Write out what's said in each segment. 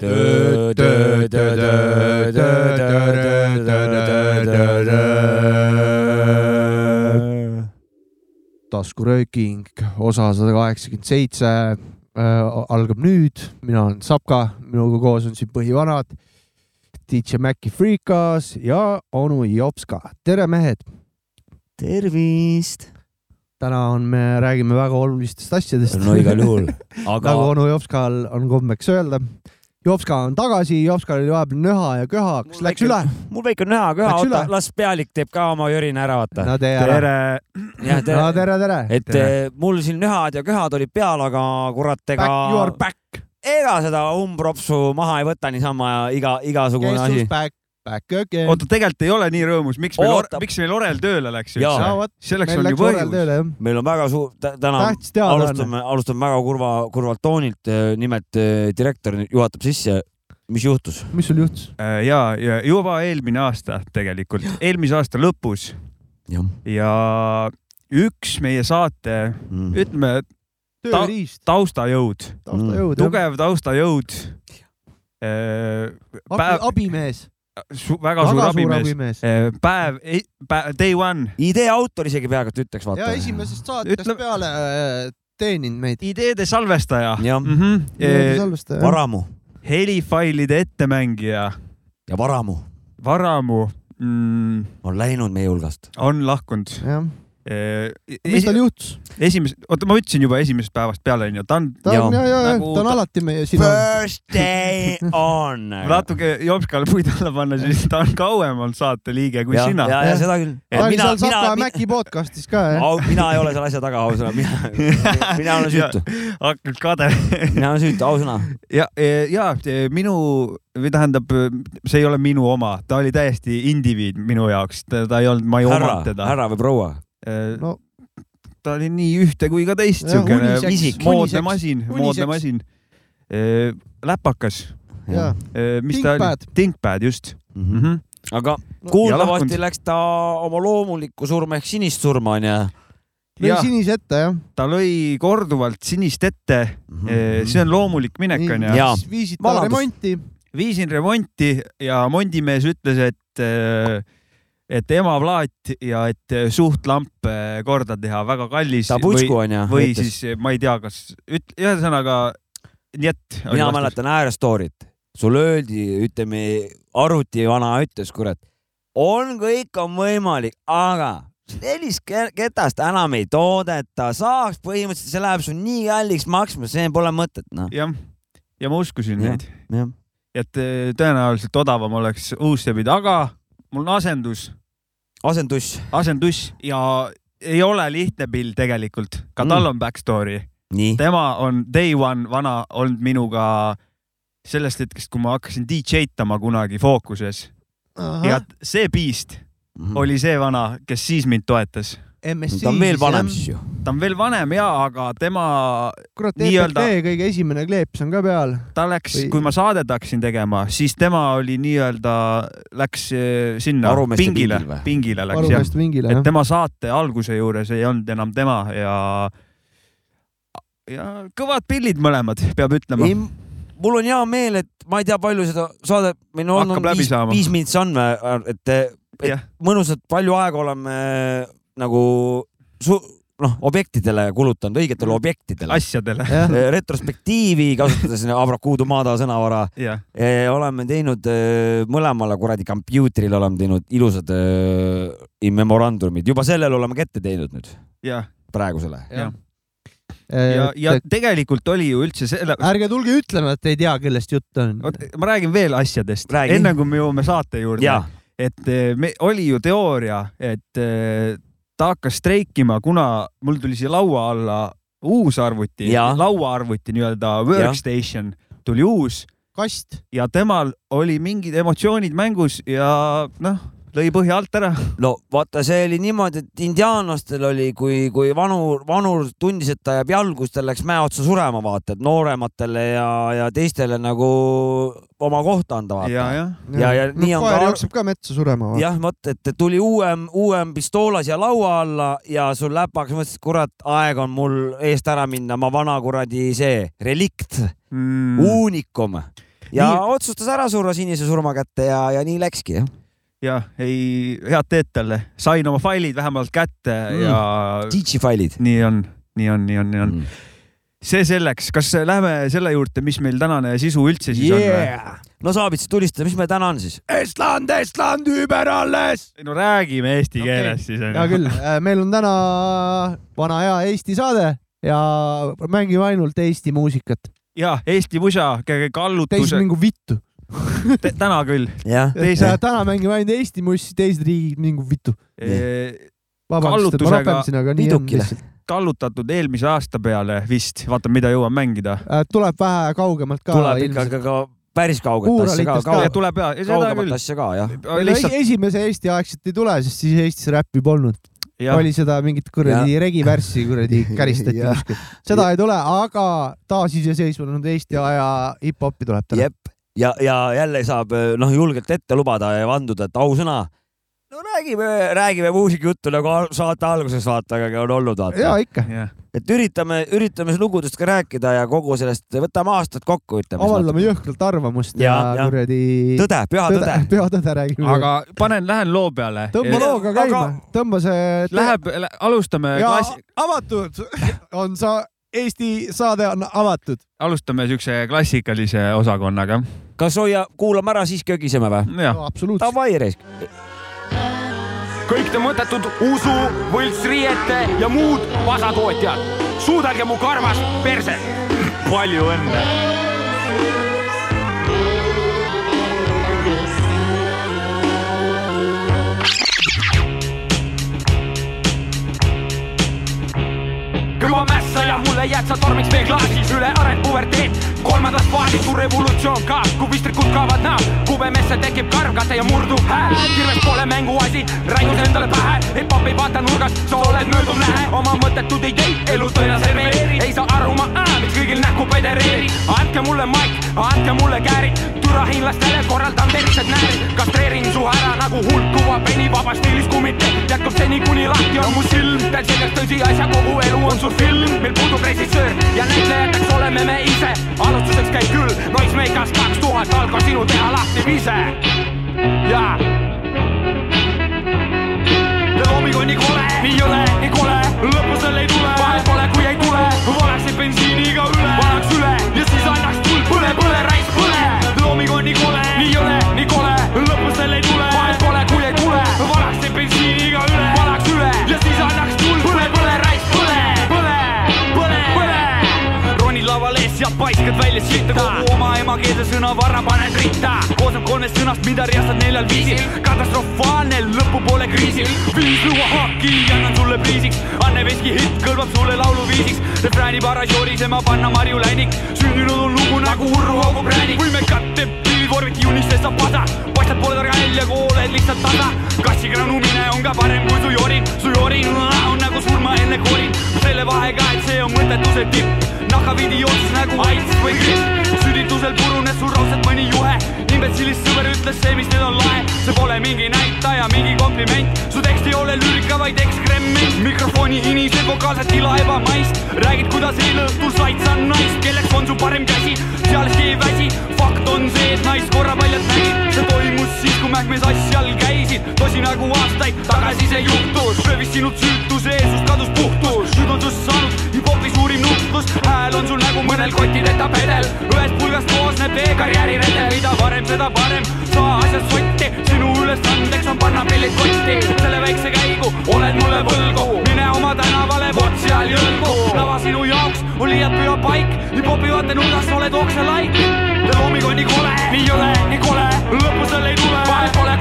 töö, töö, töö, töö. Taskurööking, osa sada kaheksakümmend seitse algab nüüd, mina olen Sapka, minuga koos on siin põhivanad, DJ Maci Freekas ja onu Jopska, tere mehed! tervist! täna on, me räägime väga olulistest asjadest. no igal juhul aga nagu onu Jopskal on kombeks öelda. Jopska on tagasi, Jopskal oli vahepeal nöha ja köha, kas läks üle? mul väike nöha köha, oota, las pealik teeb ka oma jörina ära, vaata. no tee ära. tere! tere. no tere, tere! et tere. mul siin nöhad ja köhad olid peal, aga kurat, ega. You are back! ega seda umbropsu maha ei võta niisama iga, igasugune asi. Back, again. oota, tegelikult ei ole nii rõõmus, miks meil, miks meil Orel tööle läks üldse? selleks on ju põhjus. meil on väga suur, täna alustame, alustame väga kurva, kurvalt toonilt. nimelt eh, direktor juhatab sisse. mis juhtus? mis sul juhtus? ja, ja juba eelmine aasta tegelikult, eelmise aasta lõpus. ja üks meie saate mm., ütleme ta, taustajõud, taustajõud, tugev taustajõud. Päev... abimees Su, väga, väga suur abimees, abimees., päev, päev, day one. idee autor isegi peaaegu et ütleks, vaata. ja esimesest saatest Ütle... peale äh, teeninud meid. ideede salvestaja. Mm -hmm. ideede salvestaja. varamu. helifailide ettemängija. ja varamu. varamu mm.. on läinud meie hulgast. on lahkunud. jah mis tal juhtus? esimese, oota, ma ütlesin juba esimesest päevast peale onju, ta on. ta on ja, ja, ja nagu, ta on alati meie sinu. First day on. natuke Jopskale puid alla panna, siis ta on kauem olnud saateliige kui ja, sina. ja, ja seda küll. oli seal Saka Mäki podcast'is ka jah? mina ei ole selle asja taga, ausõna, mina, mina olen süütu. hakkad kade. mina olen süütu, ausõna. ja, ja minu või tähendab, see ei ole minu oma, ta oli täiesti indiviid minu jaoks, ta ei olnud, ma ei omanud teda. härra või proua? Äh, no ta oli nii ühte kui ka teist siukene moodne masin, moodne masin. Äh, läpakas. Äh, mis ta oli? Thinkpad, just mm. -hmm. aga kuuldavasti läks ta oma loomulikku surma ehk sinist surma onju lõi sinise ette, jah. ta lõi korduvalt sinist ette mm. -hmm. see on loomulik minek, onju. viisid ta remonti. viisin remonti ja mondimees ütles, et äh, et emaplaat ja et suhtlamp korda teha, väga kallis. tabutsku on ju. või siis ma ei tea, kas üt-, ühesõnaga nii et. mina mäletan Äärestorit, sul öeldi, ütleme arvutivana ütles, kurat, on, kõik on võimalik, aga sellist ketast enam ei toodeta, saaks põhimõtteliselt, see läheb sul nii kalliks maksma, see pole mõtet, noh. jah, ja ma uskusin ja, neid. et eh, tõenäoliselt odavam oleks uus sebid, aga mul on asendus asenduss. asenduss ja ei ole lihtne pill tegelikult, ka tal mm. on backstory. tema on day one vana olnud minuga sellest hetkest, kui ma hakkasin DJ-tama kunagi Fookuses. ja see Beast mm -hmm. oli see vana, kes siis mind toetas MSC. ta on veel vanem siis ju. ta on veel vanem ja, aga tema. kurat, EPT kõige esimene kleeps on ka peal. ta läks Või..., kui ma saadet hakkasin tegema, siis tema oli nii-öelda, läks eh, sinna Arumeste pingile, pingile läks jah. Pingile, et tema saate alguse juures ei olnud enam tema ja, ja kõvad pillid mõlemad, peab ütlema mul on hea meel, et ma ei tea, palju seda saadet meil on olnud, viis, viis mintsi on, et, et yeah. mõnusalt palju aega oleme nagu su-, noh, objektidele kulutanud, õigetele mm. objektidele. asjadele. retrospektiivi kasutades Abrakuudu maada sõnavara yeah.. oleme teinud mõlemale kuradi kompuutrile oleme teinud ilusad in memorandumid, juba sellele oleme kätte teinud nüüd yeah.. praegusele. ja, ja, ja tegelikult oli ju üldse selle. ärge tulge ütlema, et ei tea, kellest jutt on. ma räägin veel asjadest, enne kui me jõuame saate juurde. et me, oli ju teooria, et ta hakkas streikima, kuna mul tuli siia laua alla uus arvuti, lauaarvuti nii-öelda workstation ja. tuli uus. kast. ja temal oli mingid emotsioonid mängus ja noh, lõi põhja alt ära. no vaata, see oli niimoodi, et indiaanlastel oli, kui, kui vanur, vanur tundis, et ta jääb jalgu, siis ta läks mäe otsa surema, vaata, et noorematele ja, ja teistele nagu oma kohta anda, vaata. ja, ja, ja, ja no, nii on koer ka. jookseb ka metsa surema. jah, vot, et tuli uuem, uuem pistool siia laua alla ja sul läpaks mõtlesid, kurat, aeg on mul eest ära minna, ma vana kuradi see relikt mm., uunikum ja nii... otsustas ära surra sinise surma kätte ja, ja nii läkski jah jah, ei, head teed talle, sain oma failid vähemalt kätte mm. ja. DJ failid. nii on, nii on, nii on, nii on mm. see selleks, kas läheme selle juurde, mis meil tänane sisu üldse siis yeah. on? no Saabits, tulista, mis meil täna on siis? Estland, Estland, über alles. no räägime eesti okay. keeles siis. hea küll, äh, meil on täna vana hea Eesti saade ja mängime ainult Eesti muusikat. ja Eesti musa, kallutuse. teis mingu vittu täna küll. Teise... täna mängime ainult Eesti mussi, teised riigid mingu vittu e. kallutusega kallutatud eelmise aasta peale vist, vaata, mida jõuan mängida. Äh, tuleb vähe kaugemalt ka. tuleb ikka ka, päris kauget asja ka, ka. tuleb ja, kaugemat asja ka jah. Lihtsalt... esimese Eesti aegselt ei tule, sest siis Eestis räppi polnud. Ja. oli seda mingit kuradi regivärssi kuradi käristati kuskil. seda ei tule, aga taasiseseisvunud Eesti aja hip-hopi tuleb täna. Ja, ja jälle saab noh, julgelt ette lubada ja vanduda, et ausõna. no räägime, räägime muusikajuttu nagu saate alguses vaata, aga on olnud vaata. ja ikka yeah.. et üritame, üritame lugudest ka rääkida ja kogu sellest, võtame aastad kokku, ütleme. avaldame jõhkralt arvamust ja, ja, ja kuradi. tõde, püha tõde, tõde.. püha tõde räägime. aga panen, lähen loo peale. tõmba looga käima aga..., tõmba see. Läheb, alustame. Klassi... avatud on sa Eesti saade on avatud. alustame siukse klassikalise osakonnaga. Kas hoia, kuulame ära, siis kögiseme või? Absoluutselt. Davai, Reis. kõik te mõttetud usu, võltsriiete ja muud vasatootjad, suudage mu karvast perset. palju õnne mässa ja mulle jääd sa tormiks veeklaasis üle areng puberteet. kolmandas faasis su revolutsioon ka, kui pistrikud kaovad näo, kubemesse tekib karvkate ja murdub hääl. kirves pole mänguasi, raius endale pähe, hip-hop ei vaata nurgast, sa oled mööduv nähe, oma mõttetud ideid elu tõena serveeri. ei saa aru ma äh,, miks kõigil näkku pedereeri. andke mulle maik, andke mulle käärid, türa hiinlastele korraldan tervised näärid. kastreerin su ära nagu hulkuva peni vabas stiilis kumitee, jätkub seni kuni lahti on mu silm. teen selgeks tõsiasja, kogu elu on sul film, meil puudub režissöör. Ja näitlejateks oleme me ise. alustuseks käib küll Noisemakers kaks tuhat, algas sinu teha lahti vise. jaa. looming on nii kole, nii jõle, nii kole, lõppu seal ei tule, vahet pole, kui ei tule, valaksid bensiiniga üle, valaks üle. Ja siis annaks tuld, põle, põle, raisk, põle. looming on nii kole, nii jõle, paiskad välja sitta, kogu oma emakeelse sõna varra paned ritta. koosneb kolmest sõnast, mida riastad neljal viisil, katastrofaalne, lõpupoole kriisil. viis luua haki, annan sulle priisiks, Anne Veski hitt kõlbab sulle lauluviisiks. refrääni paras jorisema panna Marju Läinik, sündinud on lugu nagu Urru Augu präänik. võimekate pildid vormiti unistest saab pasa, paistad pole targa välja, kui oled lihtsalt tasa. kassiga numine on ka parem kui su jorin, su jorin on nagu surma enne korin. selle vahega, et see on mõttetuse tipp, nahkapidi jooksis nagu AIDS või gripp. süditusel purunes su raudselt mõni juhe, imbetsilist sõber ütles see, mis nüüd on lahe. see pole mingi näitaja, mingi kompliment, su tekst ei ole lüürika, vaid ekskrement. mikrofoni inised vokaalsed tila ebamaist, räägid, kuidas eile õhtul said sa naist, kelleks on su parem käsi, sealeski ei väsi. fakt on see, et naist korra paljalt nägid, see toimus siis, kui mähkmes asjal käisid, tosi nagu aastaid tagasi see juhtus, röövis sinult süütuse, sust kadus puhtus, nüüd on sust saanud hip-hopi suurim nuhtlus, hääl on sul nagu mõnel kotideta pedel, ühest pulgast koosneb tee karjääriredel, mida varem, seda parem, saa asjast sotti, sinu ülesandeks on panna pillid kotti, selle väikse käigu oled mulle võlgu, mine oma tänavale, vot seal jõlgu, lava sinu jaoks on liialt püha paik, hip-hopi vaatenurgast oled okselaik, looming on nii kole, nii jõle, nii kole, lõppu seal ei tule, vahet pole,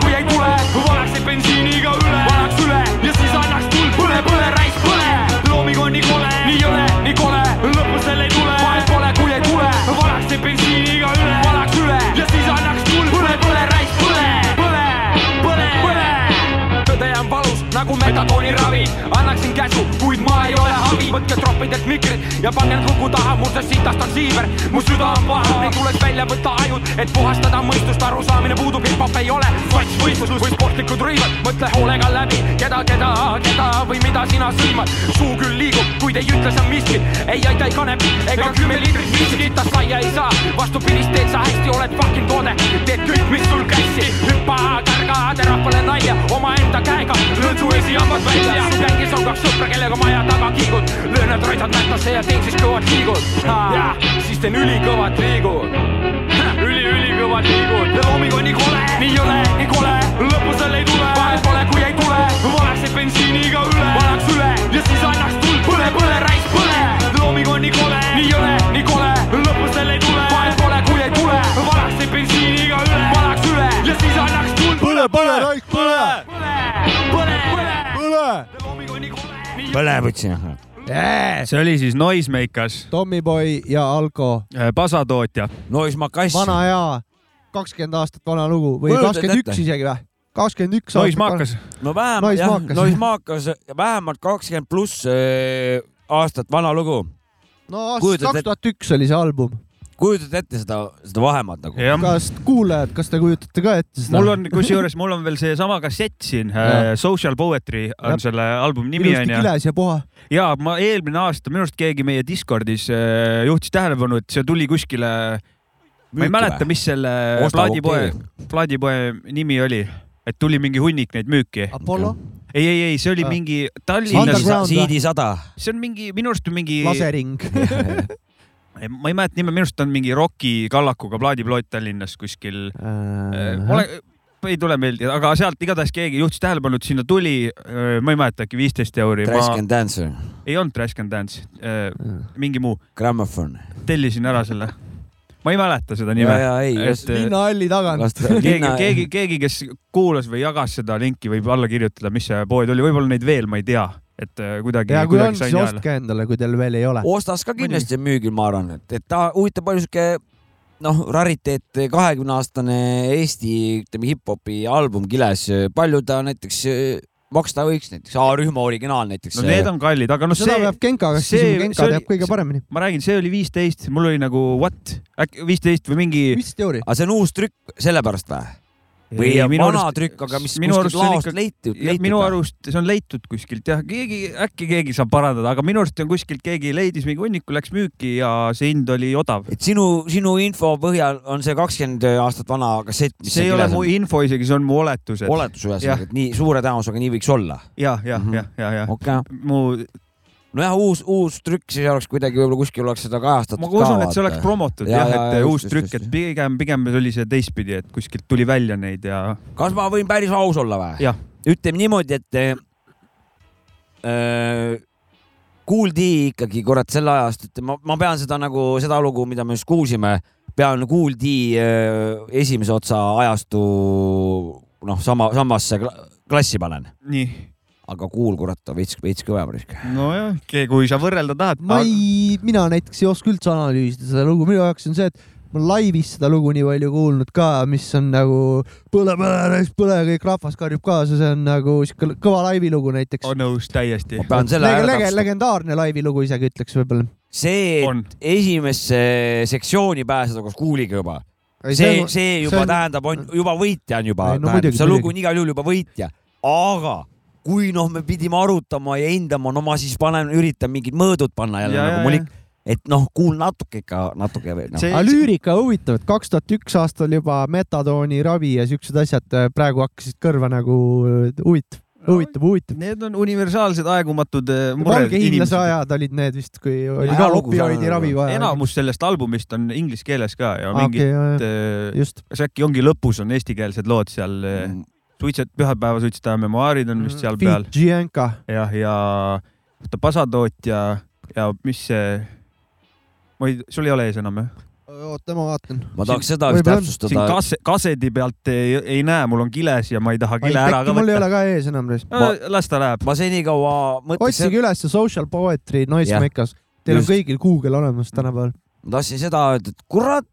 nagu metadooniravi annaksin käsu, kuid ma ei ole abi, võtke troppidelt mikrid ja pange luku taha, murdest sitast on siiber, mu süda on paha, neil tuleks välja võtta ajud, et puhastada mõistust, arusaamine puudub, hip-hop ei ole sotsvõistlus või sportlikud rõivad, mõtle hoolega läbi, keda, keda, keda või mida sina sõimad, suu küll liigub, kuid ei ütle sa miskit, ei aita ei kanepi ega kümme liitrit miskit, ta saia ei saa, vastupidist teed sa hästi, oled fucking toode, teed kõik, mis sul käsi, hüppa, kärga, tee rahvale nalja omaenda käega, lõõtsu su esihambad välja. su gängis on kaks sõpra, kellega maja taga kiigud, löön nad raisad mättasse ja teen siis kõvad liigud. siis teen ülikõvad liigud. Üli-ülikõvad liigud. Ja looming on nii kole, nii jõle, nii kole, lõppu seal ei tule, vahet pole, kui ei tule, valaks see bensiiniga üle, valaks üle. Ja siis annaks tuld, põle, põle, raisk, põle. looming on nii kole, nii jõle, nii kole, lõppu seal ei tule, vahet pole, kui ei tule, valaks see bensiiniga üle, valaks üle. Ja siis annaks põle, põle, raik, põle, põle, põle, põle. nii põleb ütlesin. Yes. see oli siis Noisemakers, Tommyboy ja Alko, pasatootja. Noismakass. vana hea, kakskümmend aastat vana lugu või Kujutad kakskümmend ette? üks isegi või? kakskümmend üks Noisemakers, no vähemalt jah, Noisemakas. Noisemakas, vähemalt kakskümmend pluss äh, aastat vana lugu. no aastast Kujutad kaks tuhat üks oli see album. Kujutad ette seda, seda vahemaad nagu? kas kuulajad, kas te kujutate ka ette seda? mul on, kusjuures mul on veel seesama kassett siin, Social Poetry on Jep. selle albumi nimi ilusti onju. kiles ja puha. ja ma eelmine aasta minu arust keegi meie Discordis äh, juhtis tähelepanu, et see tuli kuskile, ma ei mäleta, mis selle plaadipoe plaadipoe nimi oli, et tuli mingi hunnik neid müüki. Apollo, ei, ei, ei, see oli Ah. mingi Tallinnas. CD sada. see on mingi, minu arust mingi, lasering. ma ei mäleta nime, minu arust on mingi Rocki kallakuga plaadiploot Tallinnas kuskil Äh, ole, ei tule meelde, aga sealt igatahes keegi juhtis tähelepanu, et sinna tuli, ma ei mäleta, äkki viisteist euri. Trash and Dancer, ei olnud Trash Can Dance, mingi muu, Grammofon. tellisin ära selle. ma ei mäleta seda nime. ja ei, et äh, linnahalli tagant. keegi, keegi, keegi, kes kuulas või jagas seda linki, võib alla kirjutada, mis see pood oli, võib-olla neid veel ma ei tea, et äh, kuidagi. ja kui on, siis ostke endale, kui teil veel ei ole. ostas ka kindlasti müügil, ma arvan, et, et ta huvitav palju sihuke noh, rariteet, kahekümne aastane Eesti, ütleme hip-hopi album kiles, palju ta näiteks eh, maksta võiks, näiteks A-rühma originaal näiteks. no need on kallid, aga noh, seda see, peab Genka käest see- küsima, Genka see oli- teab kõige paremini. ma räägin, see oli viisteist, mul oli nagu what, äkki viisteist või mingi. viisteist euri. aga see on uus trükk sellepärast või? Või vana trükk, aga mis minu arust laost ikka- leitud, Ja leitud minu arust see on leitud kuskilt jah, keegi, äkki keegi saab parandada, aga minu arust on kuskilt keegi leidis mingi hunniku, läks müüki ja see hind oli odav. et sinu, sinu info põhjal on see kakskümmend aastat vana kassett, see ei ole mu info isegi, see on mu oletused. oletus ühesõnaga, et nii suure tõenäosusega nii võiks olla. ja, ja Mhm. ja, ja, ja okei, mu, nojah, uus, uus trükk siis oleks kuidagi võib-olla kuskil oleks seda kajastatud ma usun, et see oleks promotud Ja, jah, ja, et ja, uus just, trükk, et pigem, pigem oli see teistpidi, et kuskilt tuli välja neid ja kas ma võin päris aus olla või? Ütleme niimoodi, et äh, Kool D ikkagi kurat selle ajast, et ma, ma pean seda nagu seda lugu, mida me just kuulsime, pean Kool D äh, esimese otsa ajastu noh, sama, samasse kla- klassi panen, nii. Aga Kool kurat on veits, veits kõvem risk. nojah, kui sa võrrelda tahad. ma ei, mina näiteks ei oska üldse analüüsida seda lugu, minu jaoks on see, et ma laivis seda lugu nii palju kuulnud ka, mis on nagu põle, põle, põle, kõik rahvas karjub kaasa, see on nagu siuke kõva laivilugu näiteks. on nõus täiesti ma. pean selle ära lege, täpsustama. legendaarne laivilugu isegi ütleks võib-olla. see, on, et esimesse sektsiooni pääseda koos Kooliga juba see, see juba on- tähendab, on juba võitja on juba Ei, no, tähendab, see lugu on igal juhul juba võitja, aga kui noh, me pidime arutama ja hindama, no ma siis panen, üritan mingid mõõdud panna jälle Ja, nagu ja, mul ja. ikka, et noh, kuul natuke ikka, natuke veel. See- aga lüürika huvitav, et kaks tuhat üks aastal juba metadooni ravi ja siuksed asjad äh, praegu hakkasid kõrva nagu äh, huvitav, huvitav, huvitav. Need on universaalsed aegumatud äh, mured valgehiinlase. ajad olid need vist, kui oli ka Ajalugu opioidi ravi vaja. enamus sellest albumist on inglise keeles ka ja mingid okei, äh, just. kas äkki ongi lõpus on eestikeelsed lood seal mm., suitset, pühapäeva suitsetaja memuaarid on vist seal peal jah, ja oota, pasatootja ja mis see, ma ei, sul ei ole ees enam jah? oota ma vaatan. ma tahaks seda vist on. siin täpsustada, kasse, kasedi pealt ei, ei näe, mul on kiles ja ma ei taha kile ära äkki ka mul ei võtta ole. ka ees enam. las ta läheb. ma senikaua mõtleks, otsige üles Social Poetry Noisemakers. Teil on Just. kõigil Google olemas tänapäeval. ma tahtsin seda öelda, et kurat,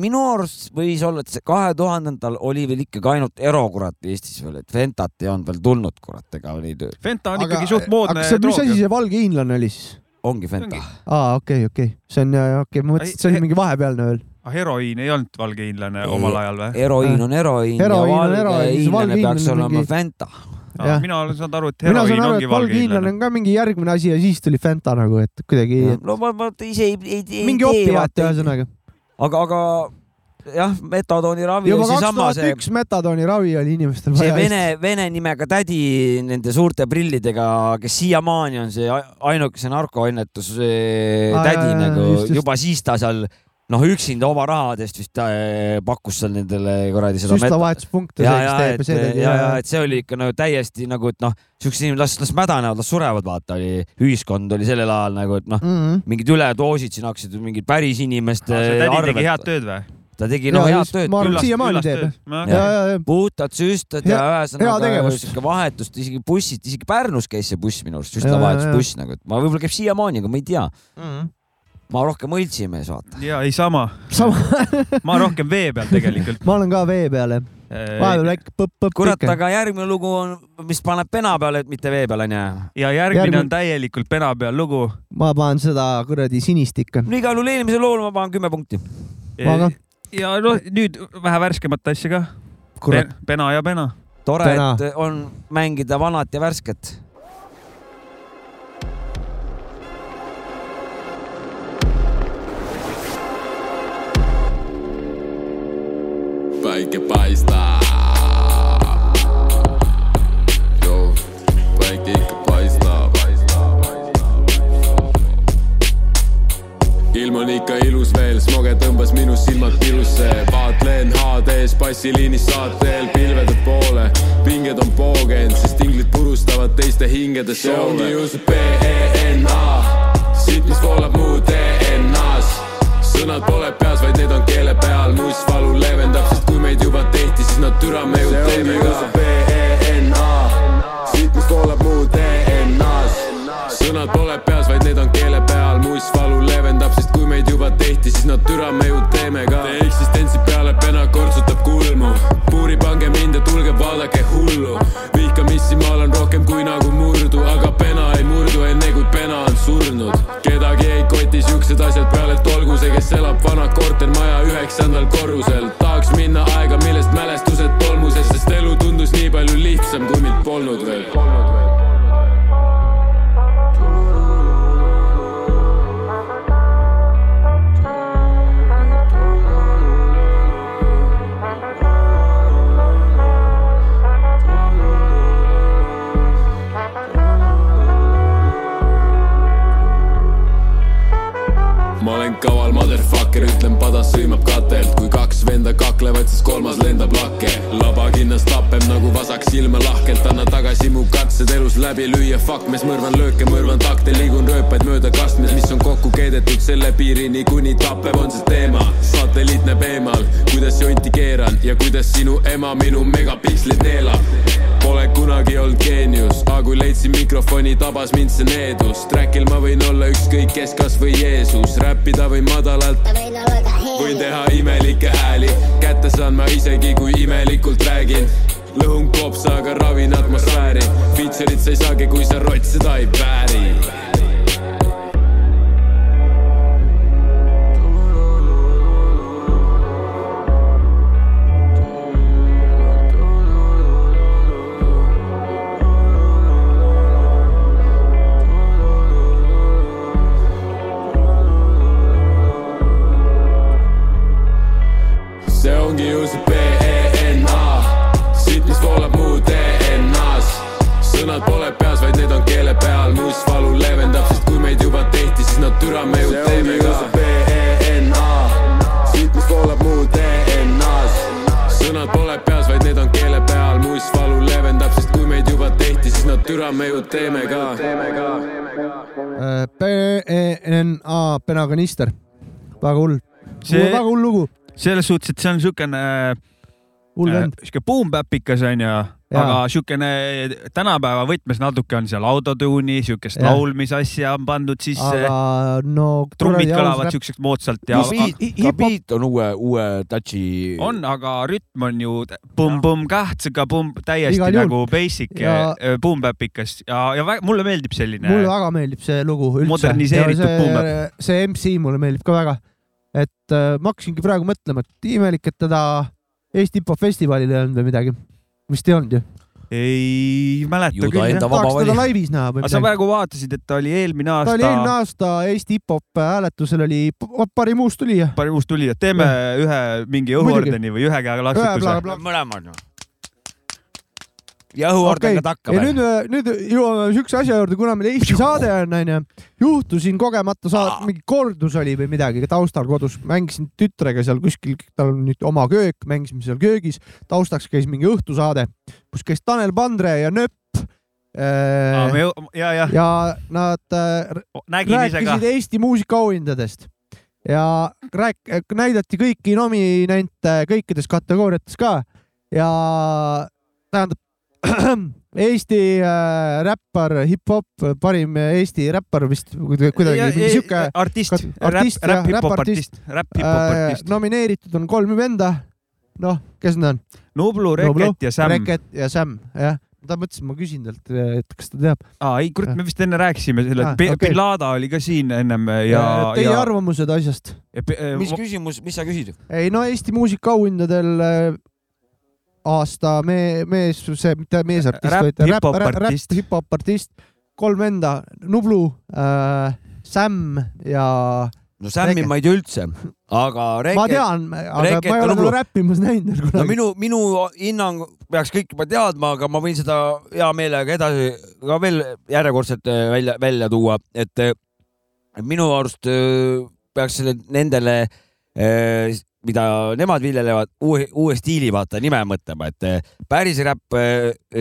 minu arust võis olla, et see kahe tuhandendal oli veel ikkagi ainult Ero kurat Eestis veel, et Ventat ei olnud veel tulnud kurat, ega neid Fenta on ikkagi suht moodne aga see, mis asi droog. see valge hiinlane oli siis? ongi Fenta. aa, okei, okei, see on, okei okay,, ma mõtlesin, et see oli mingi vahepealne veel. aga heroiin ei olnud valgehiinlane Ei. omal ajal või? heroiin on heroiin ja valge valge hiinlane peaks hiinlane on olema mingi- Fenta. jah. mina olen saanud aru, et heroiin aru, ongi valgehiinlane valgehiinlane. on ka mingi järgmine asi ja siis tuli Fanta nagu, et kuidagi no ma, ma ise ei, ei, ei mingi opiaat ühesõnaga. aga, aga jah, metadooni ravi juba kaks tuhat see, üks metadooni ravi oli inimestel see vaja. vene, vene nimega tädi nende suurte prillidega, kes siiamaani on see ainukese narkoõnnetus Aa, tädi jaa, nagu juba siis ta seal noh, üksinda oma rahadest vist äh, pakkus seal nendele kuradi seda süstlavahetuspunkte, ja, ja, teeb et ja tegi ja, ja, et see oli ikka nagu täiesti nagu, et noh, siuksed inimesed las, las mädanevad, las surevad, vaata oli, ühiskond oli sellel ajal nagu, et noh, mm. mingid üledoosid siin hakkasid mingid päris inimeste see tädi tegi head tööd või? ta tegi no head tööd ma arvan, küll, siiamaani teeb. puhtad süstlad ja ühesõnaga siuke vahetust, isegi bussid, isegi Pärnus käis see buss minu arust, süstlavahetusbuss nagu, et ma võib-olla käib siiamaani, aga ma ei tea. mm.. Ma rohkem õltsimees, vaata. ja ei sama, sama, ma rohkem vee peal tegelikult. ma olen ka vee peal jah, vahepeal väike põpp-põpp kurat, aga järgmine lugu on, mis paneb pena peale, et mitte vee peal onju. ja järgmine Järgmine- on täielikult pena peal lugu. ma panen seda kuradi sinist ikka. igal juhul eelmisel lool ma panen kümme punkti. Ma ka. ja noh, nüüd vähe värskemat asja ka. kurat, pena ja pena. tore, Pena. et on mängida vanat ja värsket. Päike paistab. päike ikka paistab. ilm on ikka ilus veel, smoge tõmbas minu silmad pilusse, vaatlen HD-s passiliinis saatel pilvede poole. pinged on poogenud, sest inglid purustavad teiste hingede soove. see ongi ju see B-E-N-A, siit, mis voolab mu DNA-s sõnad pole peas, vaid need on keele peal, mustvalu leevendab, sest kui meid juba tehti, siis nad türa me ju teeme ka. B-E-N-A, siit, mis voolab mu DNA-s. Sõnad pole peas, vaid need on keele peal, mustvalu leevendab, sest kui meid juba tehti, siis nad türa me ju teeme ka. Te eksistentsi peale pena kortsutab kulmu, puuri pange mind ja tulge vaadake hullu. vihkamisi ma olen rohkem kui nagu murdu, aga pena ei murdu enne kui pena on surnud. kedagi ei koti siuksed asjad peale, et olgu see, kes elab vana kortermaja üheksandal korrusel. tahaks minna aega, millest mälestused tolmuses, sest elu tundus nii palju lihtsam, kui mind polnud veel. Kaval motherfucker, ütlen padas sõimab katelt, kui kaks venda kaklevad, siis kolmas lendab lakke. labakinnas tapeb nagu vasak silma lahkelt, anna tagasi mu katsed elus läbi lüüa, fuck mees, mõrvan lööke, mõrvan takte, liigun rööpaid mööda kastmes, mis on kokku keedetud selle piirini, kuni tappev on see teema. satelliit näeb eemal, kuidas jonti keeran ja kuidas sinu ema minu megapikslid neelab. Pole kunagi olnud geenius, aga kui leidsin mikrofoni, tabas mind see needus. Trackil ma võin olla ükskõik kes, kasvõi Jeesus, räppida või madalalt, võin teha imelikke hääli, kätte saan ma isegi, kui imelikult räägin. lõhun kopsa, aga ravin atmosfääri, feature'it sa ei saagi, kui sa rott seda ei vääri keele peal, mustvalu leevendab, sest kui meid juba tehti, siis nad türa me ju teeme ka. B-E-N-A, siit, mis voolab mu DNA-s. sõnad pole peas, vaid need on keele peal, mustvalu leevendab, sest kui meid juba tehti, siis nad türa me ju teeme ka. B-E-N-A, penakanister. väga hull, väga hull lugu. selles suhtes, et see on siukene hull vend. sihuke boom-bäpikas onju, aga siukene tänapäeva võtmes natuke on seal autotune'i, siukest laulmisasja on pandud sisse, aga no. trummid kõlavad siukseks moodsalt ja ka beat, on uue, uue touch'i. on, aga rütm on ju pumm-pumm kahtsega pumm, täiesti nagu basic Ja- ja... boom-bäpikas ja, ja vä- mulle meeldib selline mulle väga meeldib see lugu üldse. Moderniseeritud see, boom-bap. see MC mulle meeldib ka väga. et äh, ma hakkasingi praegu mõtlema, et imelik, et teda Eesti hip-hop festivalil ei olnud või midagi. vist ei olnud ju. ei mäleta Ju ta küll tahaks teda laivis näha või aga sa midagi. praegu vaatasid, et ta oli eelmine ta aasta oli eelmine aasta Eesti hip-hop hääletusel oli parim uus tulija. parim uus tulija, teeme ühe mingi õhuordeni või ühe käega laksutuse mõlemad. Ja õhuorden ka takka ja nüüd, nüüd jõuame siukse asja juurde, kuna meil Eesti saade on, onju, juhtusin kogemata saada, mingi kordus oli või midagi taustal kodus, mängisin tütrega seal kuskil, tal on nüüd oma köök, mängisime seal köögis, taustaks käis mingi õhtusaade, kus käis Tanel Pandre ja Nöpp äh,. ja, ja. ja nad äh, nägin rääkisid. Eesti muusikaauhindadest. Ja rääk-, näidati kõiki nominente kõikides kategooriates ka. Ja tähendab Eesti äh, räppar, hip-hop, parim Eesti räppar vist kuidagi, kuidagi mingi siuke artist, räpp, artist, jah, räpp, hip-hop räpartist. artist, räpp, hip-hop äh, artist. nomineeritud on kolm venda. noh, kes need on? Nublu, Reket ja Sam. Reket ja Sam, jah. ta mõtles, ma küsin talt, et kas ta teab. aa, ei kurat, me vist enne rääkisime selle Ah,, et okei. Bin Laden oli ka siin ennem ja, Teie ja. arvamused asjast? mis küsimus, mis sa küsid? ei no Eesti muusikaauhindadel äh, aasta me-, mees, see, mitte meesartist, vaid räpp, räpp, artist. hip-hop artist, kolm venda, Nublu äh,, Sam ja no Reket. ma ei tea üldse, aga ma Reket, tean, aga Reket ma ei ole teda räppimas näinud no minu, minu hinnang peaks kõik juba teadma, aga ma võin seda hea meelega edasi ka veel järjekordselt äh, välja, välja tuua, et äh, minu arust äh, peaks nendele, mida nemad viljelevad, uue, uue stiili vaata nime mõtlema, et äh, päris räpp,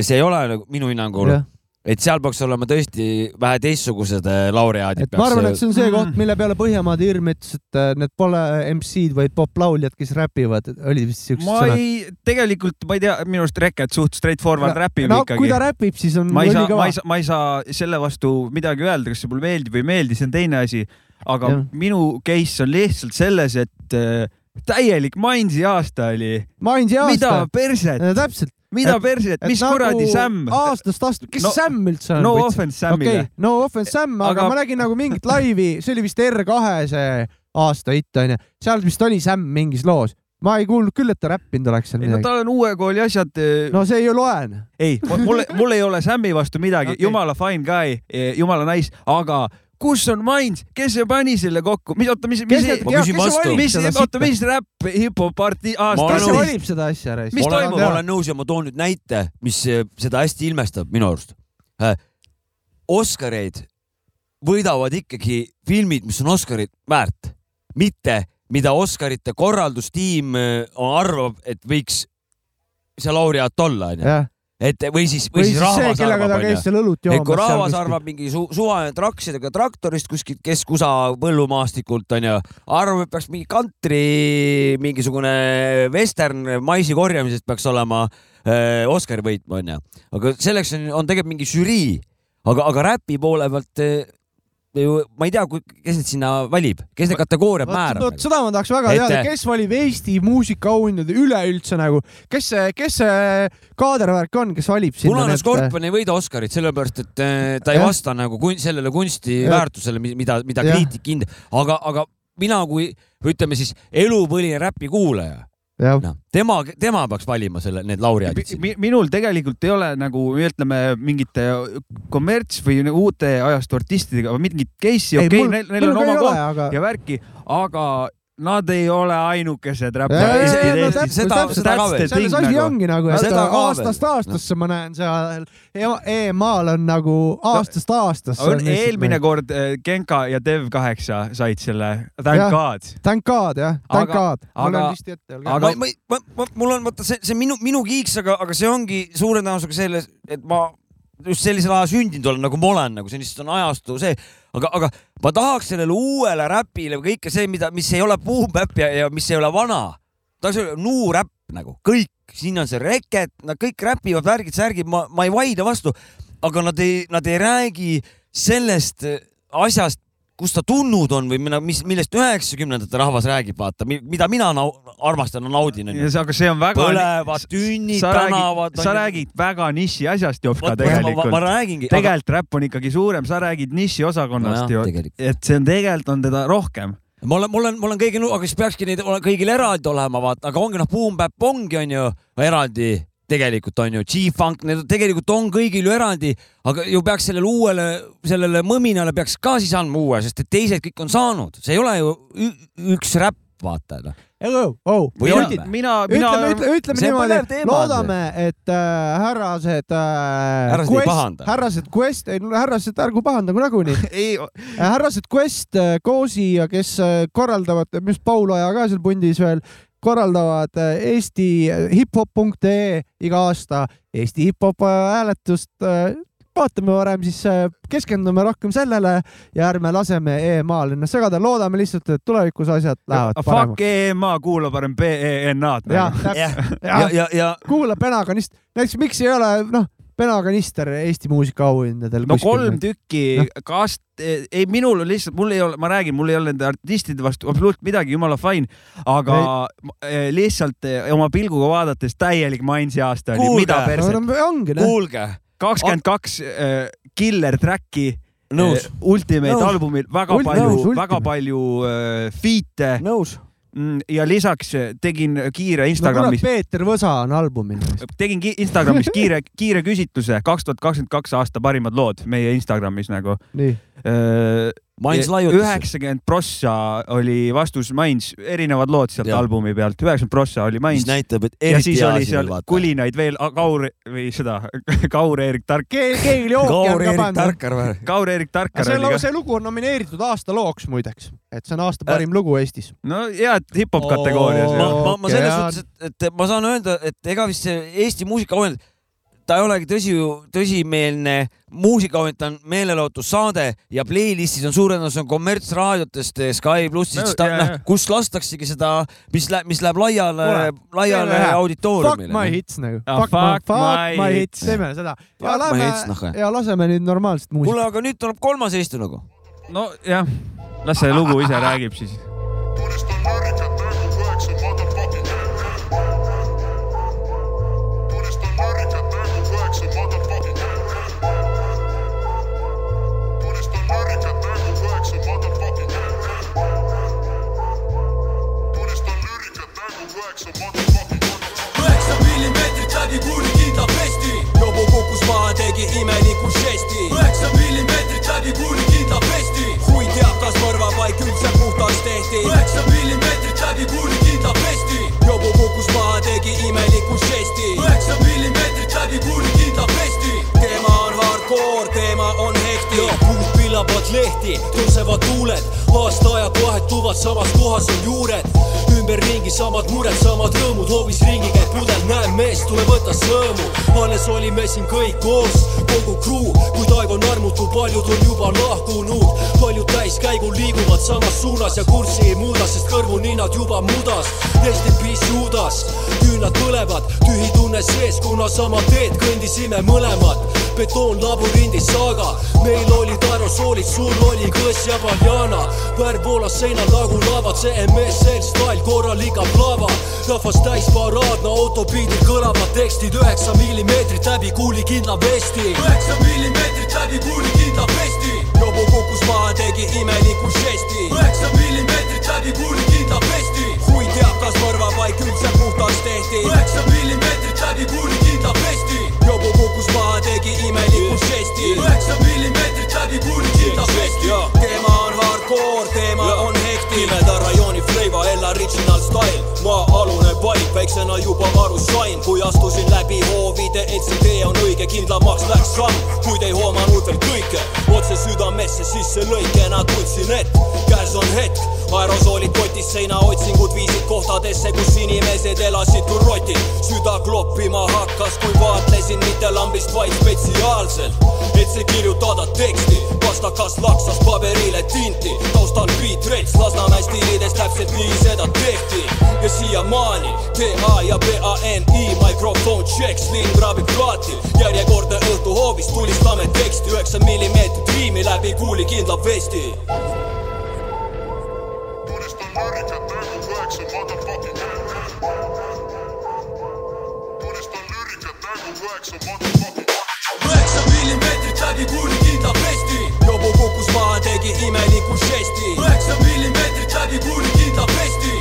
see ei ole nagu minu hinnangul, et seal peaks olema tõesti vähe teistsugused äh, laureaadid. et ma arvan, et see on see Mm. koht, mille peale Põhjamaade Hirm ütles, et need pole MC-d, vaid poplauljad, kes räpivad, oli vist siuksed ma sõnad. ei, tegelikult ma ei tea, minu arust Reket suht straightforward räpib no ikkagi kui ta. räpib, siis on ma ei saa, ma ei. saa, ma ei saa selle vastu midagi öelda, kas see mulle meeldib või ei meeldi, see on teine asi. aga ja. minu case on lihtsalt selles, et äh, täielik Mainsi aasta oli. Mainsi mida aasta. perset, täpselt. mida et- perset, et mis nagu kuradi Sam? aastast aastast, kes No- Sam üldse on? no offense Samile okei, no offense Sam, aga, Aga- ma nägin nagu mingit laivi, see oli vist R2 see aasta hitt onju, seal vist oli Sam mingis loos. ma ei kuulnud küll, et ta räppinud oleks seal ei no midagi. tal on uue kooli asjad no.. no see ei loe. ei, mul, mul ei ole Sam'i vastu midagi okay., jumala fine guy, jumala nice, aga kus on Mainz, kes see pani selle kokku, mis, oota, mis, mis see mis, seda oota, mis räpp hip-hop arti- kes nõus. valib seda asja, Reis? Mis ma olen, toimub? ma olen nõus ja ma toon nüüd näite, mis eh, seda hästi ilmestab minu arust. Oscareid võidavad ikkagi filmid, mis on Oscarit väärt, mitte mida Oscarite korraldustiim eh, arvab, et võiks see laureaat olla, onju. Et või siis, või siis see, rahvas kellega arvab, onju. et kui joomas. rahvas arvab mingi su suvaline traksidega traktorist kuskilt keskkusa põllumaastikult onju, arvab, et peaks mingi kantri, mingisugune western maisi korjamisest peaks olema äh, Oscari võitma onju, aga selleks on, on tegelikult mingi žürii, aga, aga räpi poole pealt äh, ma ei tea, kes need sinna valib, kes need kategooriad määrab vot. seda ma tahaks väga Et- teada, kes valib Eesti muusikaauhindade üleüldse nagu, kes see, kes see kaadervärk on, kes valib sinna punane need- skorpion ei võida Oscarit sellepärast, et äh, ta ei Jah. vasta nagu kun sellele kunsti Jah. väärtusele, mida, mida kriitik hindab, aga, aga mina kui ütleme siis elupõline räpi kuulaja, noh, tema, tema peaks valima selle, need laureaadid siin. Mi- minul tegelikult ei ole nagu ütleme mingite kommerts või uute ajastu artistidega mingit case'i, Ei, okei okay,, neil, neil on oma koht aga- ja värki, aga nad ei ole ainukesed Ja, ja, ja, räpparid no Eestis seda, seda ka veel. selles asi ongi nagu, et aastast aastasse ma näen seal E- EMA-l on nagu aastast aastasse on eelmine kord äh, Genka ja Dev8 said selle Thank Jah. God. Thank God jah, thank Aga- God. mul aga- on listi ette ka. aga- ma, ma, ma, mul on vaata see, see minu, minu kiiks, aga, aga see ongi suure tõenäosusega selles, et ma just sellisel ajal sündinud olen, nagu ma olen, nagu see lihtsalt on ajastu see, aga, aga ma tahaks sellele uuele räpile kõike see, mida, mis ei ole boom-bap ja, ja mis ei ole vana, tahaks öelda nuuräpp nagu kõik, siin on see reket, nad kõik räpivad värgid, särgid, ma, ma ei vaidle vastu, aga nad ei, nad ei räägi sellest asjast, kust ta tulnud on või mina, mis, millest üheksakümnendate rahvas räägib, vaata, mida mina nau, armastan naudin. aga see on väga. põlevad tünnid, tänavad. sa räägid väga niši asjast, Jopka, tegelikult. ma, ma räägingi. tegelikult aga... räpp on ikkagi suurem, sa räägid niši osakonnast no ju, et see on tegelikult on teda rohkem ma olen, mul on, mul on kõigi, aga siis peakski neid kõigil eraldi olema, vaata, aga ongi noh, Boom Bap ongi onju eraldi tegelikult on ju, G-Funk, need tegelikult on kõigil ju eraldi, aga ju peaks sellele uuele, sellele mõminale peaks ka siis andma uue, sest et teised kõik on saanud, see ei ole ju üks räpp, vaata noh oh, oh. mina, mina, mina. ütleme, ütleme, ütleme niimoodi, loodame, et äh, härrased äh,. härrased ei pahanda. härrased Quest, ei härrased ärgu pahandagu nagunii äh, härrased Quest äh,, Koosi ja kes äh, korraldavad, arust Paul Oja ka seal pundis veel, korraldavad Eesti hiphop.ee iga aasta Eesti hip-hop hääletust vaatame varem, siis äh, keskendume rohkem sellele ja ärme laseme EMA-l ennast segada, loodame lihtsalt, et tulevikus asjad lähevad paremaks. Fuck EMA, kuula parem BENA-d. täpselt. ja, ja, ja. kuula Penagonist, näiteks miks ei ole, noh, Penakanister Eesti muusikaauhindadel. no kuskil. kolm tükki no., kas, ei, minul on lihtsalt, mul ei ole, ma räägin, mul ei ole nende artistide vastu absoluutselt midagi, jumala fine, aga ei. lihtsalt eh, oma pilguga vaadates täielik Mainsi aasta oli, mida perset no,. ongi, noh. kuulge kakskümmend kaks äh, killer track'i nõus. Äh, Ultimate nõus. albumil väga Ult, palju, väga palju äh, feat'e. nõus mm, ja lisaks tegin kiire Instagramis no,. Peeter Võsa on albumil. tegin Instagramis kiire, kiire küsitluse, kaks tuhat kakskümmend kaks aasta parimad lood meie Instagramis nagu. Nii Mainz laiutas. üheksakümmend prossa oli vastus Mainz, erinevad lood sealt ja. albumi pealt, üheksakümmend prossa oli Mainz. mis näitab, et eriti ja siis oli seal vaata. kulinaid veel, Kaur või seda, Kaur-Erik Tark. keegi jooki on ka pandud. Kaur-Erik Tarkar see, see lugu on nomineeritud aasta looks muideks, et see on aasta parim äh, lugu Eestis. no hea, et hip-hop kategoorias. ma, ma, ma selles suhtes, et, et ma saan öelda, et ega vist see Eesti muusikaauhind ta ei olegi tõsi, tõsimeelne muusikaauhind, ta on meelelahutussaade ja playlist'is on suur enamus on kommertsraadiotest, Sky plussist no,, noh, kus lastaksegi seda, mis läheb, mis läheb laiale, laiale auditooriumile. Fuck my hits nagu. Fuck, fuck, fuck my hits, teeme seda. ja lähme noh. ja laseme nüüd normaalset muusikat. kuule, aga nüüd tuleb kolmas Eesti lugu. nojah, las see lugu ise räägib siis. Tegi imeliku žesti. üheksa millimeetrit läbi kuuli kindla vesti. kui teatas mõrvapaik üldse puhtaks tehti. üheksa millimeetrit läbi kuuli kindla vesti. Jobu kukkus maha, tegi imeliku žesti. üheksa millimeetrit läbi kuuli kindla vesti. teema on hardcore, teema on hekti. puud pillavad lehti, tõusevad tuuled, aastaajad vahetuvad, samas kohas on juured ümberringi samad mured, samad rõõmud, hoovis ringi käib pudel, näen meest, tule võta sõõmu. alles olime siin kõik koos, kogu crew, kuid aeg on armutu, paljud on juba lahkunud. paljud täiskäigul liiguvad samas suunas ja kurssi ei muuda, sest kõrvu-ninnad juba mudas. Eesti piss juudas, küünlad põlevad, tühi tunne sees, kuna sama teed kõndisime mõlemad. betoonlabürindis saaga, meil olid aerosoolid, sul oli kõss ja paljana. Värv voolas seinal nagu lavad, see MS selstall korral iga plava rahvas täis paraadne autopiidil kõlavad tekstid üheksa millimeetrit läbi kuulikindla vesti. Üheksa millimeetrit läbi kuulikindla vesti. Jobu kukkus maha, tegi imeliku žesti. Üheksa millimeetrit läbi kuulikindla vesti. Kui teatas mõrvapaik üldse puhtaks tehti. Üheksa millimeetrit läbi kuulikindla vesti. Jobu kukkus maha, tegi imeliku žesti. üheksa millimeetrit läbi kuulikindla vesti. teema on hardcore, teema on hekti pimeda rajooni fleiva, Ella Original Style. Maa-alune vaip, väiksena juba aru sain, kui astusin läbi hoovide, et see tee on õige, kindlamaks läks samm, kuid ei hoomanud veel kõike, otse südamesse sisse lõikena tundsin, et käes on hetk, aerosoolid kotis, seinaotsingud viisid kohtadesse, kus inimesed elasid kui rotid, süda kloppima hakkas, kui vaatlesin mitte lambist, vaid spetsiaalselt, et see kirjutada teksti, pastakas laksas paberile tinti, taustal beat rets, Lasnamäe stiilides täpselt nii seda tehti. Ja siiamaani T-A ja B-A-N-I ma Tšeks linn kraabib plaati, järjekordne õhtu hoovis, tulistame teksti, üheksa millimeetrit riimi läbi kuuli kindlab vesti. tulistan lüürikat nägu üheksa motherfucking tulistan lüürikat nägu üheksa motherfucking üheksa millimeetrit läbi kuuli kindlab vesti. jobu kukkus maha, tegi imeliku žesti. üheksa millimeetrit läbi kuuli kindlab vesti.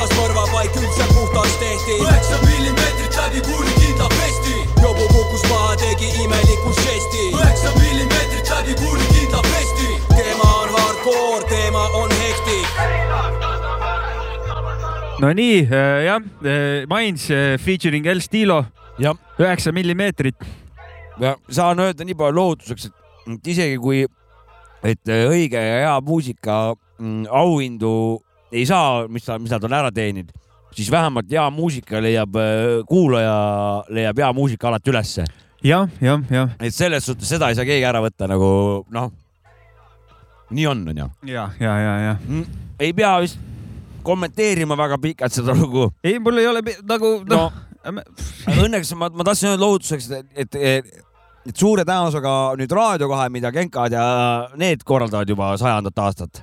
Teatas mõrvapaik üldse puhtaks tehti. üheksa millimeetrit läbi kuuli kindlab vesti. jobu kukkus maha, tegi imeliku žesti. üheksa millimeetrit läbi kuuli kindlab vesti. teema on hardcore, teema on hektik. Nonii, jah, Mainz äh, featuring El Stilo, üheksa millimeetrit. ja saan öelda nii palju lohutuseks, et isegi kui, et äh, õige ja hea muusika mm, auhindu ei saa, mis ta, mis nad on ära teeninud, siis vähemalt hea muusika leiab, kuulaja leiab hea muusika alati ülesse. jah, jah, jah, et selles suhtes seda ei saa keegi ära võtta nagu noh, nii on, onju. ja, ja, ja, ja. ei pea vist kommenteerima väga pikalt seda lugu. ei, mul ei ole nagu no noh, õnneks ma, ma tahtsin öelda lohutuseks, et, et, et, et suure tõenäosusega nüüd Raadio kahe, mida Genkad ja need korraldavad juba sajandat aastat.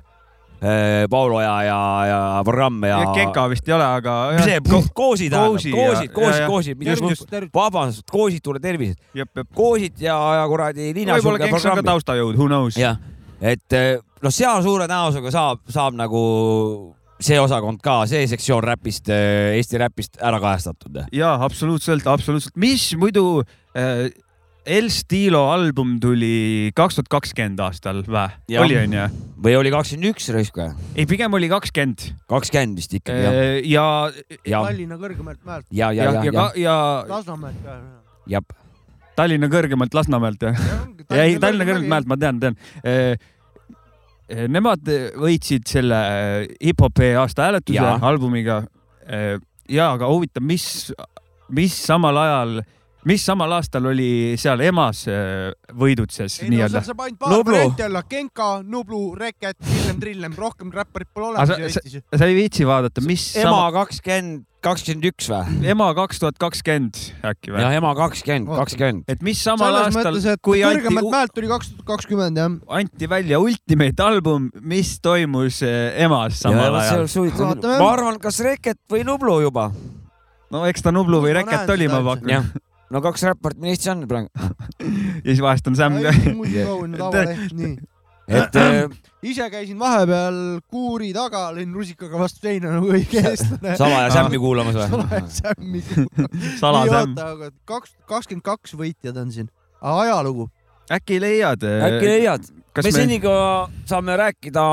Paulo ja, ja, ja programm ja, ja Genka vist ei ole, aga. see ko- koosid tähendab, Koosi ja- koosid, koosid ja-, koosid, just, vabandust, koosid, tule jep. koosid ja, ja kuradi võib-olla Genks on ka taustajõud, who knows. jah, et eh, noh, seal suure tõenäosusega saab, saab nagu see osakond ka, see sektsioon räpist, Eesti räpist ära kajastatud. jaa, absoluutselt, absoluutselt. mis muidu äh, El Stilo album tuli kaks tuhat kakskümmend aastal või? Oli onju? või oli kakskümmend üks raisk või? ei, pigem oli kakskümmend. kakskümmend vist ikkagi jah. ja, ja, Tallinna kõrgemalt mäelt, ja, ja, ja, ja, ja ja, ja Lasnamäelt ka. jah, Tallinna kõrgemalt Lasnamäelt jah? ei, Tallinna kõrgemalt mäelt, ma tean, tean. Nemad võitsid selle äh, hip-hopi aasta hääletuse albumiga. ja, aga huvitav, mis, mis samal ajal, mis samal aastal oli seal EMA-s äh, võidutses no nii-öelda seal? saab ainult paar Nublu. varianti olla, Genka, Nublu, Reket, Trillem, Trillem, rohkem räpparit pole olemas Eestis. sa ei viitsi vaadata, mis ema sama, kakskümmend, kakskümmend üks või? EMA kaks tuhat kakskümmend äkki või? jah, ema kakskümmend, kakskümmend. et mis samal selles aastal mõttes, et, kui kõrgemalt anti, mäelt tuli kaks tuhat kakskümmend jah. anti välja Ultimate album, mis toimus äh, EMA-s samal ajal? Vaatame. ma arvan, kas Reket või Nublu juba. no eks ta Nublu või Reket oli, ma pakun. No kaks räpparit, mis Eesti on praegu. ja siis vahest on Sam ka. muusikaauhinna tavaleht, nii. et eh, ise käisin vahepeal kuuri taga, lõin rusikaga vastu seina nagu õige eestlane. salaja Sämmi kuulamas või? Sämmi. salasämm. aga kaks, kakskümmend kaks võitjad on siin. ajalugu. äkki leiad? äkki leiad? me senikaua saame rääkida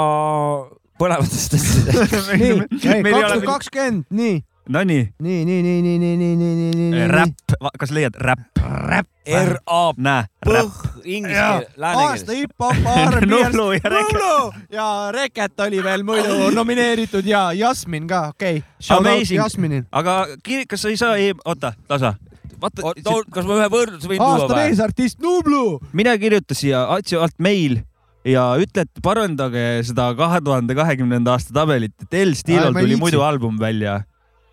põlevatest asjadest. nii, Meil ei kaks ole tuhat veel- kakskümmend, nii, Nonii, nii, nii, nii, nii, nii, nii, nii, nii, nii, nii. räpp, kas leiad räpp? räpp. R-A näe, räpp. inglise keel, lääne aasta keeles. hip-hop, R&B. Nublu ja Reket. Ja Reket oli veel muidu nomineeritud ja Jasmin ka, okei okay.. Amazing. Jasminil. aga kas sa ei saa, oota, tasa. vaata, kas ma ühe võrdluse võin tuua aasta või? meesartist Nublu. mine kirjuta siia Atsi alt meil ja ütle, et parandage seda kahe tuhande kahekümnenda aasta tabelit, et El Stilol tuli muidu album välja.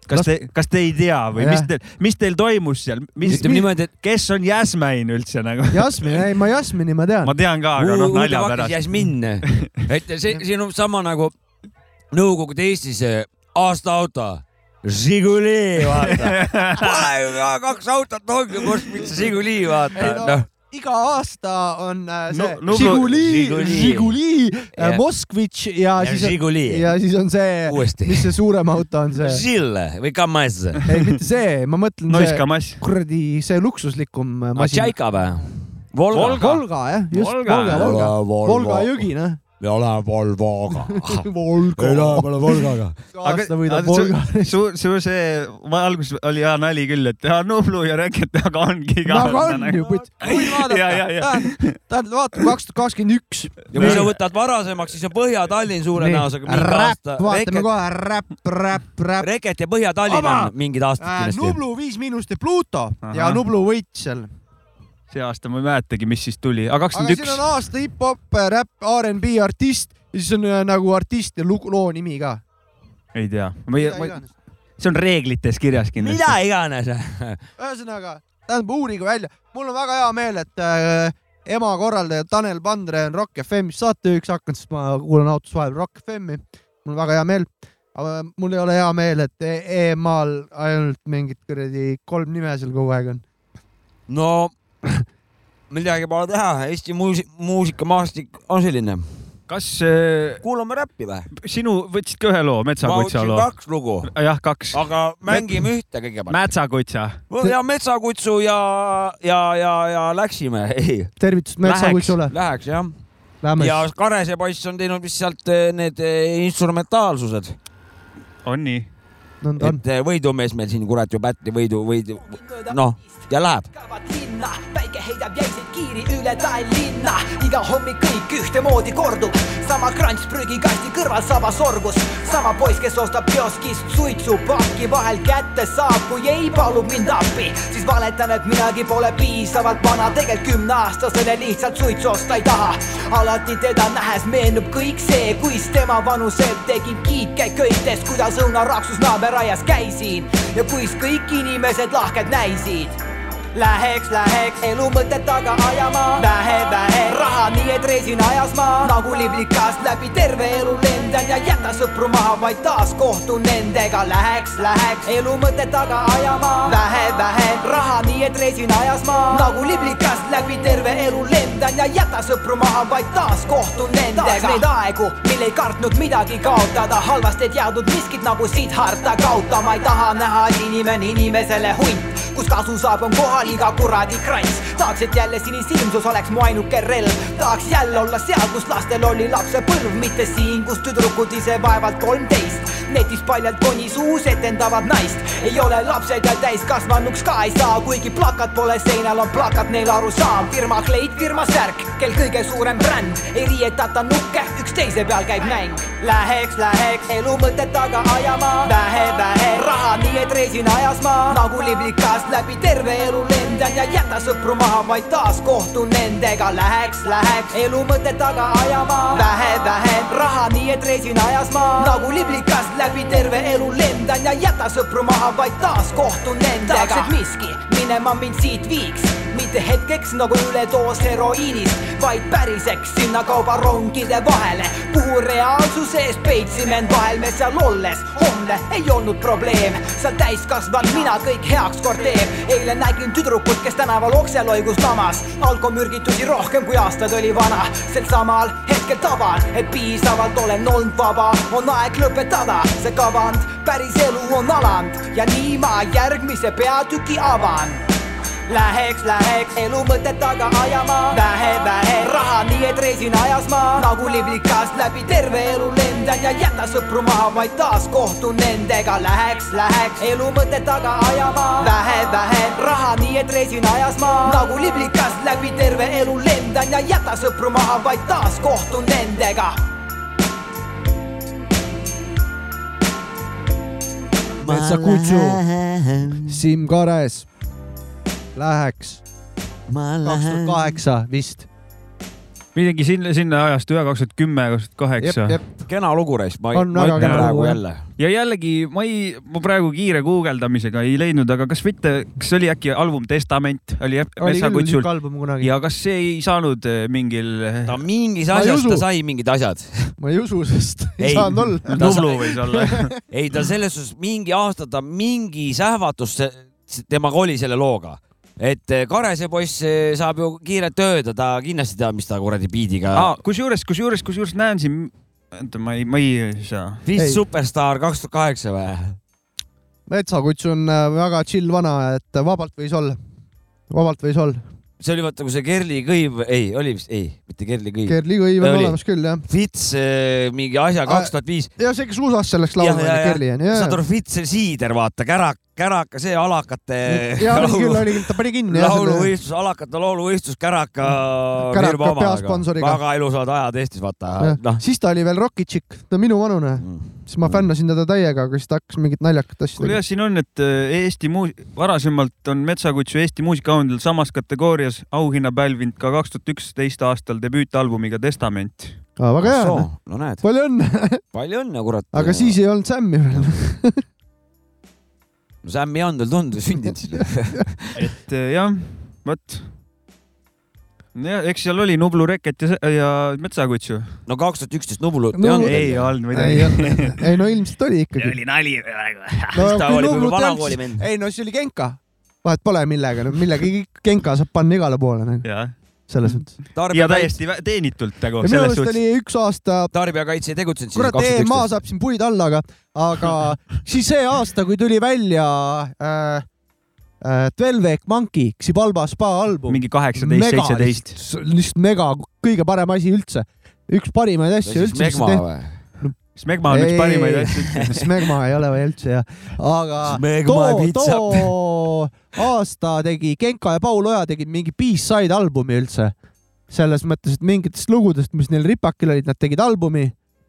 Kas te, kas te ei tea või Jah. mis teil, mis teil toimus seal, mis, ütleme niimoodi, et kes on Jasmine üldse nagu? Jasmin, ei ma Jasmini ma tean ma. tean ka, aga noh, nalja pärast. Jasmin. et see, siin on sama nagu Nõukogude Eestis eh, aastaauto. Žiguli, vaata. Pole ju ka kaks autot ongi, kust mitte Žiguli, vaata noh. Iga aasta on äh, see No- Žiguli, Žiguli. Žiguli, Jah. Moskvitš ja ja siis on, Žiguli. ja siis on see, mis see suurem auto on see, Žille või Kamaz. ei mitte see, ma mõtlen Nois see kuradi see luksuslikum äh, masin. Tšaika või? Volga. Volga. Volga jah, just Volga. Volga, Volga, Volga. Volga jõgi noh. Me oleme Volvoga. Volga, oleme Volgaga. aasta võidab Volga. su, su see, ma alguses oli hea nali küll, et ja Nublu ja Reket, aga ongi ka. aga on ju, ja, ja, ja. vaadata, tähendab vaata kaks tuhat kakskümmend üks. ja kui sa võtad varasemaks, siis on Põhja-Tallinn suure mingi räpp, vaatame kohe, räpp, räpp, räpp. Reket ja Põhja-Tallinn Aba! on mingid aastad kindlasti. Nublu Viis Miinust ja Pluto ja. Nublu võitis seal. See aasta ma ei mäletagi, mis siis tuli, aga kakskümmend siin üks on. aasta hip-hop, räpp, R'n'B artist ja siis on äh, nagu artist ja lugu, loo nimi ka. ei tea, ma ei, ma ei, see on reeglites kirjas kindlasti. mida iganes. ühesõnaga, tähendab uurige välja, mul on väga hea meel, et äh, ema korraldaja Tanel Pandre on Rock FM-is saatejuhiks hakanud, sest ma kuulan autos vahel Rock FM-i. mul on väga hea meel, aga mul ei ole hea meel, et e- EMA-l ainult mingid kuradi kolm nime seal kogu aeg on. no midagi pole teha, Eesti muusik, muusikamaastik on selline. kas äh, kuulame räppi või? sinu, võtsid ka ühe loo, Metsakutsa võtsin loo? kaks lugu, jah, kaks. aga mängime ühte kõigepealt. Mätsakutsa. ja Metsakutsu ja, ja, ja, ja läksime, ei, tervitused Metsakuitsule, läheks jah. lähme ja. Karese poiss on teinud vist sealt eh, need eh, instrumentaalsused, on nii? et võidumees meil siin kurat ju pätti võidu, võidu, noh ja läheb. päike heidab jäiseid kiiri üle Tallinna, iga hommik kõik ühtemoodi kordub, sama krants prügikasti kõrval saba sorgus, sama poiss, kes ostab kioskist suitsupakki, vahel kätte saab, kui ei palub mind appi, siis valetan, et midagi pole piisavalt vana, tegelikult kümneaastasele lihtsalt suitsu osta ei taha. alati teda nähes meenub kõik see, kuis tema vanusel tegin kiike köites, kuidas õunaraksus naaberaias käisin. Ja kuis kõik inimesed lahked näisid Läheks, läheks elu mõtet taga ajama, vähe, vähe raha, nii et reisin ajas ma nagu liblikast läbi terve elu lendan ja jäta sõpru maha, vaid taas kohtun nendega. Läheks, läheks elu mõtet taga ajama, vähe, vähe raha, nii et reisin ajas ma nagu liblikast läbi terve elu lendan ja jäta sõpru maha, vaid taas kohtun nendega. tahaks neid aegu, mil ei kartnud midagi kaotada, halvasti ei teadnud miskit nagu Siddharta kaota, ma ei taha näha, et inimene inimesele hunt, kus kasu saab, on kohal iga kuradi krants. tahaks, et jälle sinisilmsus oleks mu ainuke relv, tahaks jälle olla seal, kus lastel oli lapsepõlv, mitte siin, kus tüdrukud ise vaevalt kolmteist. netis paljalt koni suus etendavad naist, ei ole lapsed ja täiskasvanuks ka ei saa, kuigi plakat pole seinal, on plakat neil arusaam, firma kleit, firma särk, kel kõige suurem bränd, ei riietata nukke, üksteise peal käib mäng. Läheks, läheks. Elu mõtet taga ajama, vähe, vähe raha, nii et reisin ajas ma nagu liblikast läbi terve elu lendan ja jäta sõpru maha, vaid taas kohtun nendega. Läheks, läheks elu mõtet taga ajama, vähe, vähe raha, nii et reisin ajas ma nagu liblikast läbi terve elu lendan ja jäta sõpru maha, vaid taas kohtun nendega. tahaks, et miski minema mind siit viiks, mitte hetkeks nagu üledoos heroiinist, vaid päriseks sinna kaubarongide vahele, kuhu reaalsuse ees peidsime end vahel me seal olles. homne ei olnud probleem, seal täiskasvanud mina kõik heaks kord teeb. eile nägin tüdrukut, kes tänaval okse loigus lamas, alkomürgitusi rohkem kui aastaid oli vana. sel samal hetkel taban, et piisavalt olen olnud vaba, on aeg lõpetada see kavand, päris elu on alanud. Ja nii ma järgmise peatüki avan Läheks, läheks elu mõtet taga ajama, vähe, vähe raha, nii et reisin ajas ma nagu liblikast läbi terve elu lendan ja jäta sõpru maha, vaid taas kohtun nendega. Läheks, läheks elu mõtet taga ajama, vähe, vähe raha, nii et reisin ajas ma nagu liblikast läbi terve elu lendan ja jäta sõpru maha, vaid taas kohtun nendega. Metsakutsu, Siim Kares, Läheks, kaks tuhat kaheksa vist. midagi sinna, sinna ajastu ühe, kaks tuhat kümme, kaks tuhat kaheksa. kena lugu reis, ma, On ma ütlen praegu jälle. ja jällegi ma ei, ma praegu kiire guugeldamisega ei leidnud, aga kas mitte, kas oli äkki album Testament oli oli kunagi, ja kas see ei saanud eh, mingil ta mingis asjas, ta sai mingid asjad. ma ei usu, sest ei Ei. saanud olla. Nublu võis olla ei, ta selles suhtes mingi aasta ta mingi sähvatus temaga oli selle looga. Et eh, Karese poiss eh, saab ju kiiret tööd ja ta kindlasti teab, mis ta kuradi biidiga ah,. kusjuures, kusjuures, kusjuures näen siin, oota, ma ei, ma ei saa. Fist ei. Superstar kaks tuhat kaheksa või? Metsakutsu on äh, väga chill vana, et vabalt võis olla, vabalt võis olla. see oli vaata, kui see Kerli Kõiv, ei, oli vist, ei, mitte Kerli Kõiv. Kerli Kõiv on olemas küll jah. Fits eh, mingi asja kaks tuhat viis. ja see, kes USA-s selleks laulma oli, Kerli on ju. saad aru, Fits Siider, vaata, kärak, käraka, see alakate ja oli küll, oli küll, ta pani kinni lauluvõistlus, alakate lauluvõistlus Käraka Käraka peasponsoriga. väga ilusad ajad Eestis, vaata. noh, siis ta oli veel Rockitšik, ta on minu vanune, siis ma fännasin teda täiega, aga siis ta hakkas mingit naljakat asja kuule tegema. jah, siin on, et eh, Eesti muus-, varasemalt on Metsakutsu Eesti muusikaauhindadel samas kategoorias auhinna pälvinud ka kaks tuhat üksteist aastal debüütalbumiga Testament. väga hea, no näed, palju õnne, palju õnne, kurat. aga siis ei olnud Sammi veel. no Sam ei olnud veel tundnud sündinud siis. et eh, jah, vot. jah, eks seal oli Nublu Reket ja, ja Metsakutsu. no kaks tuhat üksteist Nublu No, ei olnud. ei olnud ei midagi. ei no ilmselt oli ikkagi. oli nali praegu. no ta oli võib-olla ei vanakooli vend. ei no siis oli Genka. vahet pole millega, millegagi Genka saab panna igale poole nagu jah, selles mõttes. ja tarbijakaitse, täiesti teenitult nagu ja minu suhtes. oli üks aasta, tarbijakaitse ei tegutsenud kurat, EMA saab siin puid alla, aga, aga siis see aasta, kui tuli välja äh, äh, Twelve Egg Monkey, Xibalba spa album. mingi kaheksateist, seitseteist. lihtsalt mega, kõige parem asi üldse. üks parimaid asju üldse. Megma või? Smegma on üks parimaid asju. Smegma ei ole või üldse jah, aga Smegma too, too aasta tegi Genka ja Paul Oja tegid mingi B-side albumi üldse. selles mõttes, et mingitest lugudest, mis neil ripakil olid, nad tegid albumi,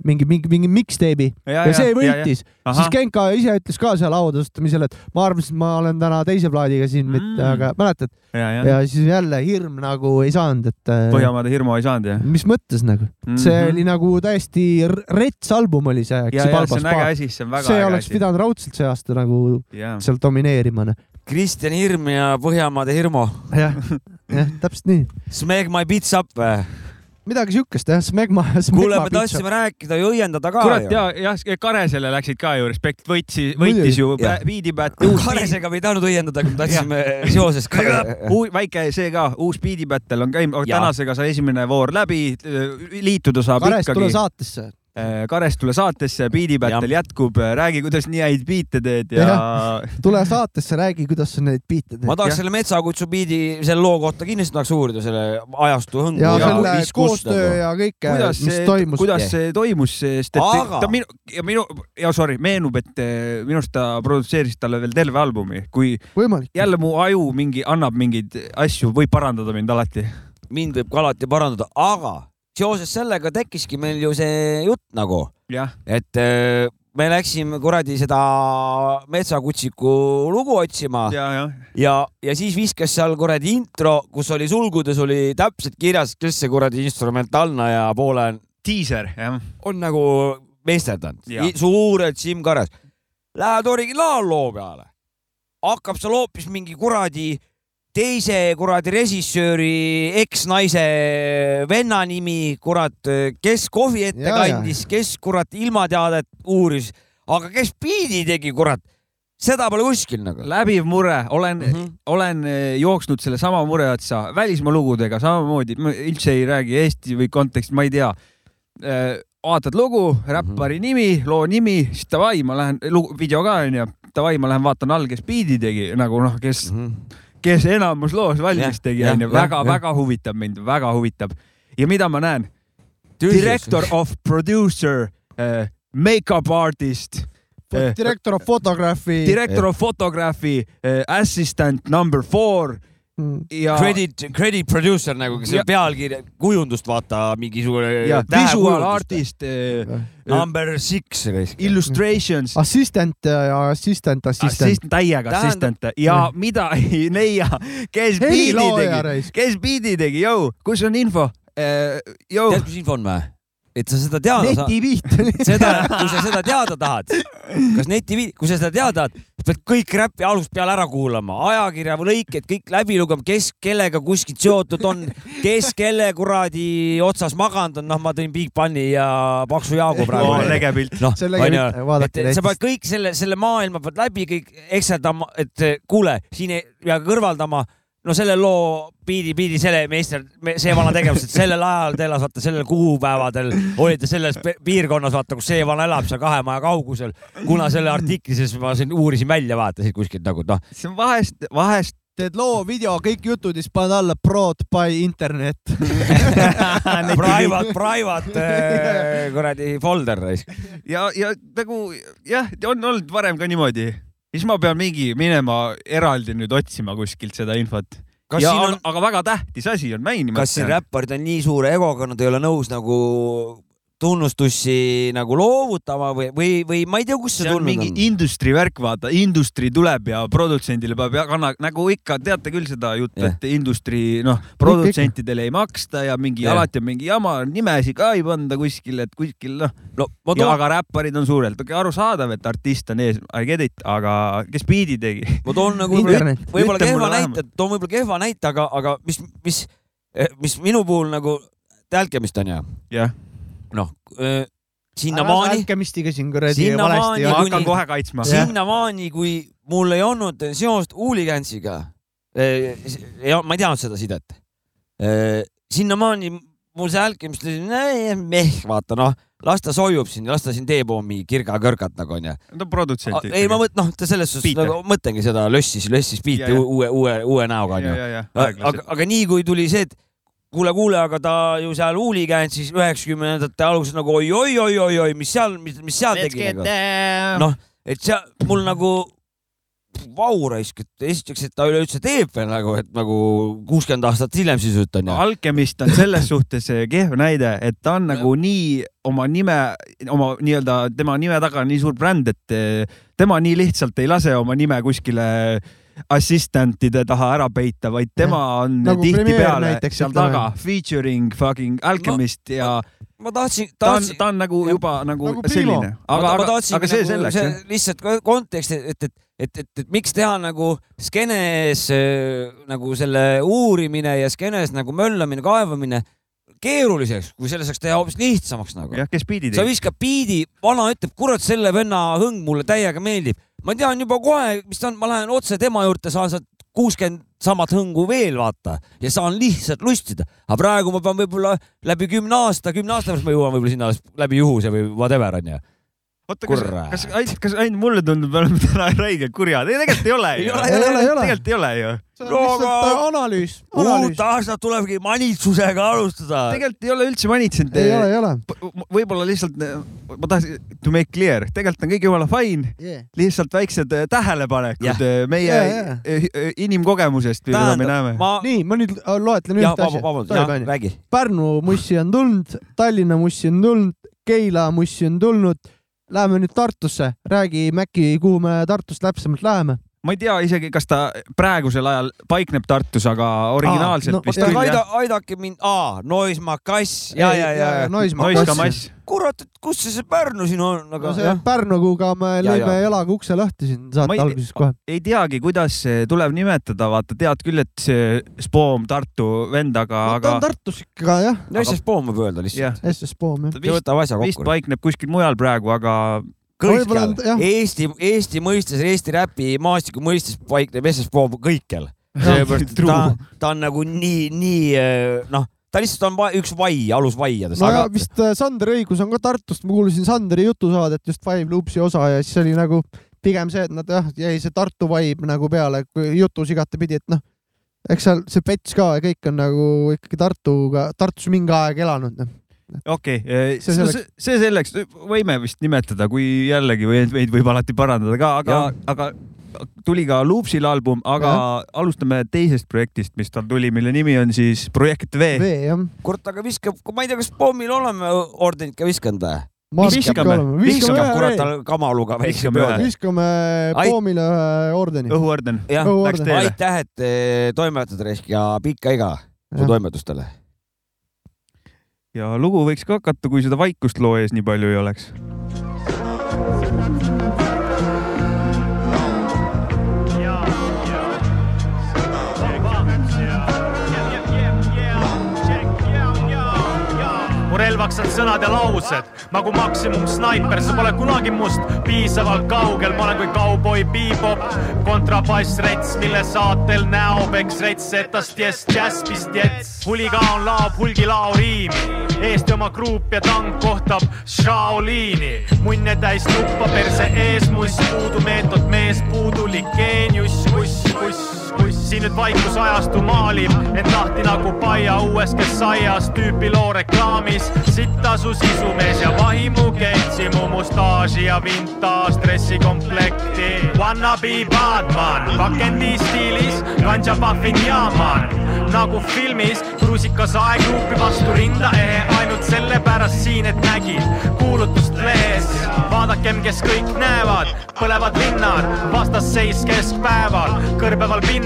mingi, mingi, mingi mixtape'i ja, ja see võitis. siis Genka ise ütles ka seal autasustamisel, et ma arvasin, et ma olen täna teise plaadiga siin mm., mitte, aga mäletad? ja, ja, ja siis jälle hirm nagu ei saanud, et äh, Põhjamaade hirmu ei saanud jah mis mõttes nagu mm, -hmm. see oli nagu täiesti rets album oli see. ja, ja see on äge asi, see on väga see äge oleks asi. pidanud raudselt see aasta nagu jah, seal domineerima. Kristjan Hirm ja Põhjamaade Hirmu. jah, jah, täpselt nii. Smegma Bits Up või? Midagi siukest jah, Smegma. kuule, me tahtsime rääkida ja õiendada ka kurat ju. ja, jah, Karesele läksid ka ju, Respekt Muidugi. võitis ju. Beatibät. Karesega me ei tahtnud õiendada, kui me tahtsime seoses ka. väike see ka, uus Beat'i battle on käinud, aga tänasega sai esimene voor läbi, liituda saab Kares, tule ikkagi. saatesse. Kares tule saatesse, Beat'i battle jätkub, räägi, kuidas nii häid biite teed ja tule saatesse, räägi, kuidas sa neid biite ma teed. tahaks selle Metsakutsu biidi selle loo kohta kindlasti tahaks uurida selle ajastu hõngu ja Ja selle viskust koostöö nagu. ja kõike, kuidas mis see, toimus. kuidas see toimus, sest et Aga- ta minu ja minu ja sorry, meenub, et eh, minu arust ta produtseeris talle veel terve albumi, kui võimalik. jälle mu aju mingi annab mingeid asju, võib parandada mind alati. mind võib ka alati parandada, aga seoses sellega tekkiski meil ju see jutt nagu, et äh, me läksime kuradi seda metsakutsiku lugu otsima ja, ja, ja ja, siis viskas seal kuradi intro, kus oli sulgudes oli täpselt kirjas, kes see kuradi instrumentaalne ja poole diiser, jah. on nagu meisterdanud Jaa., suurelt Siim Karas. Lähed originaalloo peale, hakkab seal hoopis mingi kuradi teise kuradi režissööri eksnaise venna nimi, kurat, kes kohvi ette kandis, kes kurat ilmateadet uuris, aga kes biidi tegi, kurat, seda pole kuskil nagu. läbiv mure, olen mm. -hmm. olen eh, jooksnud sellesama mure otsa välismaa lugudega samamoodi, ma üldse ei räägi Eesti või konteksti, ma ei tea. vaatad lugu, räppari Mhm. nimi, loo nimi, siis davai, ma lähen, video ka onju, davai, ma lähen vaatan all, kes biidi tegi nagu noh, kes mm, -hmm. Kes enamus loos valmis tegi onju, jah, väga, jah. väga huvitab mind, väga huvitab. ja mida ma näen? director of producer uh,, make-up artist uh,, direktor of photography. director of photography uh,, assistant number four ja, Credit, credit producer nagu, kes Ja- pealkirja, kujundust vaata mingisugune. visual artist uh,, Number six. illustrations, assistant ja assistant, assistent. assistant, täiega Tähendab- assistant ja mida ei leia, kes helilooja tegi, kes biidi tegi, jõu, kus on info? tead, mis info on või? Et sa seda teada saad, netipiit. seda, kui sa seda teada tahad, kas neti, kui sa seda teada tahad, pead kõik räpi algusest peale ära kuulama, ajakirja või lõiked kõik läbi lugema, kes kellega kuskilt seotud on, kes kelle kuradi otsas maganud on, noh, ma tõin Big Bunny ja Paksu Jaagu praegu oh,. lege pilt. noh, onju et sa pead kõik selle, selle maailma pead läbi kõik ekseldama, et kuule, siin ei pea kõrvaldama, no selle loo biidi, biidi selle meister, see vana tegevus, et sellel ajal ta elas, vaata sellel kuupäevadel olite selles piirkonnas, vaata, kus see vana elab seal kahe maja kaugusel. kuna selle artikli sees ma siin uurisin välja, vaatasin kuskilt nagu noh, see on vahest, vahest teed loo, video, kõik jutud ja siis paned alla prod by internet. private, private eh, kuradi folder ja, ja nagu jah, on olnud varem ka niimoodi. Siis ma pean mingi minema eraldi nüüd otsima kuskilt seda infot. kas ja on... aga väga tähtis asi on mängima. kas siin räpparid on nii suure egoga, nad ei ole nõus nagu tunnustussi nagu loovutama või, või, või ma ei tea, kust see see on tulnud mingi on. industry värk, vaata, industry tuleb ja produtsendile peab jagama, nagu ikka teate küll seda juttu, Jah. et industry, noh, produtsentidele ei maksta ja mingi Jah. alati on mingi jama, nimesid ka ei panda kuskil, et kuskil noh, no ja toon, aga räpparid on suurelt, okei, arusaadav, et artist on ees, I get it, aga kes biidi tegi? ma toon nagu võib-olla Ütle kehva näite, toon võib-olla kehva näite, aga, aga mis, mis, mis minu puhul nagu, The Alchemist on ju, jah, noh, sinnamaani, Alchemistiga siin kuradi valesti ma hakkan kohe kaitsma. sinnamaani, kui mul ei olnud seost Hooligansiga. ja ma ei teadnud seda sidet. sinnamaani mul see Alchemist oli meh, vaata noh, las ta soojub siin, las ta siin teeb omi kirga-kõrgat nagu onju. ta produtsent. ei, ma mõtlen, noh, ta selles suhtes nagu mõtlengi seda lössis, lössis biiti uue, uue, uue näoga onju. ja, ja, aga, aga nii kui tuli see, et kuule, kuule, aga ta ju seal Hooligansis üheksakümnendate alguses nagu oi-oi-oi-oi-oi, mis seal, mis, mis seal tegi nagu. noh, et seal mul nagu vau raisk, et esiteks, et ta üleüldse teeb veel nagu, et nagu kuuskümmend aastat hiljem sisuliselt onju. Alchemist on selles suhtes eh, kehv näide, et ta on nagu nii oma nime, oma nii-öelda tema nime taga on nii suur bränd, et eh, tema nii lihtsalt ei lase oma nime kuskile assistantide taha ära peita, vaid tema on Nagu tihtipeale seal taga featuring fucking Alchemist no, ja ma tahtsin, tahtsin, ta on nagu juba nagu, Nagu selline, aga, ma aga, aga see nagu selleks lihtsalt kontekst, et, et, et, et, et miks teha nagu skeenes äh, nagu selle uurimine ja skeenes nagu möllamine, kaevamine keeruliseks, kui selle saaks teha hoopis lihtsamaks nagu. jah, kes biidi sa tegi. viskad biidi, vana ütleb, kurat, selle venna hõng mulle täiega meeldib. ma tean juba kohe, mis ta on, ma lähen otse tema juurde, saan sealt kuuskümmend samat hõngu veel vaata ja saan lihtsalt lustida. aga praegu ma pean võib-olla läbi kümne aasta, kümne aasta pärast ma jõuan võib-olla sinna läbi juhuse või whatever onju. oota, kas, kas ainult, kas ainult mulle tundub, me oleme täna räigelt kurjad? ei, tegelikult ei ole ju. Tegelikult ei ole ju. No lihtsalt aga- analüüs, uut analüüs. aastat tulebki manitsusega alustada. tegelikult ei ole üldse manitsenud. ei ole, ei ole. võib-olla lihtsalt, ma tahtsin to make clear, tegelikult on kõik jumala fine, lihtsalt väiksed eh, tähelepanekud Jah. eh, meie eh, eh, inimkogemusest, mida me näeme. ma, nii, ma nüüd äh, loetlen ühte asja. vabandust, jah, räägi. Pärnu mussi on tulnud, Tallinna mussi on tulnud, Keila mussi on tulnud. Läheme nüüd Tartusse, räägi Mäkki, kuhu me Tartust täpsemalt läheme. Ma ei tea isegi, kas ta praegusel ajal paikneb Tartus, aga originaalselt no, vist jah. küll aida jah., aidake mind, aa, Noismaa kass, ja, ja, ja, ja. Noismaa Nois kass. Kamass. kurat, et kus see, see Pärnu siin on, no aga see jah. Pärnuga me Ja, lõime ja. jalaga ukse lahti siin saate ei- alguses kohe. ei teagi, kuidas tuleb nimetada, vaata, tead küll, et see Spoom Tartu vend, aga, ta aga on Tartus ikka jah, no siis poom võib öelda lihtsalt., SS Poom jah. vist, võtab asja vist kokku. paikneb kuskil mujal praegu, aga jah. Eesti, Eesti mõistes, Eesti räpi maastiku mõistes paikneb SS Poom kõikjal. true. ta, ta on nagu nii, nii noh, ta lihtsalt on va üks vai, alus vaiadest. no ja vist äh, Sander Õigus on ka Tartust, ma kuulasin Sanderi jutusaadet just Five Loopsi osa ja siis oli nagu pigem see, et nad jah, jäi see Tartu vibe nagu peale jutus igatepidi, et noh, eks seal see Pets ka ja kõik on nagu ikkagi Tartuga, Tartus mingi aeg elanud noh.. Okei okay,, See see selleks. see selleks, võime vist nimetada, kui jällegi või meid võib alati parandada ka, aga, aga tuli ka Loopsil album, aga ja. alustame teisest projektist, mis tal tuli, mille nimi on siis Projekt V. V kurat, aga viskab, ma ei tea, kas pommil oleme ordenit ka viskanud või? Viskame. viskab viskame kurat kamaluga väikse Viskame ühe. peole. viskame Poomile ühe ordeni. õhuorden. jah, läks teele. aitäh, et eh, toimetad Resk ja pikka iga su toimetustele. Ja lugu võiks ka hakata, kui seda vaikust loo ees nii palju ei oleks. Mu relvaks on sõnad ja laused. Nagu maksimum snaiper, sa pole kunagi must. Piisavalt kaugel, ma olen kui kauboi bebop, kontrabass rets, mille saatel näopeks rets, etast jess, džässpist jets. huligaan laob hulgilao riimi, Eesti oma gruup ja tank kohtab Shaoliini. munne täis tuppa perse ees, muss puudu meetod, mees puudulik geenius, kuss, kuss kus siin nüüd vaikusajastu maalib end lahti nagu paia uues kesaias tüüpi loo reklaamis. sitta su sisumees ja vahimu keitsi mu mustaaži ja vintage dressikomplekti. Wanna be Batman, pakendi stiilis, ganja puffin jaaman nagu filmis kruusikas aegruupi vastu rinda ehe ainult sellepärast siin, et nägin kuulutust lehes. vaadakem, kes kõik näevad, põlevad linnad, vastasseis keskpäeval, kõrbeval pinnal,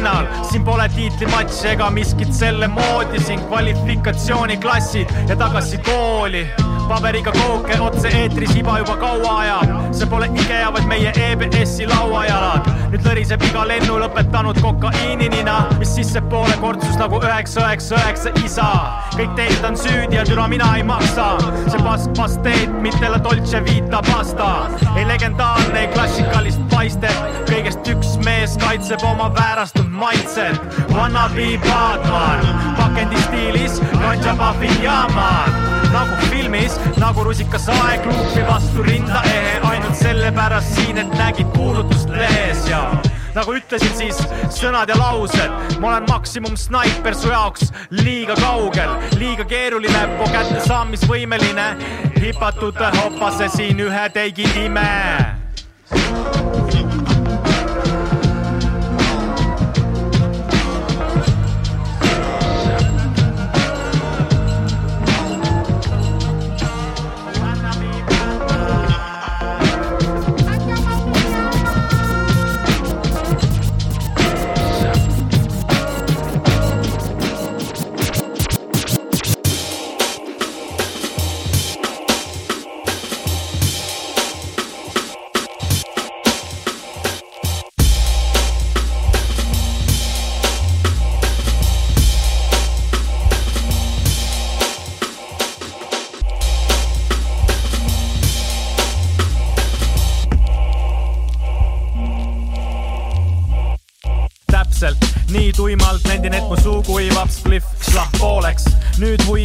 siin pole tiitlimatši ega miskit selle moodi, siin kvalifikatsiooniklassid ja tagasi kooli paberiga kooke otse-eetris iba juba kaua ajab. see pole IKEA, vaid meie EBS-i lauajalad. nüüd lõriseb iga lennu lõpetanud kokaiininina, mis sissepoole kortsus nagu üheksa, üheksa, üheksa isa. kõik teised on süüdi ja türa mina ei maksa. see pask pasteet, mitte la dolce vita pasta. ei legendaarne, ei klassikalist paistet, kõigest üks mees kaitseb oma väärastunud maitset. Wanna be Batman, pakendi stiilis, ganja puffin jaaman. Nagu filmis, nagu rusikas aegluupi vastu rinda ehe, ainult sellepärast siin, et nägid kuulutust lehes. Ja nagu ütlesin siis sõnad ja laused, ma olen maksimum snaiper su jaoks. Liiga kaugel, liiga keeruline, po kättesaamisvõimeline, hipatud hopase siin ühe teigi ime.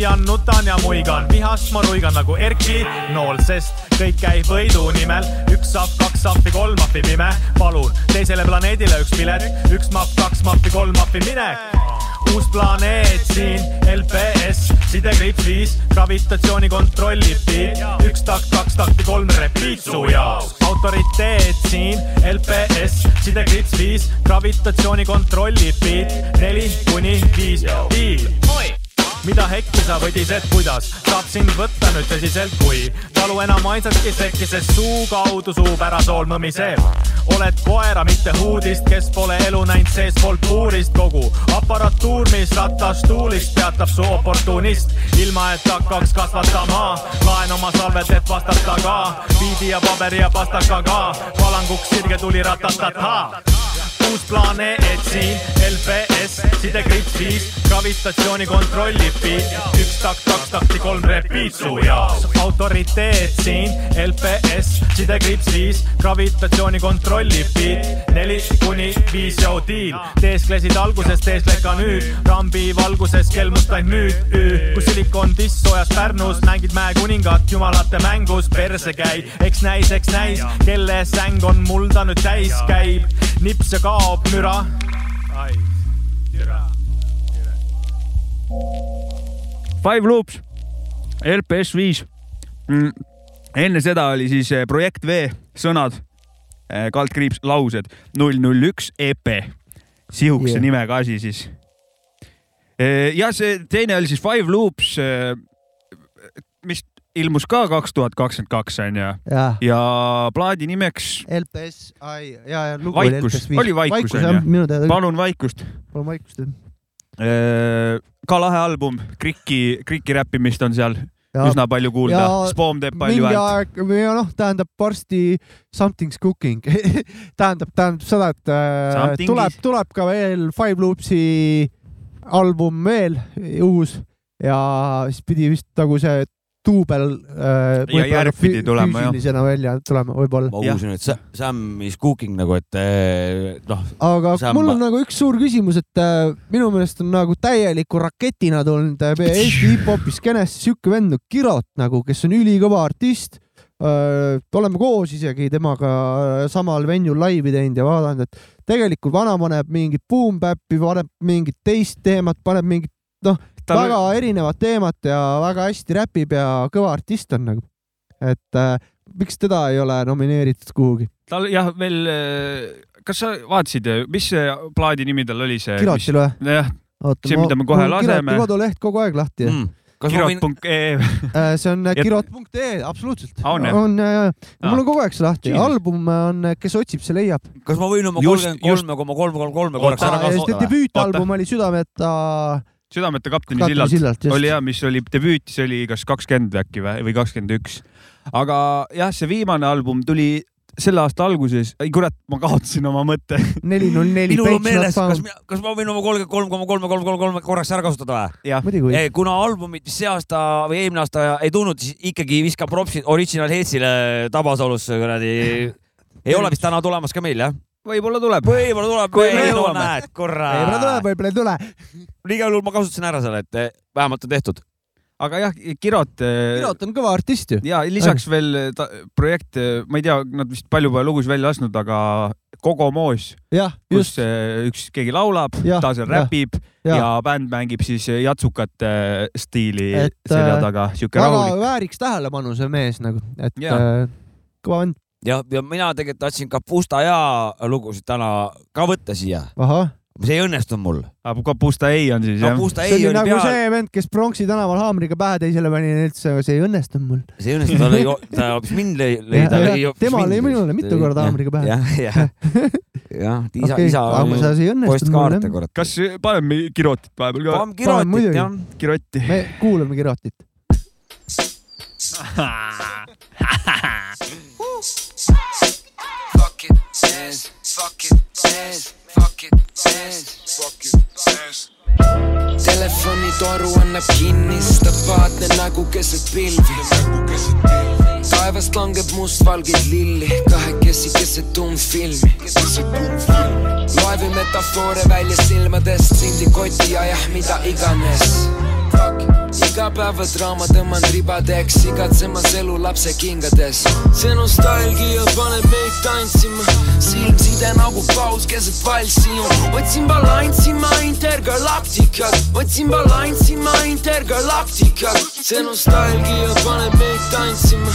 Huian, nutan ja muigan, vihast ma ruigan nagu Erki nool, sest kõik käib võidu nimel. üks sahv, kaks sahvi, kolm mahvi pime, palun teisele planeedile üks pilet, üks mahv, kaks mahvi, kolm mahvi minek uus planeet siin, LPS, sidekriips viis, gravitatsiooni kontrollib beat, üks takt, kaks takti, kolm repiit su jaoks. autoriteet siin, LPS, sidekriips viis, gravitatsiooni kontrollib beat, neli kuni viis, diil mida hekki sa võdised, kuidas? Saab sind võtta nüüd tõsiselt, kui talu enam ainsatki sekki, sest suu kaudu suu pärasool mõmiseb. oled koera, mitte huudist, kes pole elu näinud seespool puurist, kogu aparatuur, mis ratas tuulist, peatab su oportunist, ilma et hakkaks kasvatama. laen oma salved, et vastata ka, biidi ja paberi ja pastaka ka, valanguks sirge tuli ratatata uus planeet siin, LPS, sidekriips viis, gravitatsiooni kontrollib beat, üks takt, kaks takti, kolm repiit su jaoks. autoriteet siin, LPS, sidekriips viis, gravitatsiooni kontrollib beat, neli kuni viis jau diil. teesklesid alguses, teeskled ka nüüd, rambi valguses kelmust ainult nüüd. kui silikon diss soojas Pärnus, mängid mäekuningat jumalate mängus, perse käi, eks näis, eks näis, kelle säng on mulda nüüd täis käib, nips ja kaob müra. Five Loops, LPS viis mm.. enne seda oli siis eh, Projekt V sõnad, kaldkriips laused, null null üks EP, sihukese Yeah. nimega asi siis. ja see teine oli siis Five Loops, mis ilmus ka kaks tuhat kakskümmend kaks onju jah, ja plaadi nimeks LPS, ai, ja, ja lugu Vaikus. LPS viis. Oli Vaikus, on jah, ju? minu teada. Palun vaikust. palun vaikust, jah. ka lahe album, Kriki, Kriki räppimist on seal Ja- üsna palju kuulda ja, Spoom teeb palju häält. noh, tähendab varsti something's cooking tähendab, tähendab seda, et äh, Something tuleb tuleb ka veel Five Loopsi album veel uus ja siis pidi vist nagu see duubel äh, Ja järg pidi tulema, jah. füüsilisena välja tulema võib-olla. ma usun, et Sa- Sam is cooking nagu, et eh, noh, aga on mul on nagu üks suur küsimus, et äh, minu meelest on nagu täieliku raketina tulnud äh, Eesti hip-hopi skeenesse siuke vend nagu Kirot nagu, kes on ülikõva artist, oleme koos isegi temaga samal venjul laivi teinud ja vaadanud, et tegelikult vana paneb mingit boom-bap'i, paneb mingit teist teemat, paneb mingit Tal- väga erinevat teemat ja väga hästi räpib ja kõva artist on nagu. et äh, miks teda ei ole nomineeritud kuhugi? tal jah, veel, kas sa vaatasid, mis see plaadi nimi tal oli see? Kirotil või? jah, oota, See, mida me kohe laseme. koduleht kogu aeg lahti mm.. ma võin, kirot.ee, see on Ja- kirot.ee, absoluutselt. Ah, on, jah? on, mul on kogu aeg see lahti, album on, kes otsib, see leiab. kas ma võin oma kolmkümmend kolme koma kolm kolm kolme korraks ära kasutada või? debüütalbum oli Südameta südameta kapteni sillalt sillalt, just. oli jah, mis oli debüütis oli kas kakskümmend äkki või, või kakskümmend üks. aga jah, see viimane album tuli selle aasta alguses, ei kurat, ma kaotasin oma mõtte. neli null neli. minul on meeles, kas, kas ma võin oma kolmkümmend kolm koma kolme kolm kolm kolme korraks ära kasutada või? Eh, kuna albumit see aasta või eelmine aasta ei tulnud, siis ikkagi viskab propsid Original Headsile Tabasalusse kuradi. ei ole vist täna tulemas ka meil jah? Võib-olla tuleb. võib-olla tuleb, Kui me jõuame. näed, korra. võib-olla tuleb, võib-olla ei tule. igal juhul ma kasutasin ära selle, et eh, vähemalt on tehtud. aga jah, Kirot. Kirot on kõva artist ju. ja lisaks veel ta, projekt, ma ei tea, nad vist palju pole lugusid välja lasknud, aga Kogo Moos, kus just. eh, üks keegi laulab, ta seal räpib ja, ja. ja bänd mängib siis jatsukate stiili Et, selja taga, siuke väga rahulik. vääriks tähelepanu see mees nagu, et äh, kõva vend. ja, ja mina tegelikult tahtsin Kapusta ja lugusid täna ka võtta siia. see ei õnnestunud mul. Kapusta ei on siis jah? Kapusta see ei oli oli nagu peal, see vend, kes Pronksi tänaval haamriga pähe teisele pani, üldse see ei õnnestunud mul. see ei õnnestunud, ta lõi, ta hoopis mind lõi, lõi, ta lõi hoopis Tema mind. lõi minule mitu korda haamriga pähe. jah, jah, jah, isa, okei, isa aga õnnestunud postkaarte, kurat. kas paneme Kirotit vahepeal ka? paneme kirotit jah. Kirotti. me kuulame Kirotit. Fuck it, dance, fuck it, dance, fuck it, dance, fuck it, dance. Telefonitoru annab kinnistab vaatne nägu keset pilvi. taevast langeb mustvalgeid lilli, kahekesi keset tummfilmi. loevi metafoore välja silmadest, sindikoti ajah, mida iganes. igapäevadraama tõmban ribadeks, igatsemas elu lapse kingades. see nostalgia paneb meid tantsima, silmside nagu paus keset valssi. otsin balanssi ma intergalaktikas, otsin balanssi ma intergalaktikas. see nostalgia paneb meid tantsima,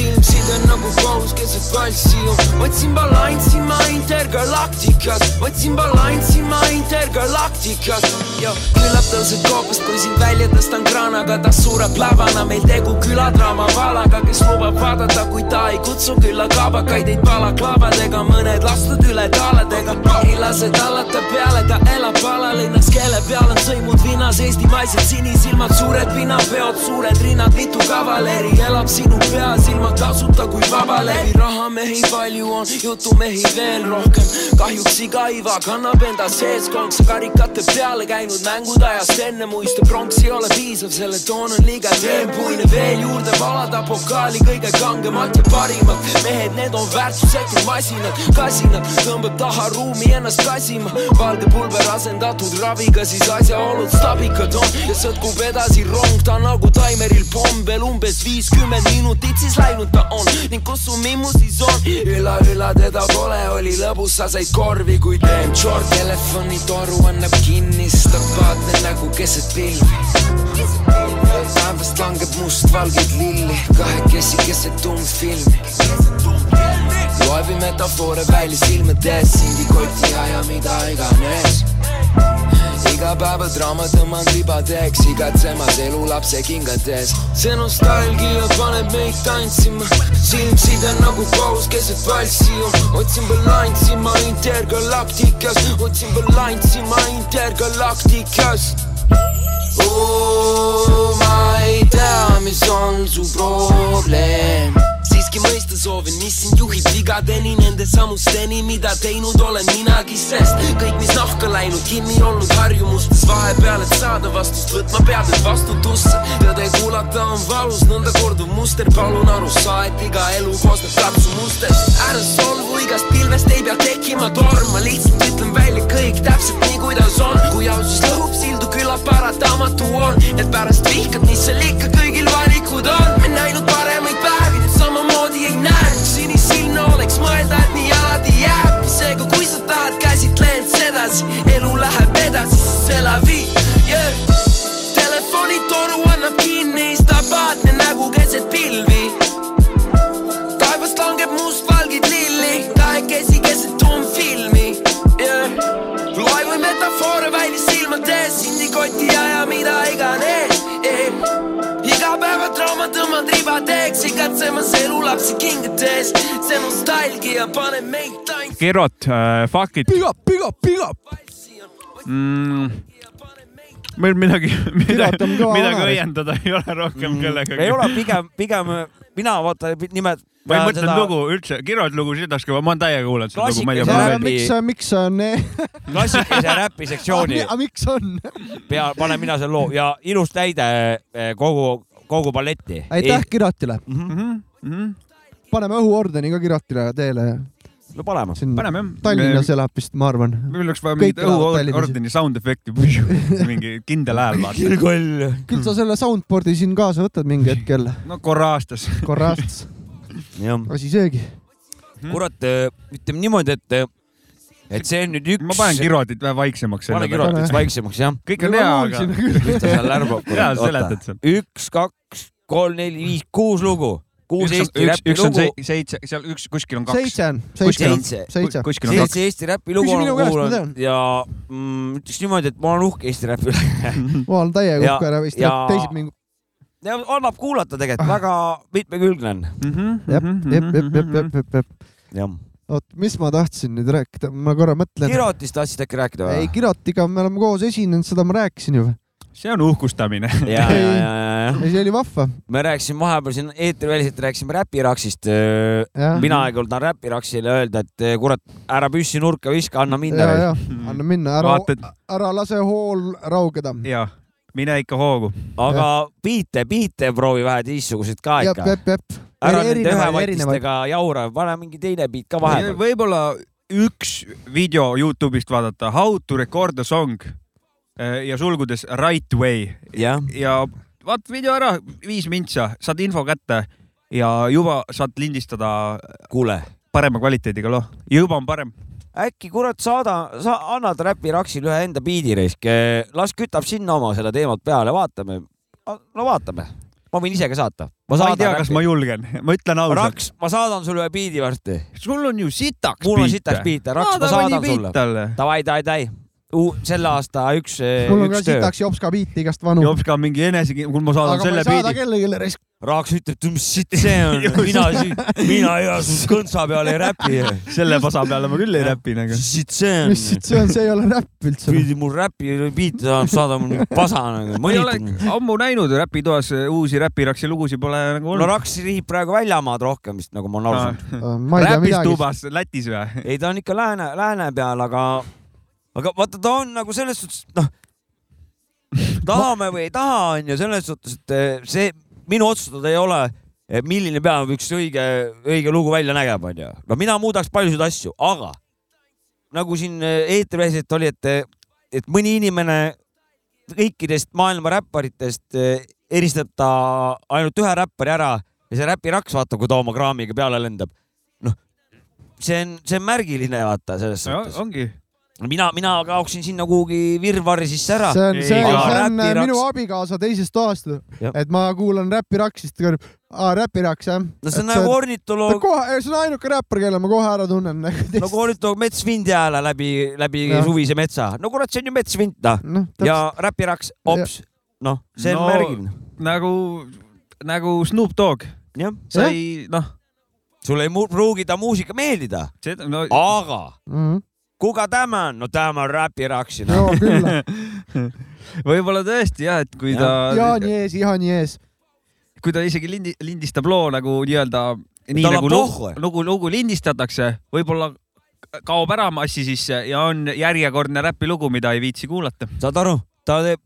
silmside nagu paus keset valssi. otsin balanssi ma intergalaktikas, otsin balanssi ma intergalaktikas. ja küllap tõuseb koopast, kui sind välja tõstan kraanaga, ta sureb lavana, meil tegu küladraama valaga, kes lubab vaadata, kui ta ei kutsu külla kaabakaid, ei balaklaavadega, mõned lastud üle taaladega. ei lase tallata peale, ta elab alalinnas, kelle peal on sõimud vinnas, eestimaised sinisilmad, suured pinnapeod, suured rinnad, mitu kavaleri elab sinu peas ilma tasuta kui vabalevi. rahamehi palju on, jutumehi veel rohkem. kahjuks iga iva kannab enda sees konkse karikate peale käinud mängude ajast enne muiste pronks ei ole piisav, selle toon on liiga teempuine, veel juurde valada pokaali kõige kangemalt ja parimat. mehed, need on väärtusetud masinad, kasinad, tõmbab taha ruumi ennast kasima. valge pulber asendatud raviga, siis asjaolud stabikad on ja sõtkub edasi rong, ta nagu taimeril pomm veel umbes viiskümmend minutit, siis läinud ta on ning kus su mimmu siis on? üla, üla teda pole, oli lõbus, sa said korvi, kui teen short. telefonitoru annab kinnistab, vaatan nägu keset pilvi. päevast langeb mustvalgeid lilli, kahekesi keset tummfilmi. loevi metafoore välja silmade ees, sindikoti aja mida iganes igapäevadraama tõmban ribadeks, igatsemas elu lapse kingades. see nostalgia paneb meid tantsima, silmside nagu paus keset valssi. otsin balanssi ma intergalaktikas, otsin balanssi ma intergalaktikas. oo, ma ei tea, mis on su probleem siiski mõista soovin, mis sind juhib vigadeni, nende sammusteni, mida teinud olen minagi, sest kõik, mis nahka läinud, kinni olnud harjumustes vahepeal, et saada vastust, võtma pead nüüd vastutusse. tõde kuulata on valus, nõnda korduv muster, palun aru saa, et iga elu koosneb katsumustest. ära solvu, igast pilvest ei pea tekkima torm, ma lihtsalt ütlen välja kõik täpselt nii, kuidas on. kui ausus lõhub sildu, küllap paratamatu on, et pärast vihkad, mis seal ikka kõigil valikud on. me näinud paremaid päevi, kõik näeb, sinisilmne oleks mõelda, et nii alati jääb. seega, kui sa tahad, käsid leend sedasi, elu läheb edasi, see la vie yeah.. telefonitoru annab kinni, stabaatne nägu keset pilvi. taevast langeb mustvalgid lilli, kahekesi keset tummfilmi yeah.. laevu metafoore välisilmades, indikoti aja, mida iganes. teeks, igatsemas elu lapsi kingades. see nostalgia paneb meid tantsima. Gerot äh,, fuck it Big up, big up, big up. mm.. meil midagi, midagi midagi õiendada ei ole rohkem Mm, kellegagi. ei ole, pigem, pigem mina vaata nimed. ma ei mõtelnud lugu üldse, Gerot lugu sidaks ka, ma olen täiega kuulanud seda lugu, ma ei tea, miks, miks on, klassikalise räpi sektsiooni miks on? pea, panen mina selle loo ja ilus näide eh, kogu, kogu balletti. aitäh Kirotile. Mhm, paneme õhuordeni ka Kirotile teele. no paneme. paneme jah. Tallinnas elab vist, ma arvan. meil oleks vaja mingit õhuordeni sound efekti, mingi kindel hääl vaata. kirgoll. küll sa selle soundboard'i siin kaasa võtad mingi hetkel, no korra aastas. korra aastas, asi seegi. kurat, ütleme niimoodi, et, et see on nüüd üks. ma panen Girotit vähe vaiksemaks. pane kirotiks vaiksemaks, jah. kõik on hea, aga ta seal lärmab. hea seletad seal. üks, kaks, kolm, neli, viis, kuus lugu. kuus üks, Eesti räpi üks on lugu se-. seitse, seal üks, kuskil on kaks. seitse on, seitse seitse. kuskil on kaks. seitse Eesti räpi lugu olen kuulanud ja mm, ütleks niimoodi, et ma olen uhke Eesti räpi üle. ma olen täiega uhke ära vist, teised mingi, ja annab kuulata tegelikult, väga mitmekülgne on. Mhm, jep, jep, jep, jep, jep, jep, jep. jah. oot, mis ma tahtsin nüüd rääkida, ma korra mõtlen. Kirotist tahtsid äkki rääkida ei, või? Kirotiga me oleme koos esinenud, seda ma rääkisin juba. see on uhkustamine. ja, ja, ja, ja, ja. see oli vahva. me rääkisime vahepeal siin eetriväliselt rääkisime Räpiraksist. Jah. mina ei kuulnud Räpiraksile öelda, et kurat, ära püssi nurka viska, anna minna ja, ja. anna minna, ära ära lase hool raugeda. ja, mine ikka hoogu. aga biite, biite proovi vähe teistsuguseid ka ikka. ära erinevaid. ühevatistega jaura, pane mingi teine biit ka vahepeal. võib-olla üks video Youtube'ist vaadata, How to record a song eh, ja sulgudes right way jah, ja vaata video ära, viis mintsa, saad info kätte ja juba saad lindistada kuule, parema kvaliteediga loo, juba on parem. Äkki kurat saada, sa annad Räpiraksile ühe enda biidi risk, las kütab sinna oma selle teemat peale, vaatame. no vaatame, ma võin ise ka saata. ma ei tea, kas ma julgen, ma ütlen ausalt. Raks, ma saadan sulle ühe biidi varsti. sul on ju sitaks mul on sitaks biite, Raks, ma saadan sulle. talle. Davai, davai, davai. selle aasta üks, mul on ka sitaks jopska biiti igast vanu. jops ka mingi enese, kui ma saadan aga ma selle ei saada biidi. kellelegi risk. Raks ütleb, et mis sitt see on, mina, mina ei asu kõntsa peale ei räpi. selle pasa peale ma küll ei räpi nagu. sitt see on mis. siit see on, see ei ole räpp üldse. pidi mul räpi biite saama, saada mul pasa nagu, ma ei ole ammu näinud räpitoas uusi räpiraksi lugusid pole nagu no olnud. Raks riib praegu väljamaad rohkem vist, nagu ma olen aru saanud. tea räpis tubas Lätis või? ei, ta on ikka lääne, lääne peal, aga, aga vaata, ta on nagu selles suhtes, noh, tahame või ei taha, onju, selles suhtes, et eh, see minu otsustada ei ole, milline peab üks õige, õige lugu välja nägema, onju. no mina muudaks paljusid asju, aga nagu siin eetriväliselt oli, et, et mõni inimene kõikidest maailma räpparitest eh, eristab ta ainult ühe räppari ära ja see räpiraks, vaata, kui ta oma kraamiga peale lendab. noh, see on, see on märgiline, vaata selles suhtes. ongi. mina, mina kaoksin sinna kuhugi virvarri sisse ära. see on, see see on äh, minu abikaasa teisest toast et ma kuulan räpiraksist, ta ütleb, aa räpiraks jah. no see on nagu ta ornitoloog, kohe, see on ainuke räppar, kelle ma kohe ära tunnen. nagu ornitoloog metsvindi hääle läbi, läbi Jah. suvise metsa. no kurat, see on ju metsvind, noh. noh, ja räpiraks, ops, noh, see on No- märgiline. nagu, nagu Snoop Dogg, jah, sa ei, noh, sulle ei pruugi ta muusika meeldida, no aga täpselt. Kuka tämä on? no tämä on räpiraksi, noh. joo, küll. võib-olla tõesti jah, et kui ta, Jaani ees, Jaani ees. kui ta isegi lindi, lindistab loo nagu nii-öelda nii Tal on nagu lugu, lugu, lugu lindistatakse, võib-olla kaob ära massi sisse ja on järjekordne räpilugu, mida ei viitsi kuulata. saad aru, ta teeb,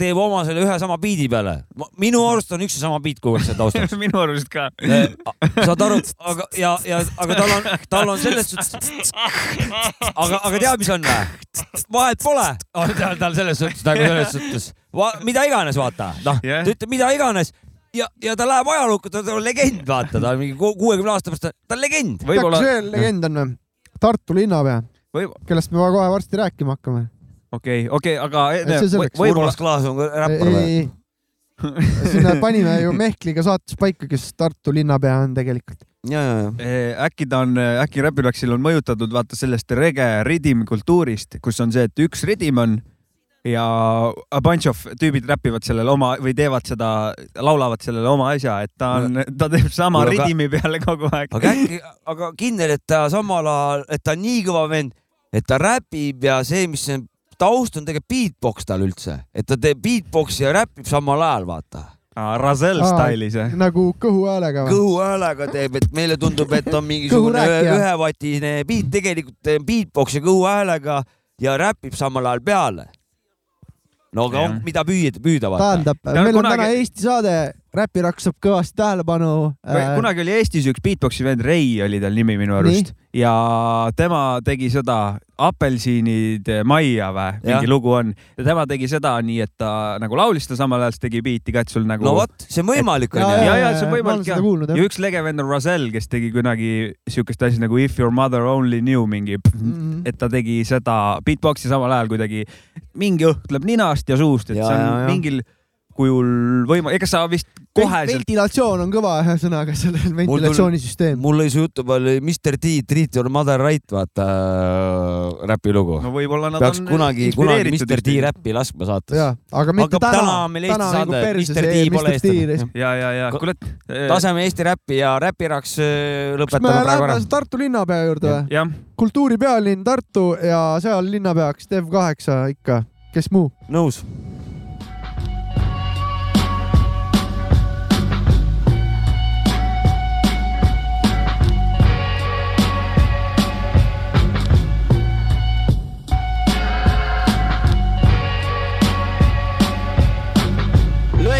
teeb oma selle ühe sama biidi peale. minu arust on üks ja sama biit kogu aeg seal taustas. minu arust ka. saad aru, aga ja, ja, aga tal on, tal on selles suhtes, aga, aga tead, mis on või? vahet pole, on tal, tal selles suhtes nagu selles suhtes, mida iganes, vaata, noh Jah. ta ütleb mida iganes ja, ja ta läheb ajalukku, ta on legend, vaata, ta on mingi ku- kuuekümne aasta pärast, ta on legend. tead, kes, veel legend on või? Tartu linnapea, kellest me kohe varsti rääkima hakkame. okei, okei, aga võib-olla Urmas Klaas on räppar või? sinna panime ju Mehkliga saates paika, kes Tartu linnapea on tegelikult. ja, ja. Eh, äkki ta on, äkki Räpiraksil on mõjutatud vaata sellest rege ridim kultuurist, kus on see, et üks ridim on ja a bunch of tüübid räpivad sellele oma või teevad seda, laulavad sellele oma asja, et ta on, ta teeb sama Kuule, aga- ridimi peale kogu aeg. aga äkki, aga kindel, et ta samal ajal, et ta on nii kõva vend, et ta räpib ja see, mis taust on tegelikult beatbox tal üldse, et ta teeb beatbox'i ja räpib samal ajal, vaata. Razel Aa, style'is jah. nagu kõhuhäälega või? kõhuhäälega teeb, et meile tundub, et on mingisugune ühevatine beat, tegelikult teeb beatbox'i kõhuhäälega ja räpib samal ajal peale. no aga on, mida püüda, püüda vaata. tähendab, meil on kunagi- täna Eesti saade, Räpiraks saab kõvasti tähelepanu. äh, kunagi oli Eestis üks beatbox'i vend, Rei oli tal nimi minu arust ja tema tegi seda Apelsinid majja või, mingi lugu on ja tema tegi seda nii, et ta nagu laulis seda samal ajal, siis tegi beat'i ka, et sul nagu. no vot, see on võimalik Ja, onju. ja, ja see on võimalik jah. ja üks lege vend on Razel, kes tegi kunagi siukest asja nagu If your mother only knew mingi, Mhm. et ta tegi seda beatbox'i samal ajal kuidagi, mingi õhk tuleb ninast ja suust, et Ja, see on ja, ja. mingil kujul võima-, ega sa vist koheselt ventilatsioon on kõva ühesõnaga sellel ventilatsioonisüsteem. mul lõi see jutu peale Mr D Treat your mother right, vaata äh, räpilugu no võib-olla nad peaks on kunagi, kunagi Mr D räppi laskma saates. aga mitte Aga täna. täna meil Eesti saade, Mr. D pole eestlane. ja, ja, ja kuule, laseme Eesti räppi ja räpiraks äh, lõpetame praegu ära läheme. Tartu linnapea juurde või? kultuuripealinn Tartu ja seal linnapeaks Dev kaheksa ikka, kes muu? nõus.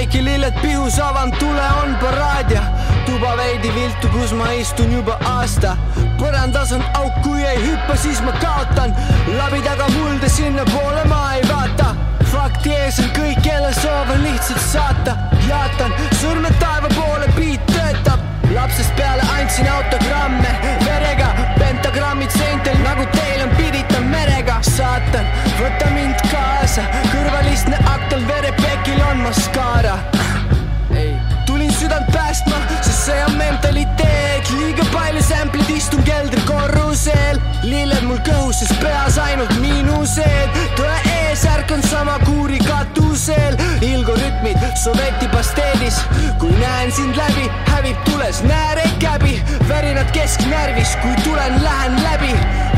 Lööki lilled pihus, avan tule, on paraad ja tuba veidi viltu, kus ma istun juba aasta. põrandas on auk, kui ei hüppa, siis ma kaotan. labi taga mulda, sinnapoole ma ei vaata. fakti ees on kõik, kelle soov on lihtsalt saata. jaatan sõrmed taeva poole, beat töötab. lapsest peale andsin autogramme verega, pentagrammid seintel nagu teil on piditav merega. saatan, võta mind kaasa, maskaara. tulin südant päästma, sest see on mentaliteet, liiga palju sämplid, istun keldrikorrusel, lilled mul kõhus, sest peas ainult miinused, tõe eesärk on sama kuuri katusel, ilgorütmid soveti pasteedis, kui näen sind läbi, hävib tules näärekäbi, värinad kesknärvis, kui tulen, lähen läbi,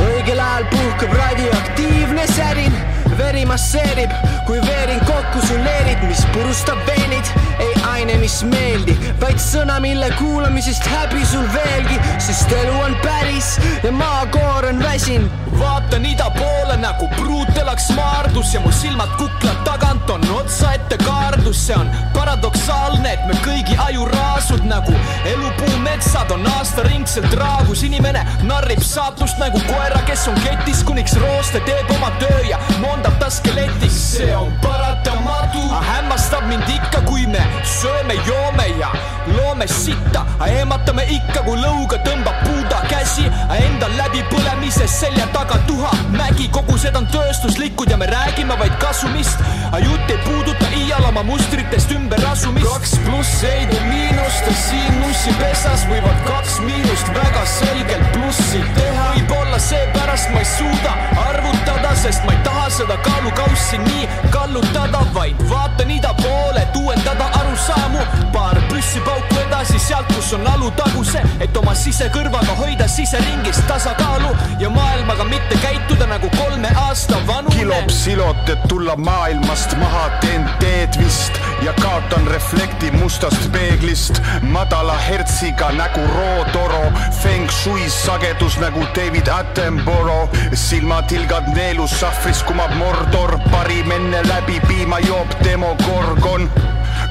õigel ajal puhkab radioaktiivne särin, veri masseerib, kui veerin kokku su leerid, mis purustab veenid, ei aine, mis meeldi, vaid sõna, mille kuulamisest häbi sul veelgi, sest elu on päris ja maakoor on väsinud. vaatan ida poole nagu pruut elaks maardus ja mu silmad kuklad tagant on otsa ette kaardus, see on paradoksaalne, et me kõigi ajuraasud nagu elupuu metsad on aastaringselt raagus, inimene narrib saatust nagu koera, kes on ketis, kuniks rooste teeb oma töö ja moondab ta skeletis, see on paratamatu, hämmastab mind ikka, kui me sööme, joome ja loome sitta, eematame ikka, kui lõuga tõmbab puuda käsi, endal läbipõlemises selja taga tuha mägi, kogu seda on tööstuslikud ja me räägime vaid kasumist. jutt ei puuduta iial oma mustritest ümberasumist. kaks pluss ei tee miinust siin nussipesas võivad kaks miinust väga selgelt plussi teha. võib-olla seepärast ma ei suuda arvutada, sest ma ei taha seda kaalukaussi nii kallutada, vaid vaatan ida poole, et uuendada arusaamu. paar püssipauku edasi sealt, kus on alutaguse, et oma sisekõrvaga hoida siseringis tasakaalu ja maailmaga mitte käituda nagu kolme aasta vanune. kilop silot, et tulla maailmast maha, teen teed vist ja kaotan reflekti mustast peeglist. madala hertsiga nägu rootoro, feng shui sagedus nagu David Attenborough, silmatilgad neelus sahvris kumab Mordor, parim enne läbi piima joob demogorgon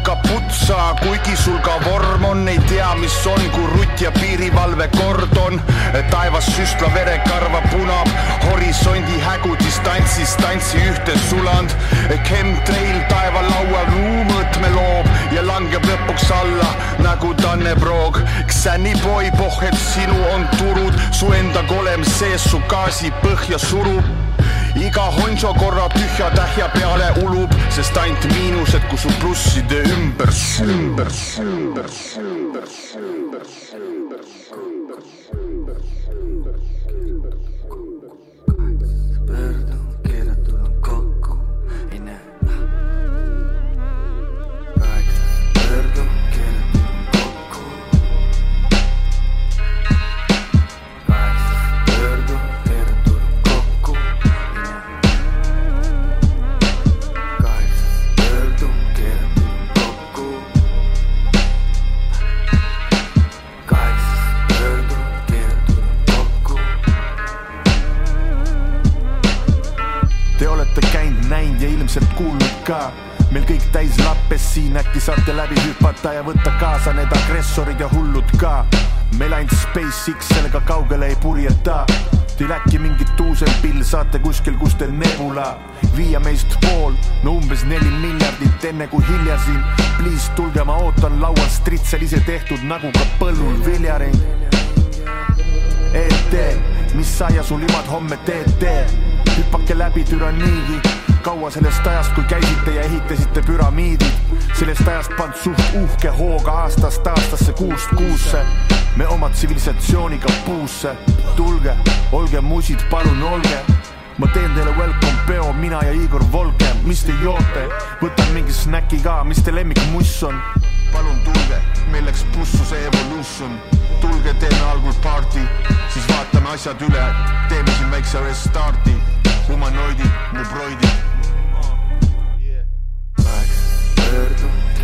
kaputsa, kuigi sul ka vorm on, ei tea, mis on, kui rutt ja piirivalve kordon. taevas süstla verekarva punab, horisondi hägu distantsis tantsi ühte suland. Chemtrail taevalaual luumõõtme loob ja langeb lõpuks alla nagu Dannebrog. Xäni boy pohhed, sinu on turud, su enda kolem sees su gaasi põhja surub iga honšo korra tühja tähja peale ulub, sest ainult miinused, kui su plusside ümber, ümber, ümber, ümber, ümber, ümber. pöördun, keeratud on kokku, kuulnud ka meil kõik täis lappes siin äkki saate läbi hüpata ja võtta kaasa need agressorid ja hullud ka meil ainult SpaceX sellega kaugele ei purjeta Teil äkki mingit tuuselpill saate kuskil, kus teil nebula viia meist pool, no umbes neli miljardit, enne kui hilja siin. Please tulge, ma ootan laual stritsel ise tehtud nagu ka põllul viljaring. ET, mis saia sul imad homme teete? hüppake läbi türanniigi kaua sellest ajast, kui käisite ja ehitasite püramiidid. sellest ajast pand suht uhke hooga aastast aastasse, kuust kuusse. me oma tsivilisatsiooniga puusse. tulge, olge musid, palun olge. ma teen teile welcome peo, mina ja Igor Volke, mis te joote? võtan mingi snäki ka, mis teie lemmikmuss on? palun tulge, meil läks pussu see evolution. tulge, teeme algul party, siis vaatame asjad üle, teeme siin väikse restardi humanoidid, mu broidid.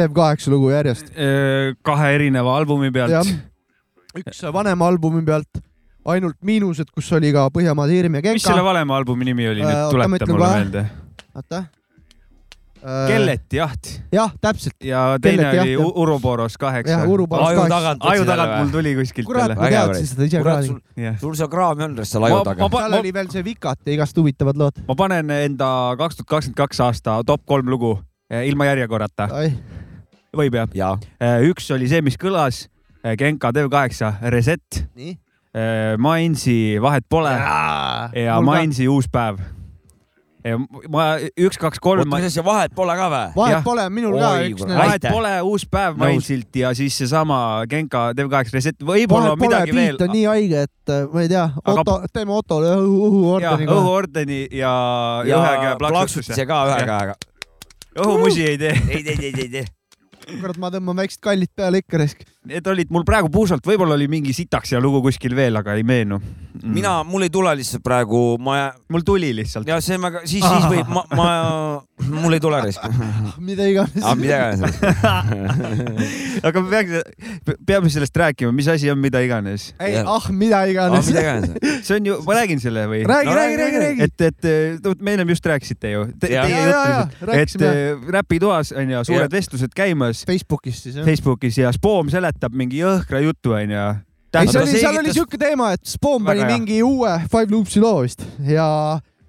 teeb kaheksa lugu järjest. äh, kahe erineva albumi pealt. üks vanem albumi pealt, ainult miinused, kus oli ka Põhjamaade hirm ja mis selle Genka. valema albumi nimi oli, Äh, nüüd ma tuleta mulle meelde. oota. Kellet jaht jah, täpselt. ja teine Kellet oli jaht, Uruboros kaheksa aju tagant. aju tagant mul tuli kuskilt kurat, ma teadsin seda ise ka sul, see kraami on seal aju taga seal oli veel see Vikat ja igast huvitavad lood. ma panen enda kaks tuhat kakskümmend kaks aasta top kolm lugu eh, ilma järjekorrata. Võib jah ja.? üks oli see, mis kõlas, Genka Dev8 Reset, nii. Mainsi Vahet pole ja ka. Mainsi Uus päev. ma üks, kaks, kolm. oota, mis asja, vahet pole ka või? vahet Jah. pole, minul ka Oi, üks kurat. nendest. vahet pole, uus päev. Mainsilt ja siis seesama Genka Dev8 Reset, võib-olla on pole, midagi veel beat on. nii haige, et äh, ma ei tea, Aga- Otto, teeme Ottole õhu, õhuordeni õhuordeni ja, ja ühe käe plaksutuse. ka ühe käega. õhumusi ei tee. ei, ei, ei, ei, ei. kurat, ma tõmban väiksed kallid peale ikka raisk. Need olid mul praegu puusalt, võib-olla oli mingi sitaks ja lugu kuskil veel, aga ei meenu mm.. mina, mul ei tule lihtsalt praegu, ma mul tuli lihtsalt. ja see siis, siis võib, ma, ma, mul ei tule risk. mida iganes aga mida iganes. aga me peaks, peame sellest rääkima, mis asi on mida iganes. ei, ah, mida aga iganes. mida iganes. see on ju, ma räägin selle või? räägi No, räägi, räägi, räägi. et, et me ennem just rääkisite ju te,. Teie jutt, et äh, räpitoas on ju suured vestlused käimas Facebookis siis jah. Facebookis ja Spoom seletab mingi jõhkra jutu onju. ei, see oli, seal oli siuke teema, et Spawn pani mingi uue Five Loops'i loo vist ja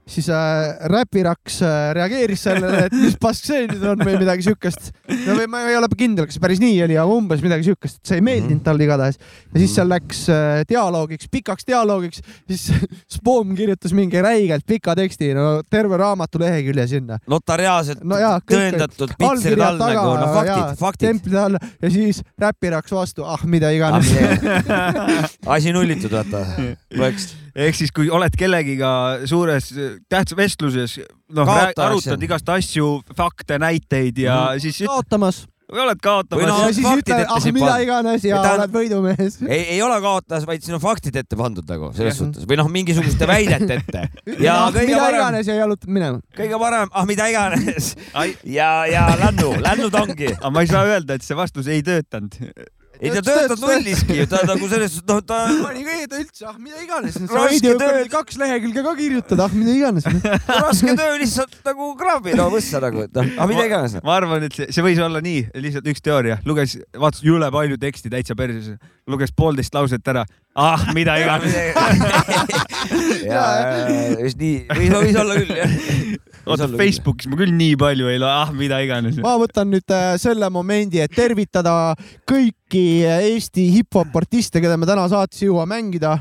siis äh, Räpiraks äh, reageeris sellele, et mis pask see nüüd on või midagi siukest. no või ma ei ole kindel, kas päris nii oli, aga umbes midagi siukest, et see ei meeldinud talle igatahes. ja siis seal läks äh, dialoogiks, pikaks dialoogiks, siis Spawn kirjutas mingi räigelt pika teksti, no terve raamatu lehekülje sinna. notariaalselt no jaa, tõendatud pitserid all nagu, no faktid, faktid. templid all ja siis Räpiraks vastu, ah mida iganes. asi nullitud, vaata. loeks. Ehk siis, kui oled kellegiga suures tähtsas vestluses, noh, arutad igast asju, fakte, näiteid ja mm -hmm. siis kaotamas või oled kaotamas no- ja siis faktid ütle, ette ah mida iganes ja Ja ta oled võidumees. ei, ei ole kaotajas, vaid siin on faktid ette pandud nagu selles suhtes või noh, mingisuguste väidete ette. ja ah, kõige mida parem, iganes ja jalutad minema. kõige parem, ah mida iganes ja, ja lännu, lännud ongi. aga ma ei saa öelda, et see vastus ei töötanud. Ei ta töötab nulliski ju, ta nagu selles suhtes, noh ta pani ka ta üldse, ah mida iganes. Raske töö- kaks lehekülge ka kirjutada, ah mida iganes. raske töö lihtsalt nagu kraabi no võssa nagu, et noh, ah mida iganes. ma arvan, et see, see võis olla nii, lihtsalt üks teooria, luges, vaatas jõle palju teksti täitsa perses, luges poolteist lauset ära, ah mida iganes. ja, just nii, võis, võis olla küll jah. oota, Facebookis ma küll nii palju ei loe, ah mida iganes. ma võtan nüüd äh, selle momendi, et tervitada kõiki Eesti hip-hop artiste, keda me täna saates jõua mängida.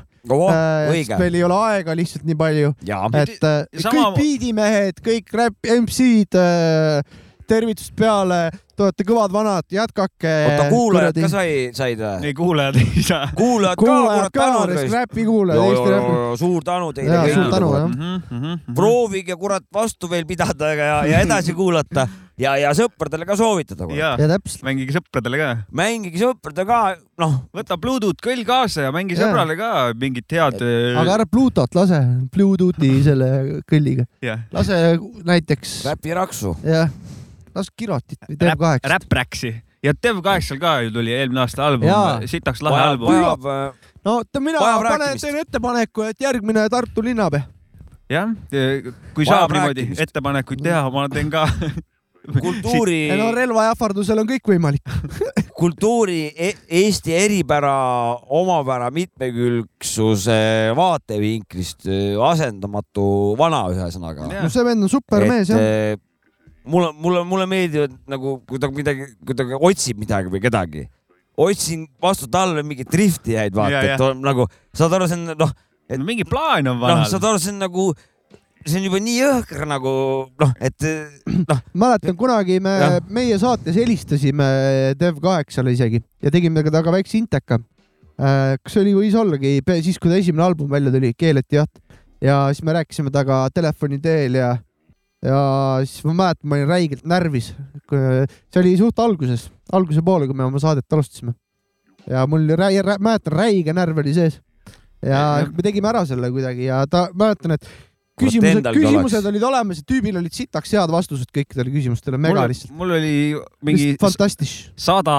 õige. meil ei ole aega lihtsalt nii palju, et äh, Sama- kõik biidimehed, kõik räpp, MC-d, tervitust peale, te olete kõvad vanad, jätkake. oota, kuulajad ka sai, said või? ei, kuulajad ei saa. kuulajad ka, kurat, tänud. räpi kuulajad, Eesti räpi. suur tänu teile Jaa, suur tänu, jah. kõigile. proovige kurat vastu veel pidada ja, ja edasi kuulata ja, ja sõpradele ka soovitada. ja ja täpselt. mängige sõpradele ka. mängige sõpradele ka, noh, võta Bluetooth kõll kaasa ja mängi Jaa. sõbrale ka mingit head. aga ära Bluetooth lase, Bluetoothi selle kõlliga. lase näiteks, räpiraksu. jah, las Kirotit või Dev kaheksa. Räpp-Räksi ja Dev8-l ka ju tuli eelmine aasta album sitaks lahe album. vajab, äh, no oota, mina panen, teen ettepaneku, et järgmine Tartu linnapea. jah, kui Vajab saab niimoodi rääkimist. ettepanekuid teha, ma teen ka. kultuuri, no relva ähvardusel on kõik võimalik. kultuuri e Eesti eripära, omapära, mitmekülgsuse vaatevinklist äh, asendamatu vana, ühesõnaga. no see vend on supermees jah. Eh, mulle, mulle, mulle meeldivad nagu, kui ta midagi, kui ta otsib midagi või kedagi. otsin vastu talle mingeid driftijaid, vaata et on nagu, saad aru, see on noh, et mingi plaan on noh, vanal saad aru, see on nagu, see on juba nii jõhker nagu noh, et noh, mäletan kunagi me meie saates helistasime Dev8-le isegi ja tegime temaga väikse inteka. kas see oli, võis ollagi pe- siis, kui ta esimene album välja tuli, Keeleti jaht. Ja siis me rääkisime temaga telefoni teel ja, ja siis ma mäletan, ma olin räigelt närvis. see oli suht alguses, alguse poole, kui me oma saadet alustasime. ja mul oli räi-, rä, mäletan, räige närv oli sees. ja me tegime ära selle kuidagi ja ta, mäletan, et küsimused, küsimused oleks. olid olemas ja tüübil olid sitaks head vastused kõikidele küsimustele, mega lihtsalt. mul oli mingi fantastisch. sada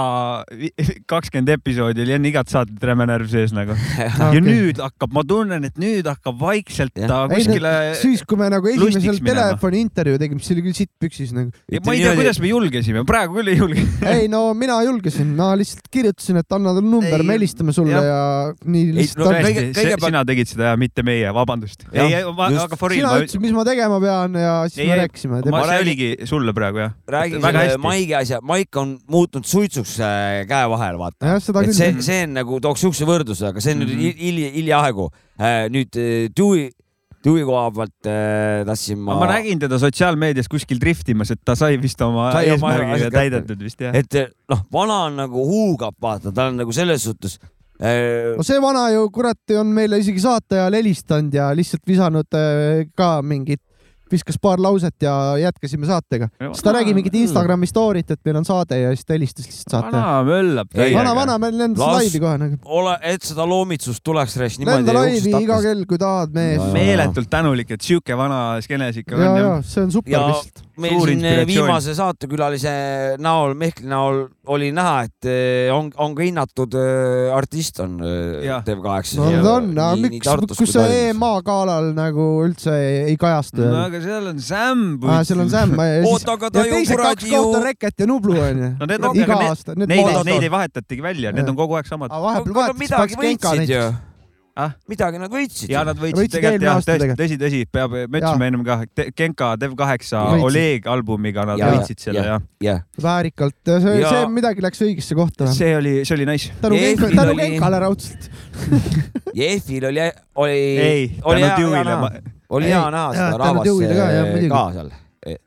kakskümmend episoodi oli enne igat saadet räme närv sees nagu. ja okei. nüüd hakkab, ma tunnen, et nüüd hakkab vaikselt Jah. ta ei, kuskile. siis, kui me nagu esimesel telefoni intervjuu tegime, siis oli küll sitt püksis nagu. ma ei tea, kuidas me julgesime, praegu küll ei julge. ei no mina julgesin, ma lihtsalt kirjutasin, et anna talle number, me helistame sulle jah. ja nii lihtsalt no kõige- kõigepealt- sina tegid seda ja mitte meie, vabandust. Ei, just. aga for real, sina ma ütlesid, mis ma tegema pean ja siis Ei, me rääkisime. ma, see oligi sulle praegu jah. räägin väga selle. Maigi asja, Maik on muutunud suitsuks äh, käe vahel, vaata. see, see on nagu, tooks siukse võrdluse, aga see on nüüd Mhm. hilja, hiljaaegu. nüüd äh, Dewey, Dewey koha pealt äh, tahtsin ma, ma nägin teda sotsiaalmeedias kuskil driftimas, et ta sai vist oma eesmärgi täidetud vist jah. et noh, vana on nagu huugab, vaata, ta on nagu selles suhtes äh, no see vana ju kurat on meile isegi saate ajal helistanud ja lihtsalt visanud äh, ka mingit, viskas paar lauset ja jätkasime saatega. siis ta räägi mingit Instagrami story't, et meil on saade ja siis ta helistas lihtsalt saate vana möllab vana, vana, meil lendas Las- laivi kohe nagu. ole, et seda loomitsust tuleks reis lenda niimoodi laivi iga kell, kui tahad, mees Ja, ja.. meeletult tänulik, et sihuke vana skeenes ikka ja, on ja jah. see on super ja lihtsalt. meil siin inspiratsioon. viimase saatekülalise näol, Mehkli näol oli näha, et eh, on, on ka hinnatud eh, artist on eh, Jah. Dev8. no ta on, aga miks, kus see EMA galal nagu üldse ei, ei kajastu no aga seal on Sam. ah,? seal on siis oota, aga ta ja ju teised kaks kuradi ju kohta, Reket ja Nublu onju no need on, aga need, neid, neid ei vahetatigi välja, need on kogu aeg samad. aga vahepeal vahetas võitsid ju näiteks.. Ah? midagi nad võitsid ja nad võitsid Võitsid tegelikult jah, tegelikult. tõsi, tõsi, peab, me ütlesime ennem ka, Genka, Dev8 Võitsid. Oleg albumiga nad Ja, võitsid selle ja. jah. jah, väärikalt, see Ja-, see midagi läks õigesse kohta. see oli, see oli nice. tänu Eefil Genka, tänu oli- Genkale raudselt. Jehvil oli, oli, ei, oli tänu hea, näha, oli Ei, hea näha seda rahvast ka, eh, seal eh,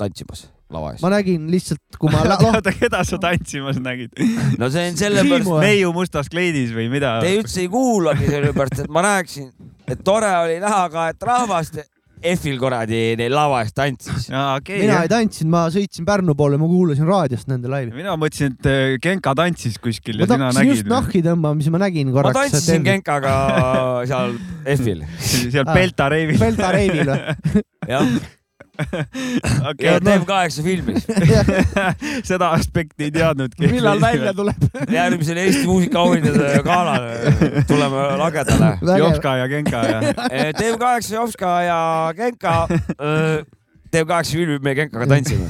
tantsimas lava ees. ma nägin lihtsalt, kui ma oota, keda sa tantsimas nägid? no see on sellepärast, neiu mustas kleidis või mida? te üldse ei kuulagi sellepärast, et ma rääkisin, et tore oli näha ka, et rahvast F-il kuradi neil lava ees tantsis. jaa, okei mina ei. tantsinud, ma sõitsin Pärnu poole, ma kuulasin raadiost nende laivi. mina mõtlesin, et äh, Genka tantsis kuskil ma ja sina hakkasin just nägid. nahhi tõmbama, siis ma nägin ma korraks. tantsisin. Genkaga seal F-il, seal. Belta reivil. Belta reivil või? jah, okei ja, Dev8 filmis. seda aspekti ei teadnudki. millal välja tuleb? järgmisel Eesti muusikaauhindade galal tuleme lagedale. Jopska ja Genka ja. Dev8, Jopska ja Genka. Dev8 filmib me Genkaga tantsime.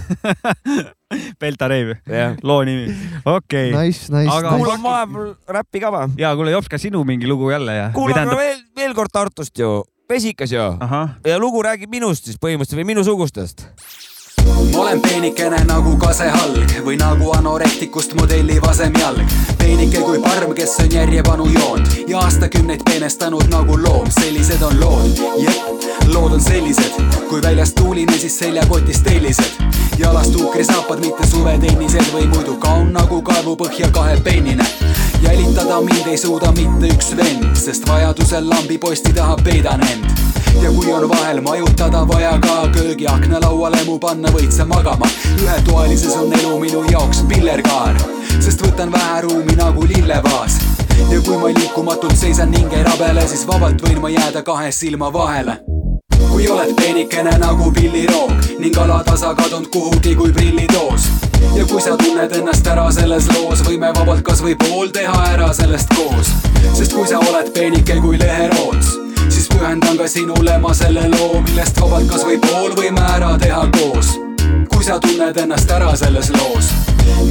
Belta reiv, jah. loo nimi. okei. Nice, nice, Aga- nice. kuulame vahepeal räppi ka või? ja kuule, Jopska, sinu mingi lugu jälle ja? kuulame veel, veel kord Tartust ju, Vesikas ju. ja lugu räägib minust siis põhimõtteliselt või minusugustest. Ma olen peenikene nagu kasehalg või nagu anorektikust modelli vasem jalg. peenike kui parm, kes on järjepanu joonud ja aastakümneid peenestanud nagu loom, sellised on lood. jep, lood on sellised, kui väljas tuuline, siis seljakotis tellised. jalas tuukrisaapad, mitte suvetennised või muidu kaun nagu kaevupõhja kahepennine. jälitada mind ei suuda mitte üks vend, sest vajadusel lambiposti taha peidan end ja kui on vahel majutada vaja ka köögiaknalauale mu panna, võid sa magama. ühetoalises on elu minu jaoks pillerkaar, sest võtan vähe ruumi nagu lillevaas. ja kui ma liikumatult seisan ning ei rabele, siis vabalt võin ma jääda kahe silma vahele kui oled peenikene nagu pilliroog ning alatasa kadunud kuhugi kui prillitoos. ja kui sa tunned ennast ära selles loos, võime vabalt kasvõi pool teha ära sellest koos. sest kui sa oled peenike kui leheroots, pühendan ka sinule ma selle loo, millest vabalt kasvõi pool võime ära teha koos. kui sa tunned ennast ära selles loos.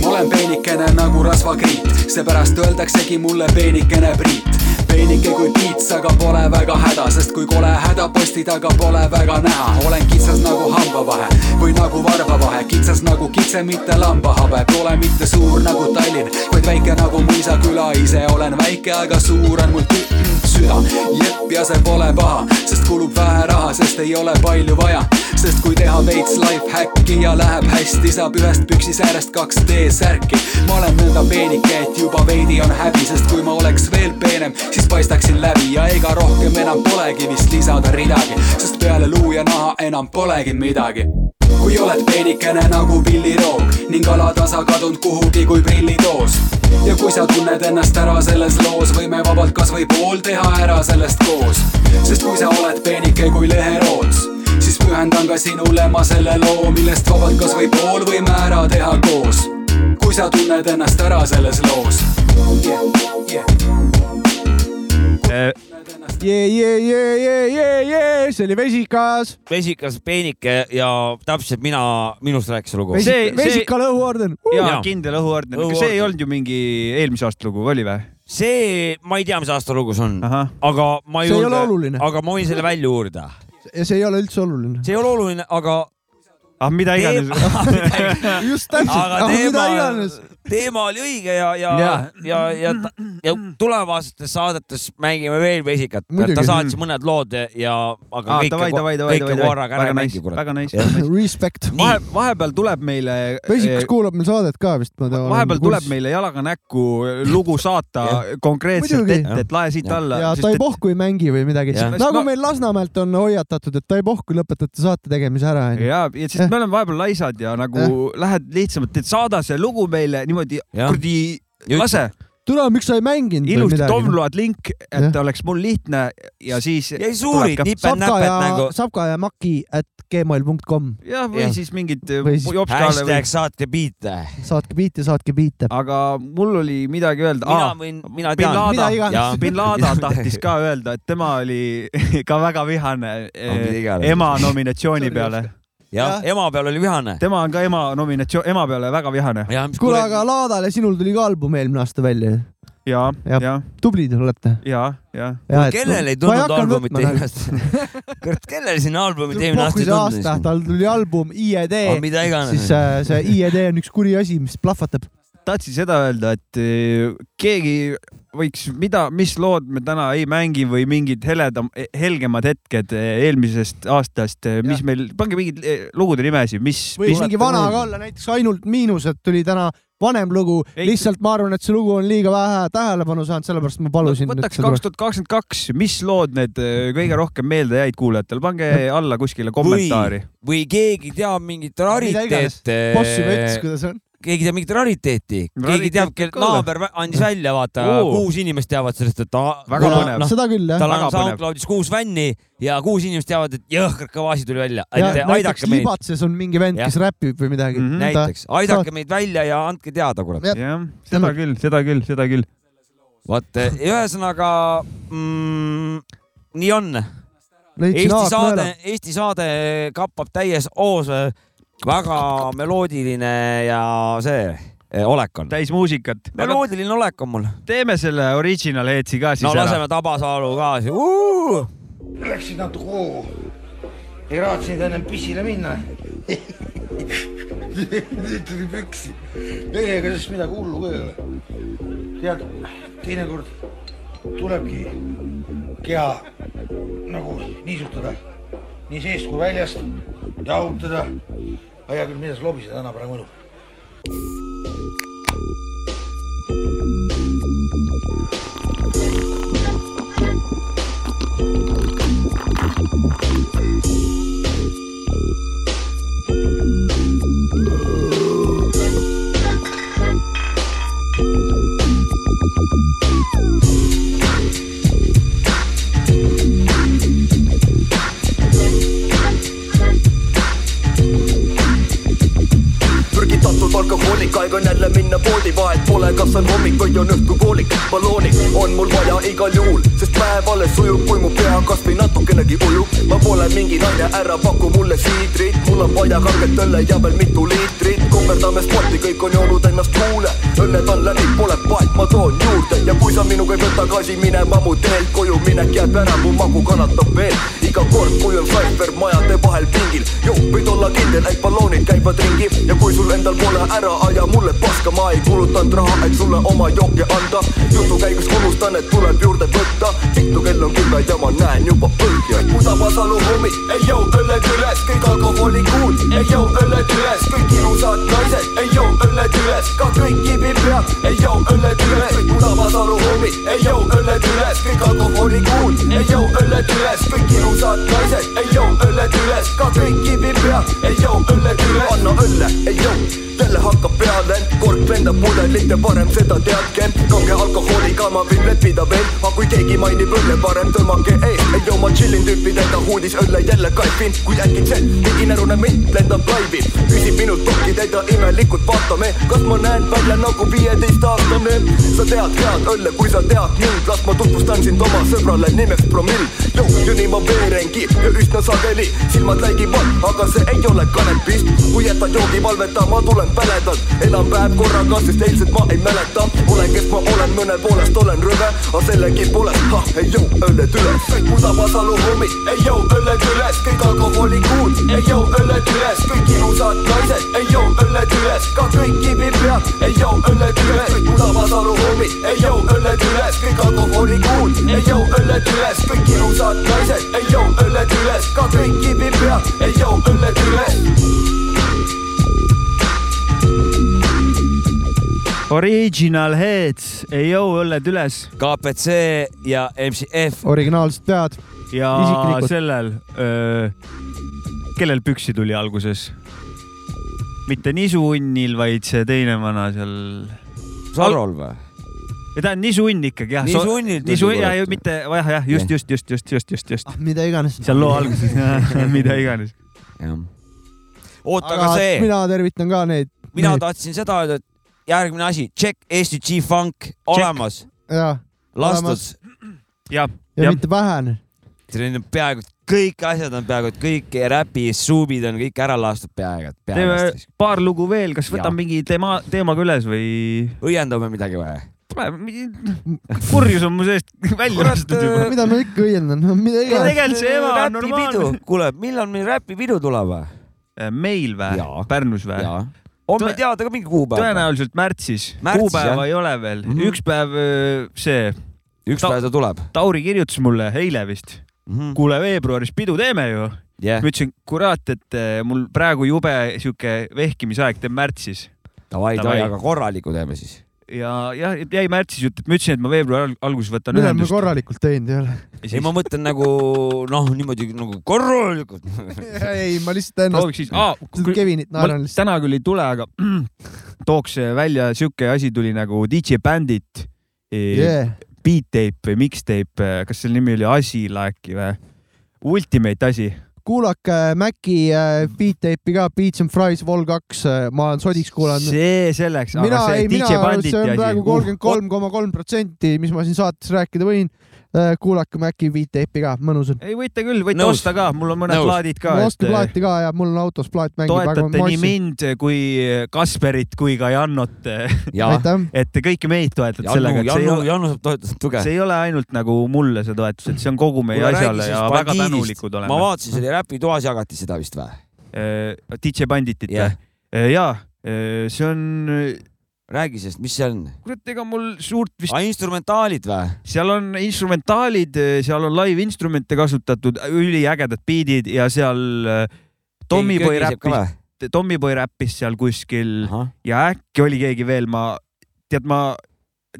ma olen peenikene nagu rasvakriit, seepärast öeldaksegi mulle peenikene Priit. Peenike kui piits, aga pole väga häda, sest kui kole häda posti taga pole väga näha, olen kitsas nagu hambavahe või nagu varbavahe, kitsas nagu kitse, mitte lambahabe, pole mitte suur nagu Tallinn, vaid väike nagu mõisaküla, ise olen väike, aga suur on mul tü- süda. jepp ja see pole paha, sest kulub vähe raha, sest ei ole palju vaja, sest kui teha veits life hack'i ja läheb hästi, saab ühest püksisäärest kaks D-särki. ma olen nõnda peenike, et juba veidi on häbi, sest kui ma oleks veel peenem, siis paistaksin läbi ja ega rohkem enam polegi vist lisada ridagi, sest peale luu ja naha enam polegi midagi kui oled peenikene nagu pilliroog ning alatasa kadunud kuhugi kui prillitoos. ja kui sa tunned ennast ära selles loos, võime vabalt kasvõi pool teha ära sellest koos. sest kui sa oled peenike kui leheroots, siis pühendan ka sinule ma selle loo, millest vabalt kasvõi pool võime ära teha koos. kui sa tunned ennast ära selles loos yeah,. Yeah. jee, jee, jee, jee, jee, jee, see oli vesikas. vesikas peenike ja täpselt mina, minust rääkis lugu. See- see- vesikale õhuorden. ja Jaa. kindel õhuorden, aga see ei olnud ju mingi eelmise aasta lugu, oli või? see, ma ei tea, mis aasta lugu see on, aga ma ei See ei ole oluline. aga ma võin selle välja uurida. ja see ei ole üldse oluline. see ei ole oluline, aga ah mida iganes. just täpselt, aga ah mida teema iganes., teema oli õige ja, ja, ja Jaa., ja, ja, ja tulevastes saadetes mängime veel vesikat. Ta saatis mõned lood ja, aga Aa, kõike davai, davai,, davai, kõike korraga ära väga ei mängi, kurat. väga nice, väga nice. Respect. vahe, vahepeal tuleb meile. vesikas kuulab meil saadet ka vist. vahepeal tuleb meile jalaga näkku lugu saata konkreetselt ette, et lae siit alla. ja ta ei pohku ei mängi või midagi. Nagu meil Lasnamäelt on hoiatatud, et ta ei pohku, lõpetate saate tegemise ära. ja, ja sest me oleme vahepeal laisad ja nagu lähed lihtsamalt, et saada see lugu meile niimoodi kuradi lase. tule, miks sa ei mänginud? ilusti download link, et Jah. oleks mul lihtne ja siis. Ja ei suurid Sapka ja nagu-, Sapka ja Maki at gmail.com. jah, või Jah. siis mingid Või siis jopskale või hashtag. saatke biite. saatke biite, saatke biite. aga mul oli midagi öelda. mina võin, mina tean. Bin Laden tahtis ka öelda, et tema oli ka väga vihane eh, ema nominatsiooni peale. jah, ema peal oli vihane. tema on ka ema nominatsioon, ema peale väga vihane. kuule, aga Laadale, sinul tuli ka album eelmine aasta välja. ja, Ja- ja, tublid olete. ja, ja. kellel ei tulnud albumit eelmine aasta? kurat, kellel sinna albumit eelmine aasta ei tulnud? tal tuli album IED iganes. siis äh, see IED on üks kuri asi, mis plahvatab. Tahtsin seda öelda, et eh, keegi võiks, mida, mis lood me täna ei mängi või mingid heledam, helgemad hetked eh, eelmisest aastast, mis meil, pange mingid eh, lugude nimesid, mis. võis mingi vana ka olla, näiteks ainult Miinused tuli täna vanem lugu, lihtsalt ma arvan, et see lugu on liiga vähe tähelepanu saanud, sellepärast ma palusin. võtaks kaks tuhat kakskümmend kaks, mis lood need eh, kõige rohkem meelde jäid kuulajatele, pange alla kuskile kommentaari. või keegi teab mingit rariteete. boss juba ütles, kuidas on. Keegi teab mingit rariteeti, keegi teab, kel naaber andis välja, vaata Oo. kuus inimest teavad sellest, et ta Väga põnev. Seda küll, jah. tal on. SoundCloudis kuus fänni ja kuus inimest teavad, et jõhkralt kõva asi tuli välja, näiteks aidake meid, Libatses on mingi vend, kes räpib või midagi. näiteks aidake meid välja ja andke teada, kurat. jah, seda küll, seda küll, seda küll. vot ühesõnaga mm, nii on. Eesti saade, Eesti saade kappab täies hoos, väga meloodiline ja see eh, olek on. täis muusikat. meloodiline olek on mul. teeme selle original headsi ka siis no ära laseme. Tabasaalu ka siis uh!. Läksid natuke hoogu. ei raatsinud ennem pissile minna. nüüd tuli püksi. ei, ega sellest midagi hullu ka ei ole. tead, teinekord tulebki keha nagu niisutada nii seest kui väljast, jahutada. hea küll, mida sa lobisid, anna praegu mõnu. prügitatud alkohoolik, aeg on jälle minna poodi, vahet pole, kas on hommik või on õhtupoolik. ballooni on mul vaja igal juhul, sest päev alles sujub, kui mu pea kasvõi natukenegi ujub. ma pole mingi naine, ära paku mulle siidrit, mul on vaja kanget õlle ja veel mitu liitrit. komberdame sporti, kõik on joonud ennast kuule, õlled on läbi, pole paet, ma toon juurde ja kui sa minuga ei võta gaasi minema mu teelt, koju minek jääb ära, mu magu kannatab veel. iga kord, kui on Cypher majade vahel pingil, joo, võid olla kindel, et balloonid käivad ringi ja kui sul endal pole ära aja mulle paska, ma ei kulutanud raha, et sulle oma jooke anda. jutu käigus unustan, et tuleb juurde võtta, vittu kell on kümme ja ma näen juba põhja. mu Tabasalu hommik, ei joo, õlled üles, kõik alkohoolikuud, ei joo, õlled üles, kõik ilusad naised, ei joo, õlled üles, ka kõik kivipead, ei joo, õlled üles, kõik mu Tabasalu hommik, ei joo, õlled üles, kõik alkohoolikuud, ei joo, õlled üles, kõik ilusad naised, ei joo, õlled üles, ka kõik kivipead, ei joo, õlled üles, anna õlle, ei joo jälle hakkab peale, kork lendab pudelit ja parem seda teadke, kange alkoholiga ma võin leppida veel, aga kui keegi mainib õlle, parem tõmmake ees, ei joo, ma chillin tüüpidega huudis õlle jälle kaifin, kui äkitselt mingi närune mint lendab laivi, küsib minult dokki teda imelikult, vaatame, kas ma näen välja nagu viieteistaastane, sa tead head õlle, kui sa tead mind, las ma tutvustan sind oma sõbrale nimeks Promill, joo, ja nii ma veerengi ja üsna sageli, silmad läigivad, aga see ei ole kanepist, kui jätad joogi valveta, ma tulen päledalt, elan päev korraga, sest eilset ma ei mäleta, olen, kes ma olen, mõne poolest olen rõve, aga sellegipoolest, ah, ei joo, õlled üles, kõik mu Tabasalu hommik, ei joo, õlled üles, kõik alkohoolikuud, ei joo, õlled üles, kõik ilusad naised, ei joo, õlled üles, ka kõik kivipead, ei joo, õlled üles, kõik mu Tabasalu hommik, ei joo, õlled üles, kõik alkohoolikuud, ei joo, õlled üles, kõik ilusad naised, ei joo, õlled üles, ka kõik kivipead, ei joo, õlled üles Original Heads, ei joo, õlled üles. KPC ja MCF. originaalsed pead. ja Isiklikud. sellel, kellel püksi tuli alguses? mitte nisuunnil, vaid see teine vana seal. Sarol või? ja ta on nisuunn ikkagi jah. Nisuunnil tuli nisu, ja mitte, jah, jah, just, just, just, just, just, just, just. Ah, mida iganes. seal loo alguses, mida iganes. oota, aga see, mina tervitan ka neid. mina tahtsin seda öelda, et järgmine asi, check Eesti G-Funk olemas, lastud. ja, ja mitte vähene. selline peaaegu et kõik asjad on peaaegu et kõik räpi suubid on kõik ära lastud peaaegu et teeme peaaegu. paar lugu veel, kas võtame mingi teema, teemaga üles või? õiendame midagi või? kurjus on mu seest välja lastud juba. mida ma ikka õiendan, mida iganes. tegelikult see ema on normaalne. kuule, millal meil räpipidu tuleb või? meil või? Pärnus või? On meil teada ka mingi kuupäev? tõenäoliselt märtsis, Märtsis, kuupäeva jah. ei ole veel mm. -hmm. üks päev see. üks päev ta tuleb. Tauri kirjutas mulle eile vist mm, -hmm. kuule veebruaris pidu teeme ju Yeah. ma ütlesin, kurat, et eh, mul praegu jube sihuke vehkimisaeg teeb märtsis Davai. davai, aga korraliku teeme siis. Ja jah, jäi märtsis jutt, et ma ütlesin, et ma veebruari al- alguses võtan millal me ühendust. korralikult teinud ei ole? ei, ma mõtlen nagu noh, niimoodi nagu korralikult. ei, ma lihtsalt ennast prooviks siis, aa, Kevinit naeran lihtsalt. täna küll ei tule, aga tooks välja sihuke asi tuli nagu DJ Bandit Yeah. Beat Tape või Mixtape, kas selle nimi oli Asila äkki või? Ultimate asi. Kuulake Maci äh, beat tape'i ka, Beats and Fries Vol kaks, ma olen sodiks kuulanud. see selleks, mina aga see ei, mina DJ, see Banditi on asi praegu. kolmkümmend kolm koma kolm protsenti, mis ma siin saates rääkida võin. Kuulake Maci beat tape'i ka, mõnus on. ei võite küll, võite Nõus. osta ka, mul on mõned Nõus. plaadid ka. ostke plaati ka ja mul on autos plaat mängib. toetate nii mind kui Kasperit kui ka Jannot. aitäh. et kõiki meid toetate Jannu, sellega, et see ei Jannu, ole, Jannu saab toetada tuge. see ei ole ainult nagu mulle see toetus, et see on kogu meie asjale ja väga tänulikud ma oleme. vaatasin, see oli räpitoas jagati seda vist või? DJ Banditit või? jaa, see on, räägi sellest, mis see on? kurat, ega mul suurt vist aa, instrumentaalid või? seal on instrumentaalid, seal on live instrumente kasutatud, üliägedad beat'id ja seal äh, Tommyboy räppis, Tommyboy räppis seal kuskil ja äkki oli keegi veel, ma, tead, ma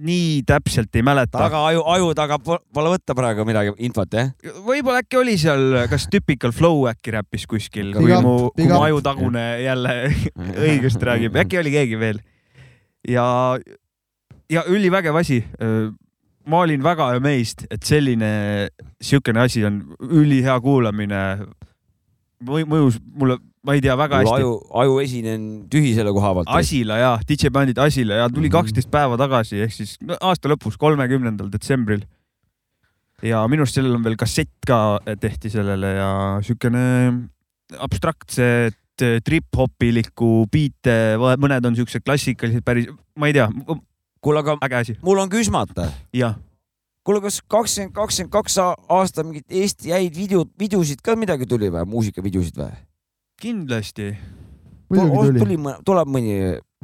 nii täpselt ei mäleta. taga aju, aju taga po- pole võtta praegu midagi infot, jah? võib-olla äkki oli seal, kas Typical Flow äkki räppis kuskil, kui mu, kui mu ajutagune jälle õigesti räägib, äkki oli keegi veel. ja, ja ülivägev asi. ma olin väga amazed, et selline, siukene asi on ülihea kuulamine. mõjus mulle, ma ei tea, väga hästi aju, aju esine on tühi selle koha pealt. Asila ja DJ bändid Asila ja Mhm. tuli kaksteist päeva tagasi ehk siis aasta lõpus, kolmekümnendal detsembril. ja minu arust sellel on veel kassett ka tehti sellele ja siukene abstraktset trip-hopilikku biite, mõned on siuksed klassikalised päris, ma ei tea. kuule, aga äge asi. mul on küsimus. jah. kuule, kas kakskümmend, kakskümmend kaks aasta mingit Eesti häid video, videosid ka midagi tuli või, muusikavideosid või? kindlasti. Muidugi tuli. tuli, tuleb mõni,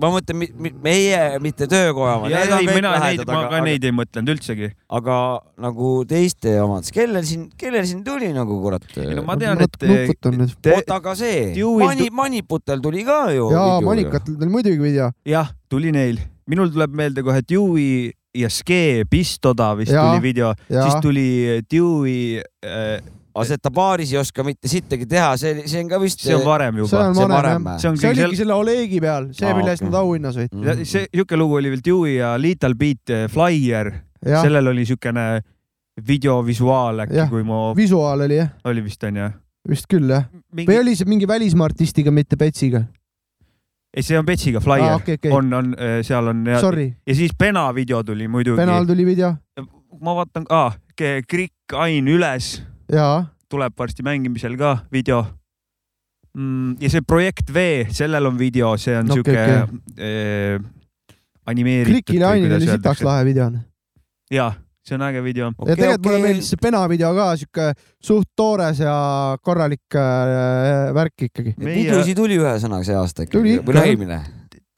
ma mõtlen meie, mitte töökoja oma. ei, mina neid, ma ka neid ei mõtlenud üldsegi. aga nagu teiste omad, kellel siin, kellel siin tuli nagu kurat? no ma tean, et oota, aga see, Mani, Maniputel tuli ka ju. jaa, Manikatel tuli muidugi video. jah, tuli neil. minul tuleb meelde kohe Dewey ja Ske Pistoda vist Jaa, tuli video, siis tuli Dewey äh,. Aga ta baaris ei oska mitte sittagi teha, see, see on ka vist. see on varem juba. see on varem jah. see on see oligi selle Olegi peal, see, mille eest okei. nad auhinna said. Ja see siuke lugu oli veel Dewey ja Little Beat eh, Flyer, sellel oli siukene videovisuaal äkki, kui ma, visuaal oli jah, oli vist onju. vist küll jah. Mingi- või oli see mingi välismaa artistiga, mitte Petsiga? ei, see on Betsiga Flyer Aa, okei, okei. on, on, seal on ja, Sorry. ja siis Pena video tuli muidugi. Penal tuli video. ma vaatan ah,, Krikk Ain üles tuleb varsti mängimisel ka video mm,. ja see Projekt V, sellel on video, see on Okei, siuke okei. eh, animeeritud. Krikil ja Ainil oli sitaks lahe video. jaa, see on äge video. ja tegelikult mulle meeldis see Pena video ka, siuke suht toores ja korralik äh, värk ikkagi. videosid tuli ühesõnaga see aasta ikka. Tuli või no eelmine.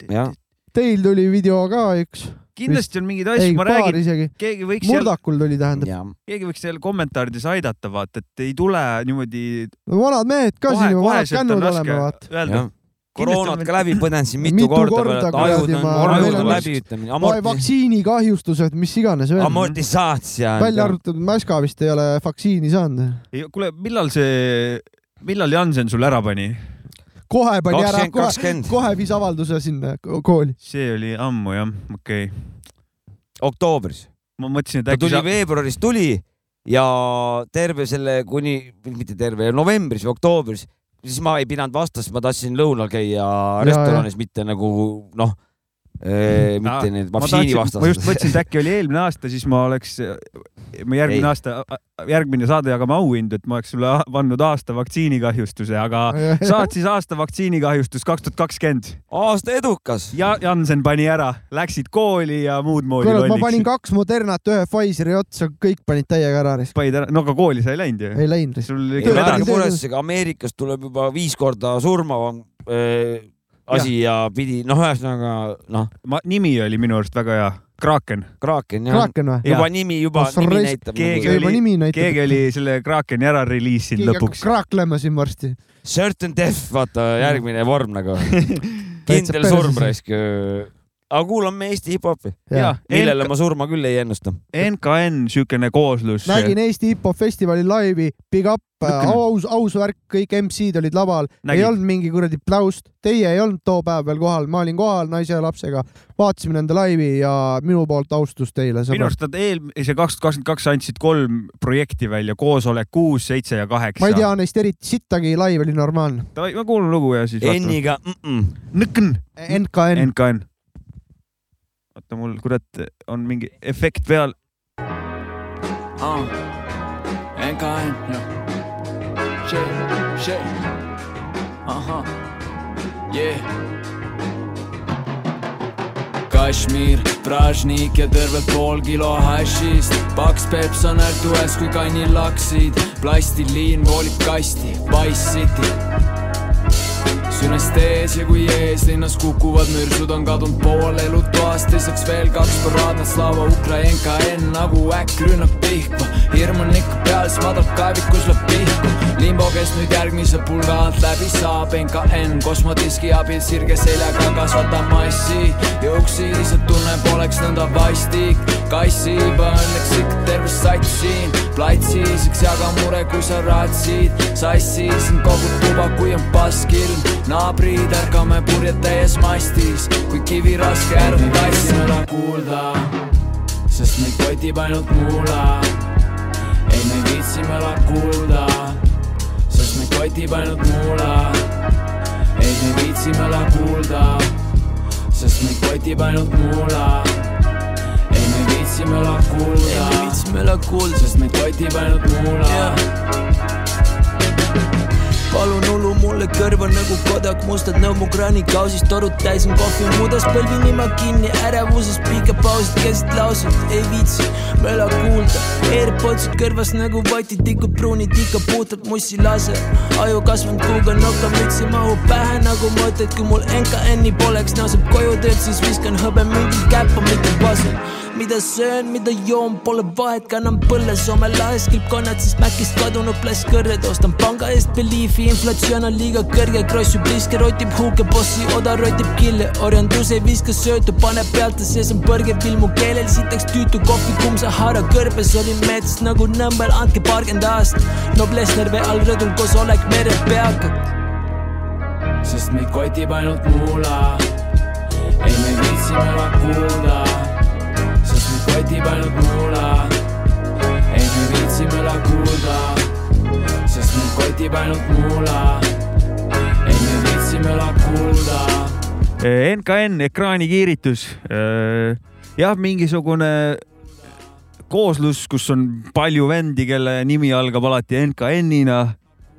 jah. Teil tuli video ka üks. Kindlasti on mingeid asju, ma räägin, keegi võiks Murdakul tuli tähendab. keegi võiks seal kommentaarides aidata, vaata, et ei tule niimoodi. vanad mehed ka siin, vanad kännud oleme, vaata. koroonat ka läbi põdenud siin mitu, mitu korda, korda korda, ajud kuradi on, ajud on läbi, ütleme nii, vai- amorti-, vaktsiinikahjustused, mis iganes amortisatsia. välja arvatud Mäska vist ei ole vaktsiini saanud. kuule, millal see, millal Jansen sul ära pani? Kohe pani ära, 20, kohe 20., kohe viis avalduse sinna ko- kooli. see oli ammu jah, okei okay.. oktoobris. ma mõtlesin, et ta äkki tuli sa, veebruaris tuli ja terve selle kuni, mitte terve, novembris või oktoobris, siis ma ei pidanud vastu, sest ma tahtsin lõunal käia restoranis, mitte nagu noh, mitte need ma tahtsin- ma just vaktsiinivastased. mõtlesin, et äkki oli eelmine aasta, siis ma oleks, ma järgmine Ei. aasta, järgmine saade jagame auhindu, et ma oleks sulle andnud aasta vaktsiinikahjustuse, aga saad siis aasta vaktsiinikahjustus kaks tuhat kakskümmend. aasta edukas. ja Jansen pani ära, läksid kooli ja muud moodi kuule, ma panin lolliks. kaks Modernat ühe Pfizeri otsa, kõik panid täiega ära. panid ära, no aga kooli sa ei läinud ju? ei läinud. sul ikka muretsege, Ameerikas tuleb juba viis korda surmavam äh, asi ja pidi, noh, ühesõnaga noh. ma, nimi oli minu arust väga hea, Kraken. Kraken jah. Kraken või? juba nimi, juba Oh, nimi näitab. keegi juba oli keegi oli selle Krakeni ära reliisinud lõpuks. kraaklema siin varsti. Certain death, vaata järgmine vorm nagu. Kindel surm raisk. Aga kuulame Eesti hip-hopi, Jaa. millele ma surma küll ei ennusta. NKN, siukene kooslus. nägin Eesti hip-hop festivali laivi, big up, aus, aus värk, kõik MC-d olid laval, ei olnud mingi kuradi pläust, teie ei olnud too päev veel kohal, ma olin kohal naise ja lapsega, vaatasime nende laivi ja minu poolt austus teile, minu arust nad eelmise kaks tuhat kakskümmend kaks andsid kolm projekti välja, koosolek kuus, seitse ja kaheksa. ma ei tea neist eriti sittagi, laiv oli normaalne. Davai, ma kuulan lugu ja siis. N-iga mm -mm.. NKN. NKN. oota, mul kurat on mingi efekt peal. Uh, NKN, yeah. Shit, shit. Uh-huh. Yeah. Kashmir, Pražnik ja tervelt pool kilo hashist paks peps on ärtues kui kannilaksid plastiliin voolib kasti, Wise City. Anesteesia kui eeslinnas kukuvad mürsud on kadunud pool elutoast lisaks veel kaks paraadnet Slava Ukrainka N nagu äkk rünnab Pihkva hirm on ikka peal, siis madal kaevikus lööb pihku. Limbo, kes nüüd järgmise pulga alt läbi saab NKN kosmodiski abil sirge seljaga kasvatab massi. Ja uksi lihtsalt tunne poleks nõnda vastik. Kassib õnneks ikka terve sats siin. Platsis, eks jaga mure, kui sa ratsid. Sassi siin kogu tuba, kui on passkilm naabrid ärkame purjed täies mastis kui kivi raske ärme tassime ta kuulda. Sest meid kotib ainult muula. Ei me ei viitsi möla kuulda. Sest meid kotib ainult muula. Ei me ei viitsi möla kuulda. Sest meid kotib ainult muula. Ei me ei viitsi möla kuulda. Ei me ei viitsi möla kuulda. Sest meid kotib ainult muula. Yeah palun ulu mulle kõrva nagu kodak, mustad nõmu kraanikausist, torud täis on kohvi mudas, põlvi nima kinni, ärevuses pikad pausid keset lauset, ei viitsi möla kuulda. AirPodsid kõrvas nagu vatitikud, pruunid ikka puhtalt mussi lase. aju kasvanud kuuga, nokamüts ei mahu pähe nagu mõtted, kui mul NKN-i poleks, naaseb koju tööd, siis viskan hõbe mingil käppa, mitte pasel mida söön, mida joon, pole vahet, kannan põlle Soome lahes kilpkonnad, sest Mäkist kadunud plasskõrred, ostan panga eest Beliefi, inflatsioon on liiga kõrge, kross ju pliske, rotib huuge, bossi oda rotib kille, orjandus ei viska söötu, paneb pealt ja sees on põrge pilmu keelel, sitaks tüütu kohvi, kuum Sahara kõrbes, olin metsas nagu nõmbel, andke paarkümmend aastat, Noblessner vee all rõdul koos Oleg mere peakad. sest meid kotib ainult muula, ei me viitsi möla kuulda kotib ainult muula ei me viitsi möla kuulda, sest meid kotib ainult muula ei me viitsi möla kuulda NKN ekraanikiiritus. jah, mingisugune kooslus, kus on palju vendi, kelle nimi algab alati NKN-ina.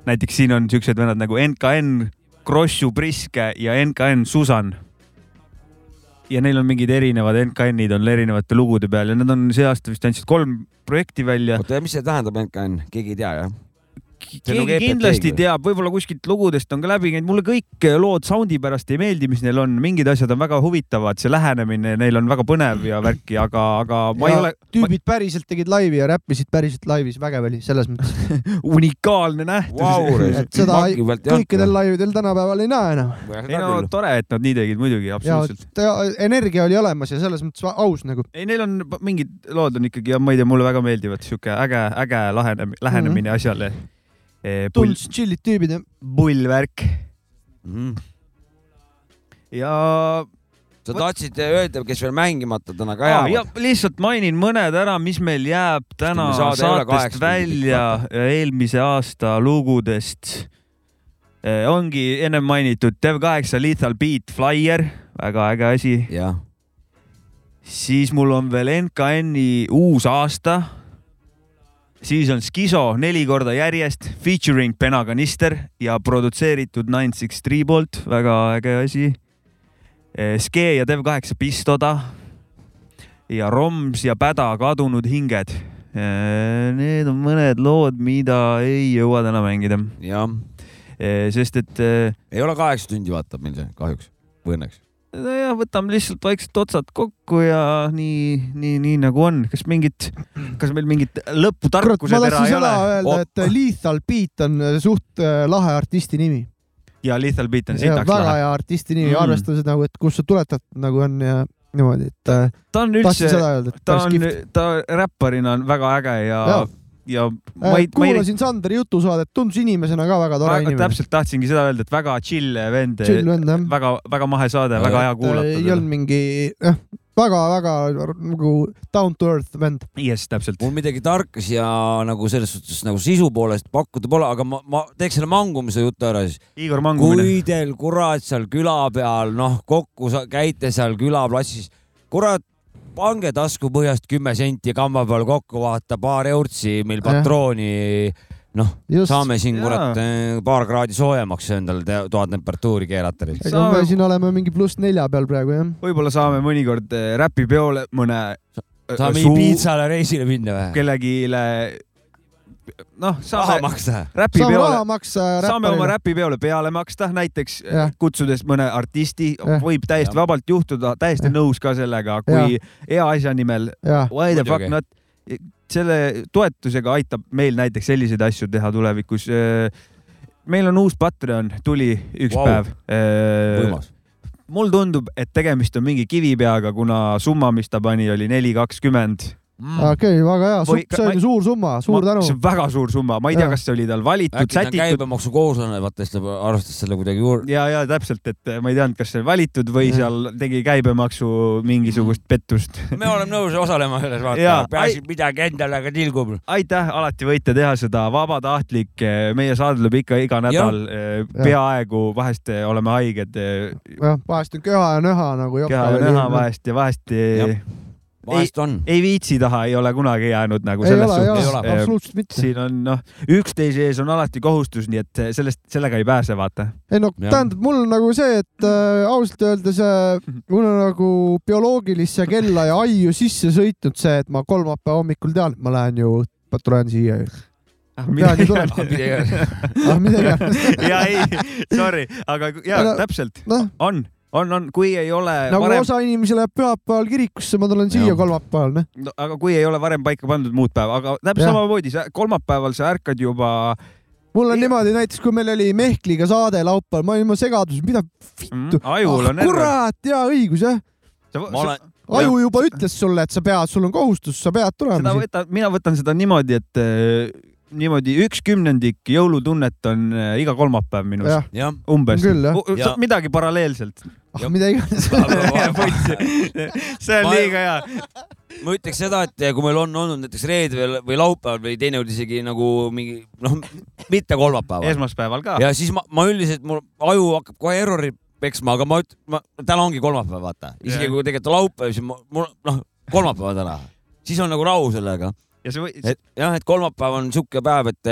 näiteks siin on siuksed vennad nagu NKN Krossu Priske ja NKN Susan ja neil on mingid erinevad NKN-id on erinevate lugude peal ja nad on see aasta vist andsid kolm projekti välja. oota, mis see tähendab NKN, keegi ei tea jah? Keegi nagu kindlasti teab, võib-olla kuskilt lugudest on ka läbi käinud, mulle kõik lood sound'i pärast ei meeldi, mis neil on, mingid asjad on väga huvitavad, see lähenemine neil on väga põnev ja värki, aga, aga ma ja ei ole. tüübid ma... päriselt tegid laivi ja räppisid päriselt laivis, vägev oli selles mõttes unikaalne nähtus wow,. et seda kõikidel laividel tänapäeval ei näe enam. ei no tore, et nad nii tegid muidugi, absoluutselt. energia oli olemas ja selles mõttes aus nagu. ei, neil on mingid lood on ikkagi ja ma ei tea, mulle väga meeldivad, sihuke äge, äge lähenemine, lähenemine mm -hmm. asjale tundus chill'id tüübid jah. pullvärk mm.. ja. sa tahtsid öelda, kes veel mängimata täna ka jäävad? lihtsalt mainin mõned ära, mis meil jääb täna saatest välja eelmise aasta lugudest. ongi ennem mainitud Dev8 Lethal Beat Flyer, väga äge asi. siis mul on veel NKN-i uus aasta siis on Skiso neli korda järjest featuring Penaganister ja produtseeritud Nine Six Three poolt, väga äge asi. Eh, Ske ja Dev8 Pistoda ja Roms ja Päda Kadunud hinged. Eh, need on mõned lood, mida ei jõua täna mängida. jah. Eh, sest et. ei ole kaheksa tundi, vaatab meil see kahjuks või õnneks nojah, võtame lihtsalt vaikselt otsad kokku ja nii, nii, nii nagu on. kas mingit, kas meil mingit lõputarkuse tera ei ole? öelda, et Lethal Beat on suht äh, lahe artisti nimi. ja Lethal Beat on sitaks lahe. väga hea artisti nimi mm., arvestades nagu, et kust sa tuletad nagu on ja niimoodi, et. Äh, ta on üldse, ta on, ta räpparina on väga äge ja, ja ja ma ei. kuulasin ei... Sandri jutusaadet, tundus inimesena ka väga tore inimene. täpselt tahtsingi seda öelda, et väga chill vend. chill vend jah. väga, väga mahe saade, väga hea kuulata. ei olnud mingi jah, väga-väga nagu down to earth vend. jess, täpselt. mul midagi tarka siia nagu selles suhtes nagu sisu poolest pakkuda pole, aga ma, ma teeks selle mangumise jutu ära siis. Igor mangumine. kui teil kurat seal küla peal noh, kokku käite seal külaplatsis, kurat pange taskupõhjast kümme senti kamba peal kokku, vaata paar eurtsi meil patrooni noh, saame siin kurat eh, paar kraadi soojemaks endale toatemperatuuri keerata. ega me siin oleme mingi pluss nelja peal praegu jah. võib-olla saame mõnikord eh, räpipeole mõne. saame Ibiitsale reisile minna või? kellegile noh, saame maksta. saame maksa saame oma räpipeole peale maksta, näiteks Jah. kutsudes mõne artisti, võib täiesti vabalt juhtuda, täiesti nõus ka sellega, kui hea asja nimel why the fuck not. selle toetusega aitab meil näiteks selliseid asju teha tulevikus. meil on uus Patreon, tuli üks wow. päev. võimas. mul tundub, et tegemist on mingi kivipeaga, kuna summa, mis ta pani, oli neli kakskümmend. okei, väga hea, see on ju suur summa, suur tänu. see on väga suur summa, ma ei tea, kas see oli tal valitud, sätitud. käibemaksukohuslane, vaata siis ta arvestas selle kuidagi juurde. ja, ja täpselt, et ma ei teadnud, kas see oli valitud või Jah. seal tegi käibemaksu mingisugust pettust. me oleme nõus osalema selles, vaata. Peaasi, et midagi endale ka tilgub. aitäh, alati võite teha seda vabatahtlik, meie saade tuleb ikka iga nädal, peaaegu, vahest eh, oleme haiged, jah, vahest on köha ja näha nagu keha Jopka on näha. vahest ja vahest eh, vahest on. ei viitsi taha ei ole kunagi jäänud nagu ei selles ei suhtes ole, eh, absoluutselt mitte. siin on noh, üksteise ees on alati kohustus, nii et sellest, sellega ei pääse, vaata. ei no Jah. tähendab, mul on nagu see, et äh, ausalt öeldes äh, mul on nagu bioloogilisse kella ja aiu sisse sõitnud see, et ma kolmapäeva hommikul tean, et ma lähen ju, tulen siia ju. tean ju tulen. ah mida iganes. ja ei, sorry, aga ja No, täpselt noh, on, on, on, kui ei ole nagu varem, osa inimesi läheb pühapäeval kirikusse, ma tulen siia kolmapäeval, noh. no, aga kui ei ole varem paika pandud muud päeva, aga täpselt samamoodi, sa kolmapäeval sa ärkad juba, mul on niimoodi näiteks, kui meil oli Mehkliga saade laupäeval, ma olin juba segaduses, mida vittu. Mm, ajul on error. kurat, jaa, õigus jah. olen, aju juba ütles sulle, et sa pead, sul on kohustus, sa pead seda tulema. võta, mina võtan seda niimoodi, et äh, niimoodi üks kümnendik jõulutunnet on äh, iga kolmapäev minus umbes. Ja- midagi paralleelselt. Ah mida iganes. see on liiga hea. ma ütleks seda, et kui meil on olnud näiteks reede või, laupäeval või teinekord isegi nagu mingi noh, mitte kolmapäeval. esmaspäeval ka. ja siis ma, ma üldiselt, mul aju hakkab kohe errori peksma, aga ma üt-, ma täna ongi kolmapäev, vaata. isegi kui tegelikult laupäev, siis ma, mul noh, kolmapäev täna, siis on nagu rahu sellega. ja see või-, et jah, et kolmapäev on sihuke päev, et,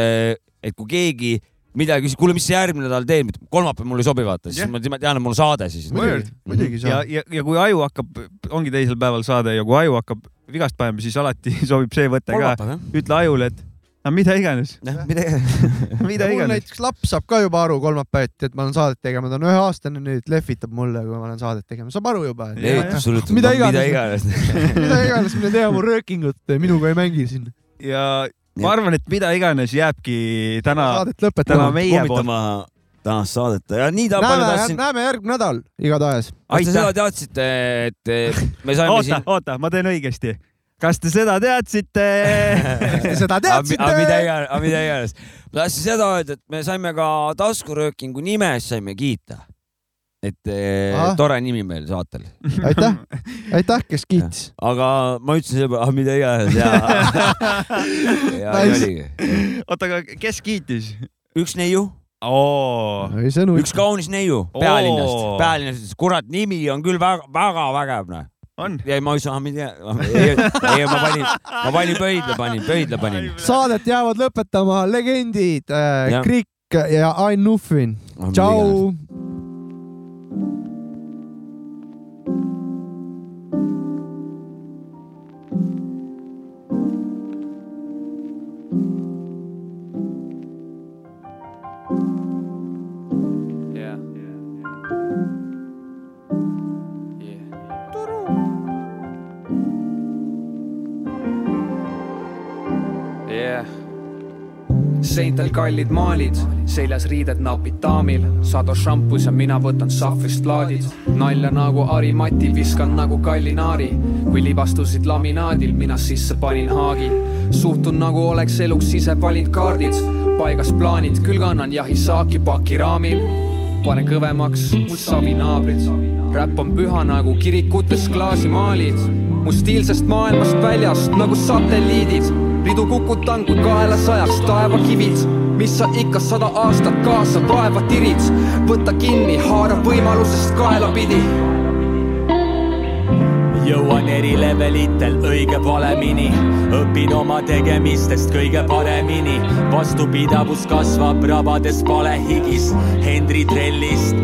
et kui keegi midagi küsib, kuule, mis järgmine nädal teed, kolmapäev mulle ei sobi, vaata, siis Jah. ma tean, et mul on saade siis. muidugi, muidugi ja saab., ja, ja kui aju hakkab, ongi teisel päeval saade ja kui aju hakkab vigast panema, siis alati sobib see võte ka. ütle ajule, et no mida iganes, mida, mida mul iganes. näiteks laps saab ka juba aru kolmapäeviti, et ma olen saadet tegema, ta on üheaastane nüüd, lehvitab mulle, kui ma olen saadet tegema, saab aru juba. leevitussulitud, Mida mida iganes. iganes. mida iganes, mine tea mu röökingut, minuga ei mängi siin. ja ma arvan, et mida iganes jääbki täna, saadet täna lõpetama. meie poolt. tänast saadet ja nii ta palju näeme, tahtsin. näeme järgmine nädal igatahes. kas te seda, teadsite, et me saime oota siin,, oota, ma teen õigesti. kas te seda teadsite? seda aga mida teadsite? iganes, aga mida iganes. ma tahtsin seda öelda, et me saime ka taskuröökingu nime eest saime kiita. Et eh, Ahah. tore nimi meil saatel, aitäh, aitäh, kes kiitis. aga ma ütlesin peale, ah mida iganes ja, ja Nice. oligi. oota, aga kes kiitis? üks neiu, oo, ei sõnu üks. kaunis neiu pealinnast Oo., pealinnast ütles, kurat, nimi on küll väga, väga vägev, noh. on. ja ma ei saa, mida, ei, ei, ma panin, ma panin pöidla panin, pöidla panin. saadet jäävad lõpetama legendid äh. Krikk ja Ain Nuffin. tšau. Seintel kallid maalid, seljas riided napid daamil, Sado šampus ja mina võtan sahvrist laadid. nalja nagu Harimati, viskan nagu kallinaari, kui libastusid laminaadil, mina sisse panin haagi. suhtun nagu oleks eluks ise valinud kaardid, paigas plaanid, küll kannan jahisaaki pakiraamil. panen kõvemaks, mul savi naabrid, räpp on püha nagu kirikutes klaasimaalid, mu stiilsest maailmast väljast nagu satelliidid ridu kukutan kui kahelasajaks taevakivid, mis sa ikka sada aastat kaasa vaeva tirid. võta kinni, haara võimalusest kaelapidi. jõuan eri levelitel õige valemini, õpin oma tegemistest kõige paremini. vastupidavus kasvab rabades palehigis, Henry Trellist,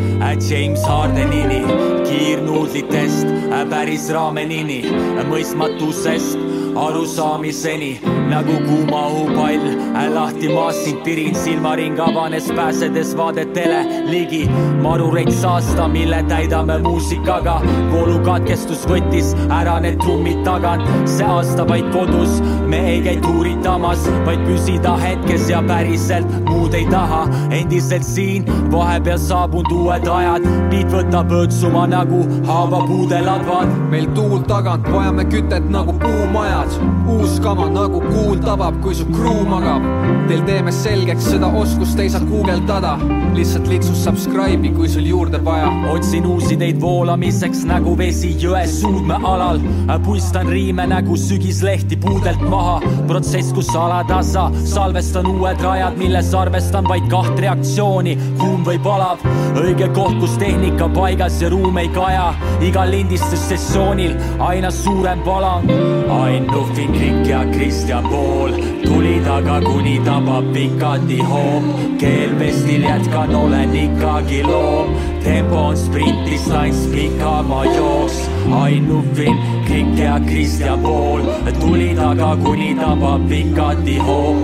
James Hardenini, kiirnuudlitest, päris raamenini, mõistmatusest arusaamiseni nagu kuuma õhupall. lahti maast sind tirin, silmaring avanes, pääsedes vaadetele ligi. marureid saasta, mille täidame muusikaga. voolukatkestus võttis ära need trummid tagant, see aasta vaid kodus, me ei käi tuuritamas, vaid püsida hetkes ja päriselt muud ei taha. endiselt siin, vahepeal saabunud uued ajad, beat võtab õõtsuma nagu haavapuude ladvad. meil tuul tagant, vajame kütet nagu puumajad. uus kama nagu kuul tabab, kui su kruu magab. Teil teeme selgeks, seda oskust ei saa guugeldada. lihtsalt litsu subscribe'i, kui sul juurde vaja. otsin uusi teid voolamiseks nagu vesi jõe suudmealal. puistan riime nagu sügislehti puudelt maha. protsess, kus alatasa salvestan uued rajad, milles arvestan vaid kaht reaktsiooni, kuum või palav. õige koht, kus tehnika paigas ja ruum ei kaja. igal lindistussessioonil aina suurem palang. Ain Nuhvin, Krik ja Kristjan Pool tuli taga, kuni tabab pikati hoop. keelvestil jätkan, olen ikkagi loom. tempo on sprint, distants pikama jooks. Ain Nuhvin, Krik ja Kristjan Pool tuli taga, kuni tabab pikati hoop.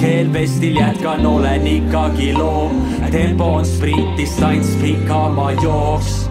keelvestil jätkan, olen ikkagi loom. tempo on sprint, distants pikama jooks.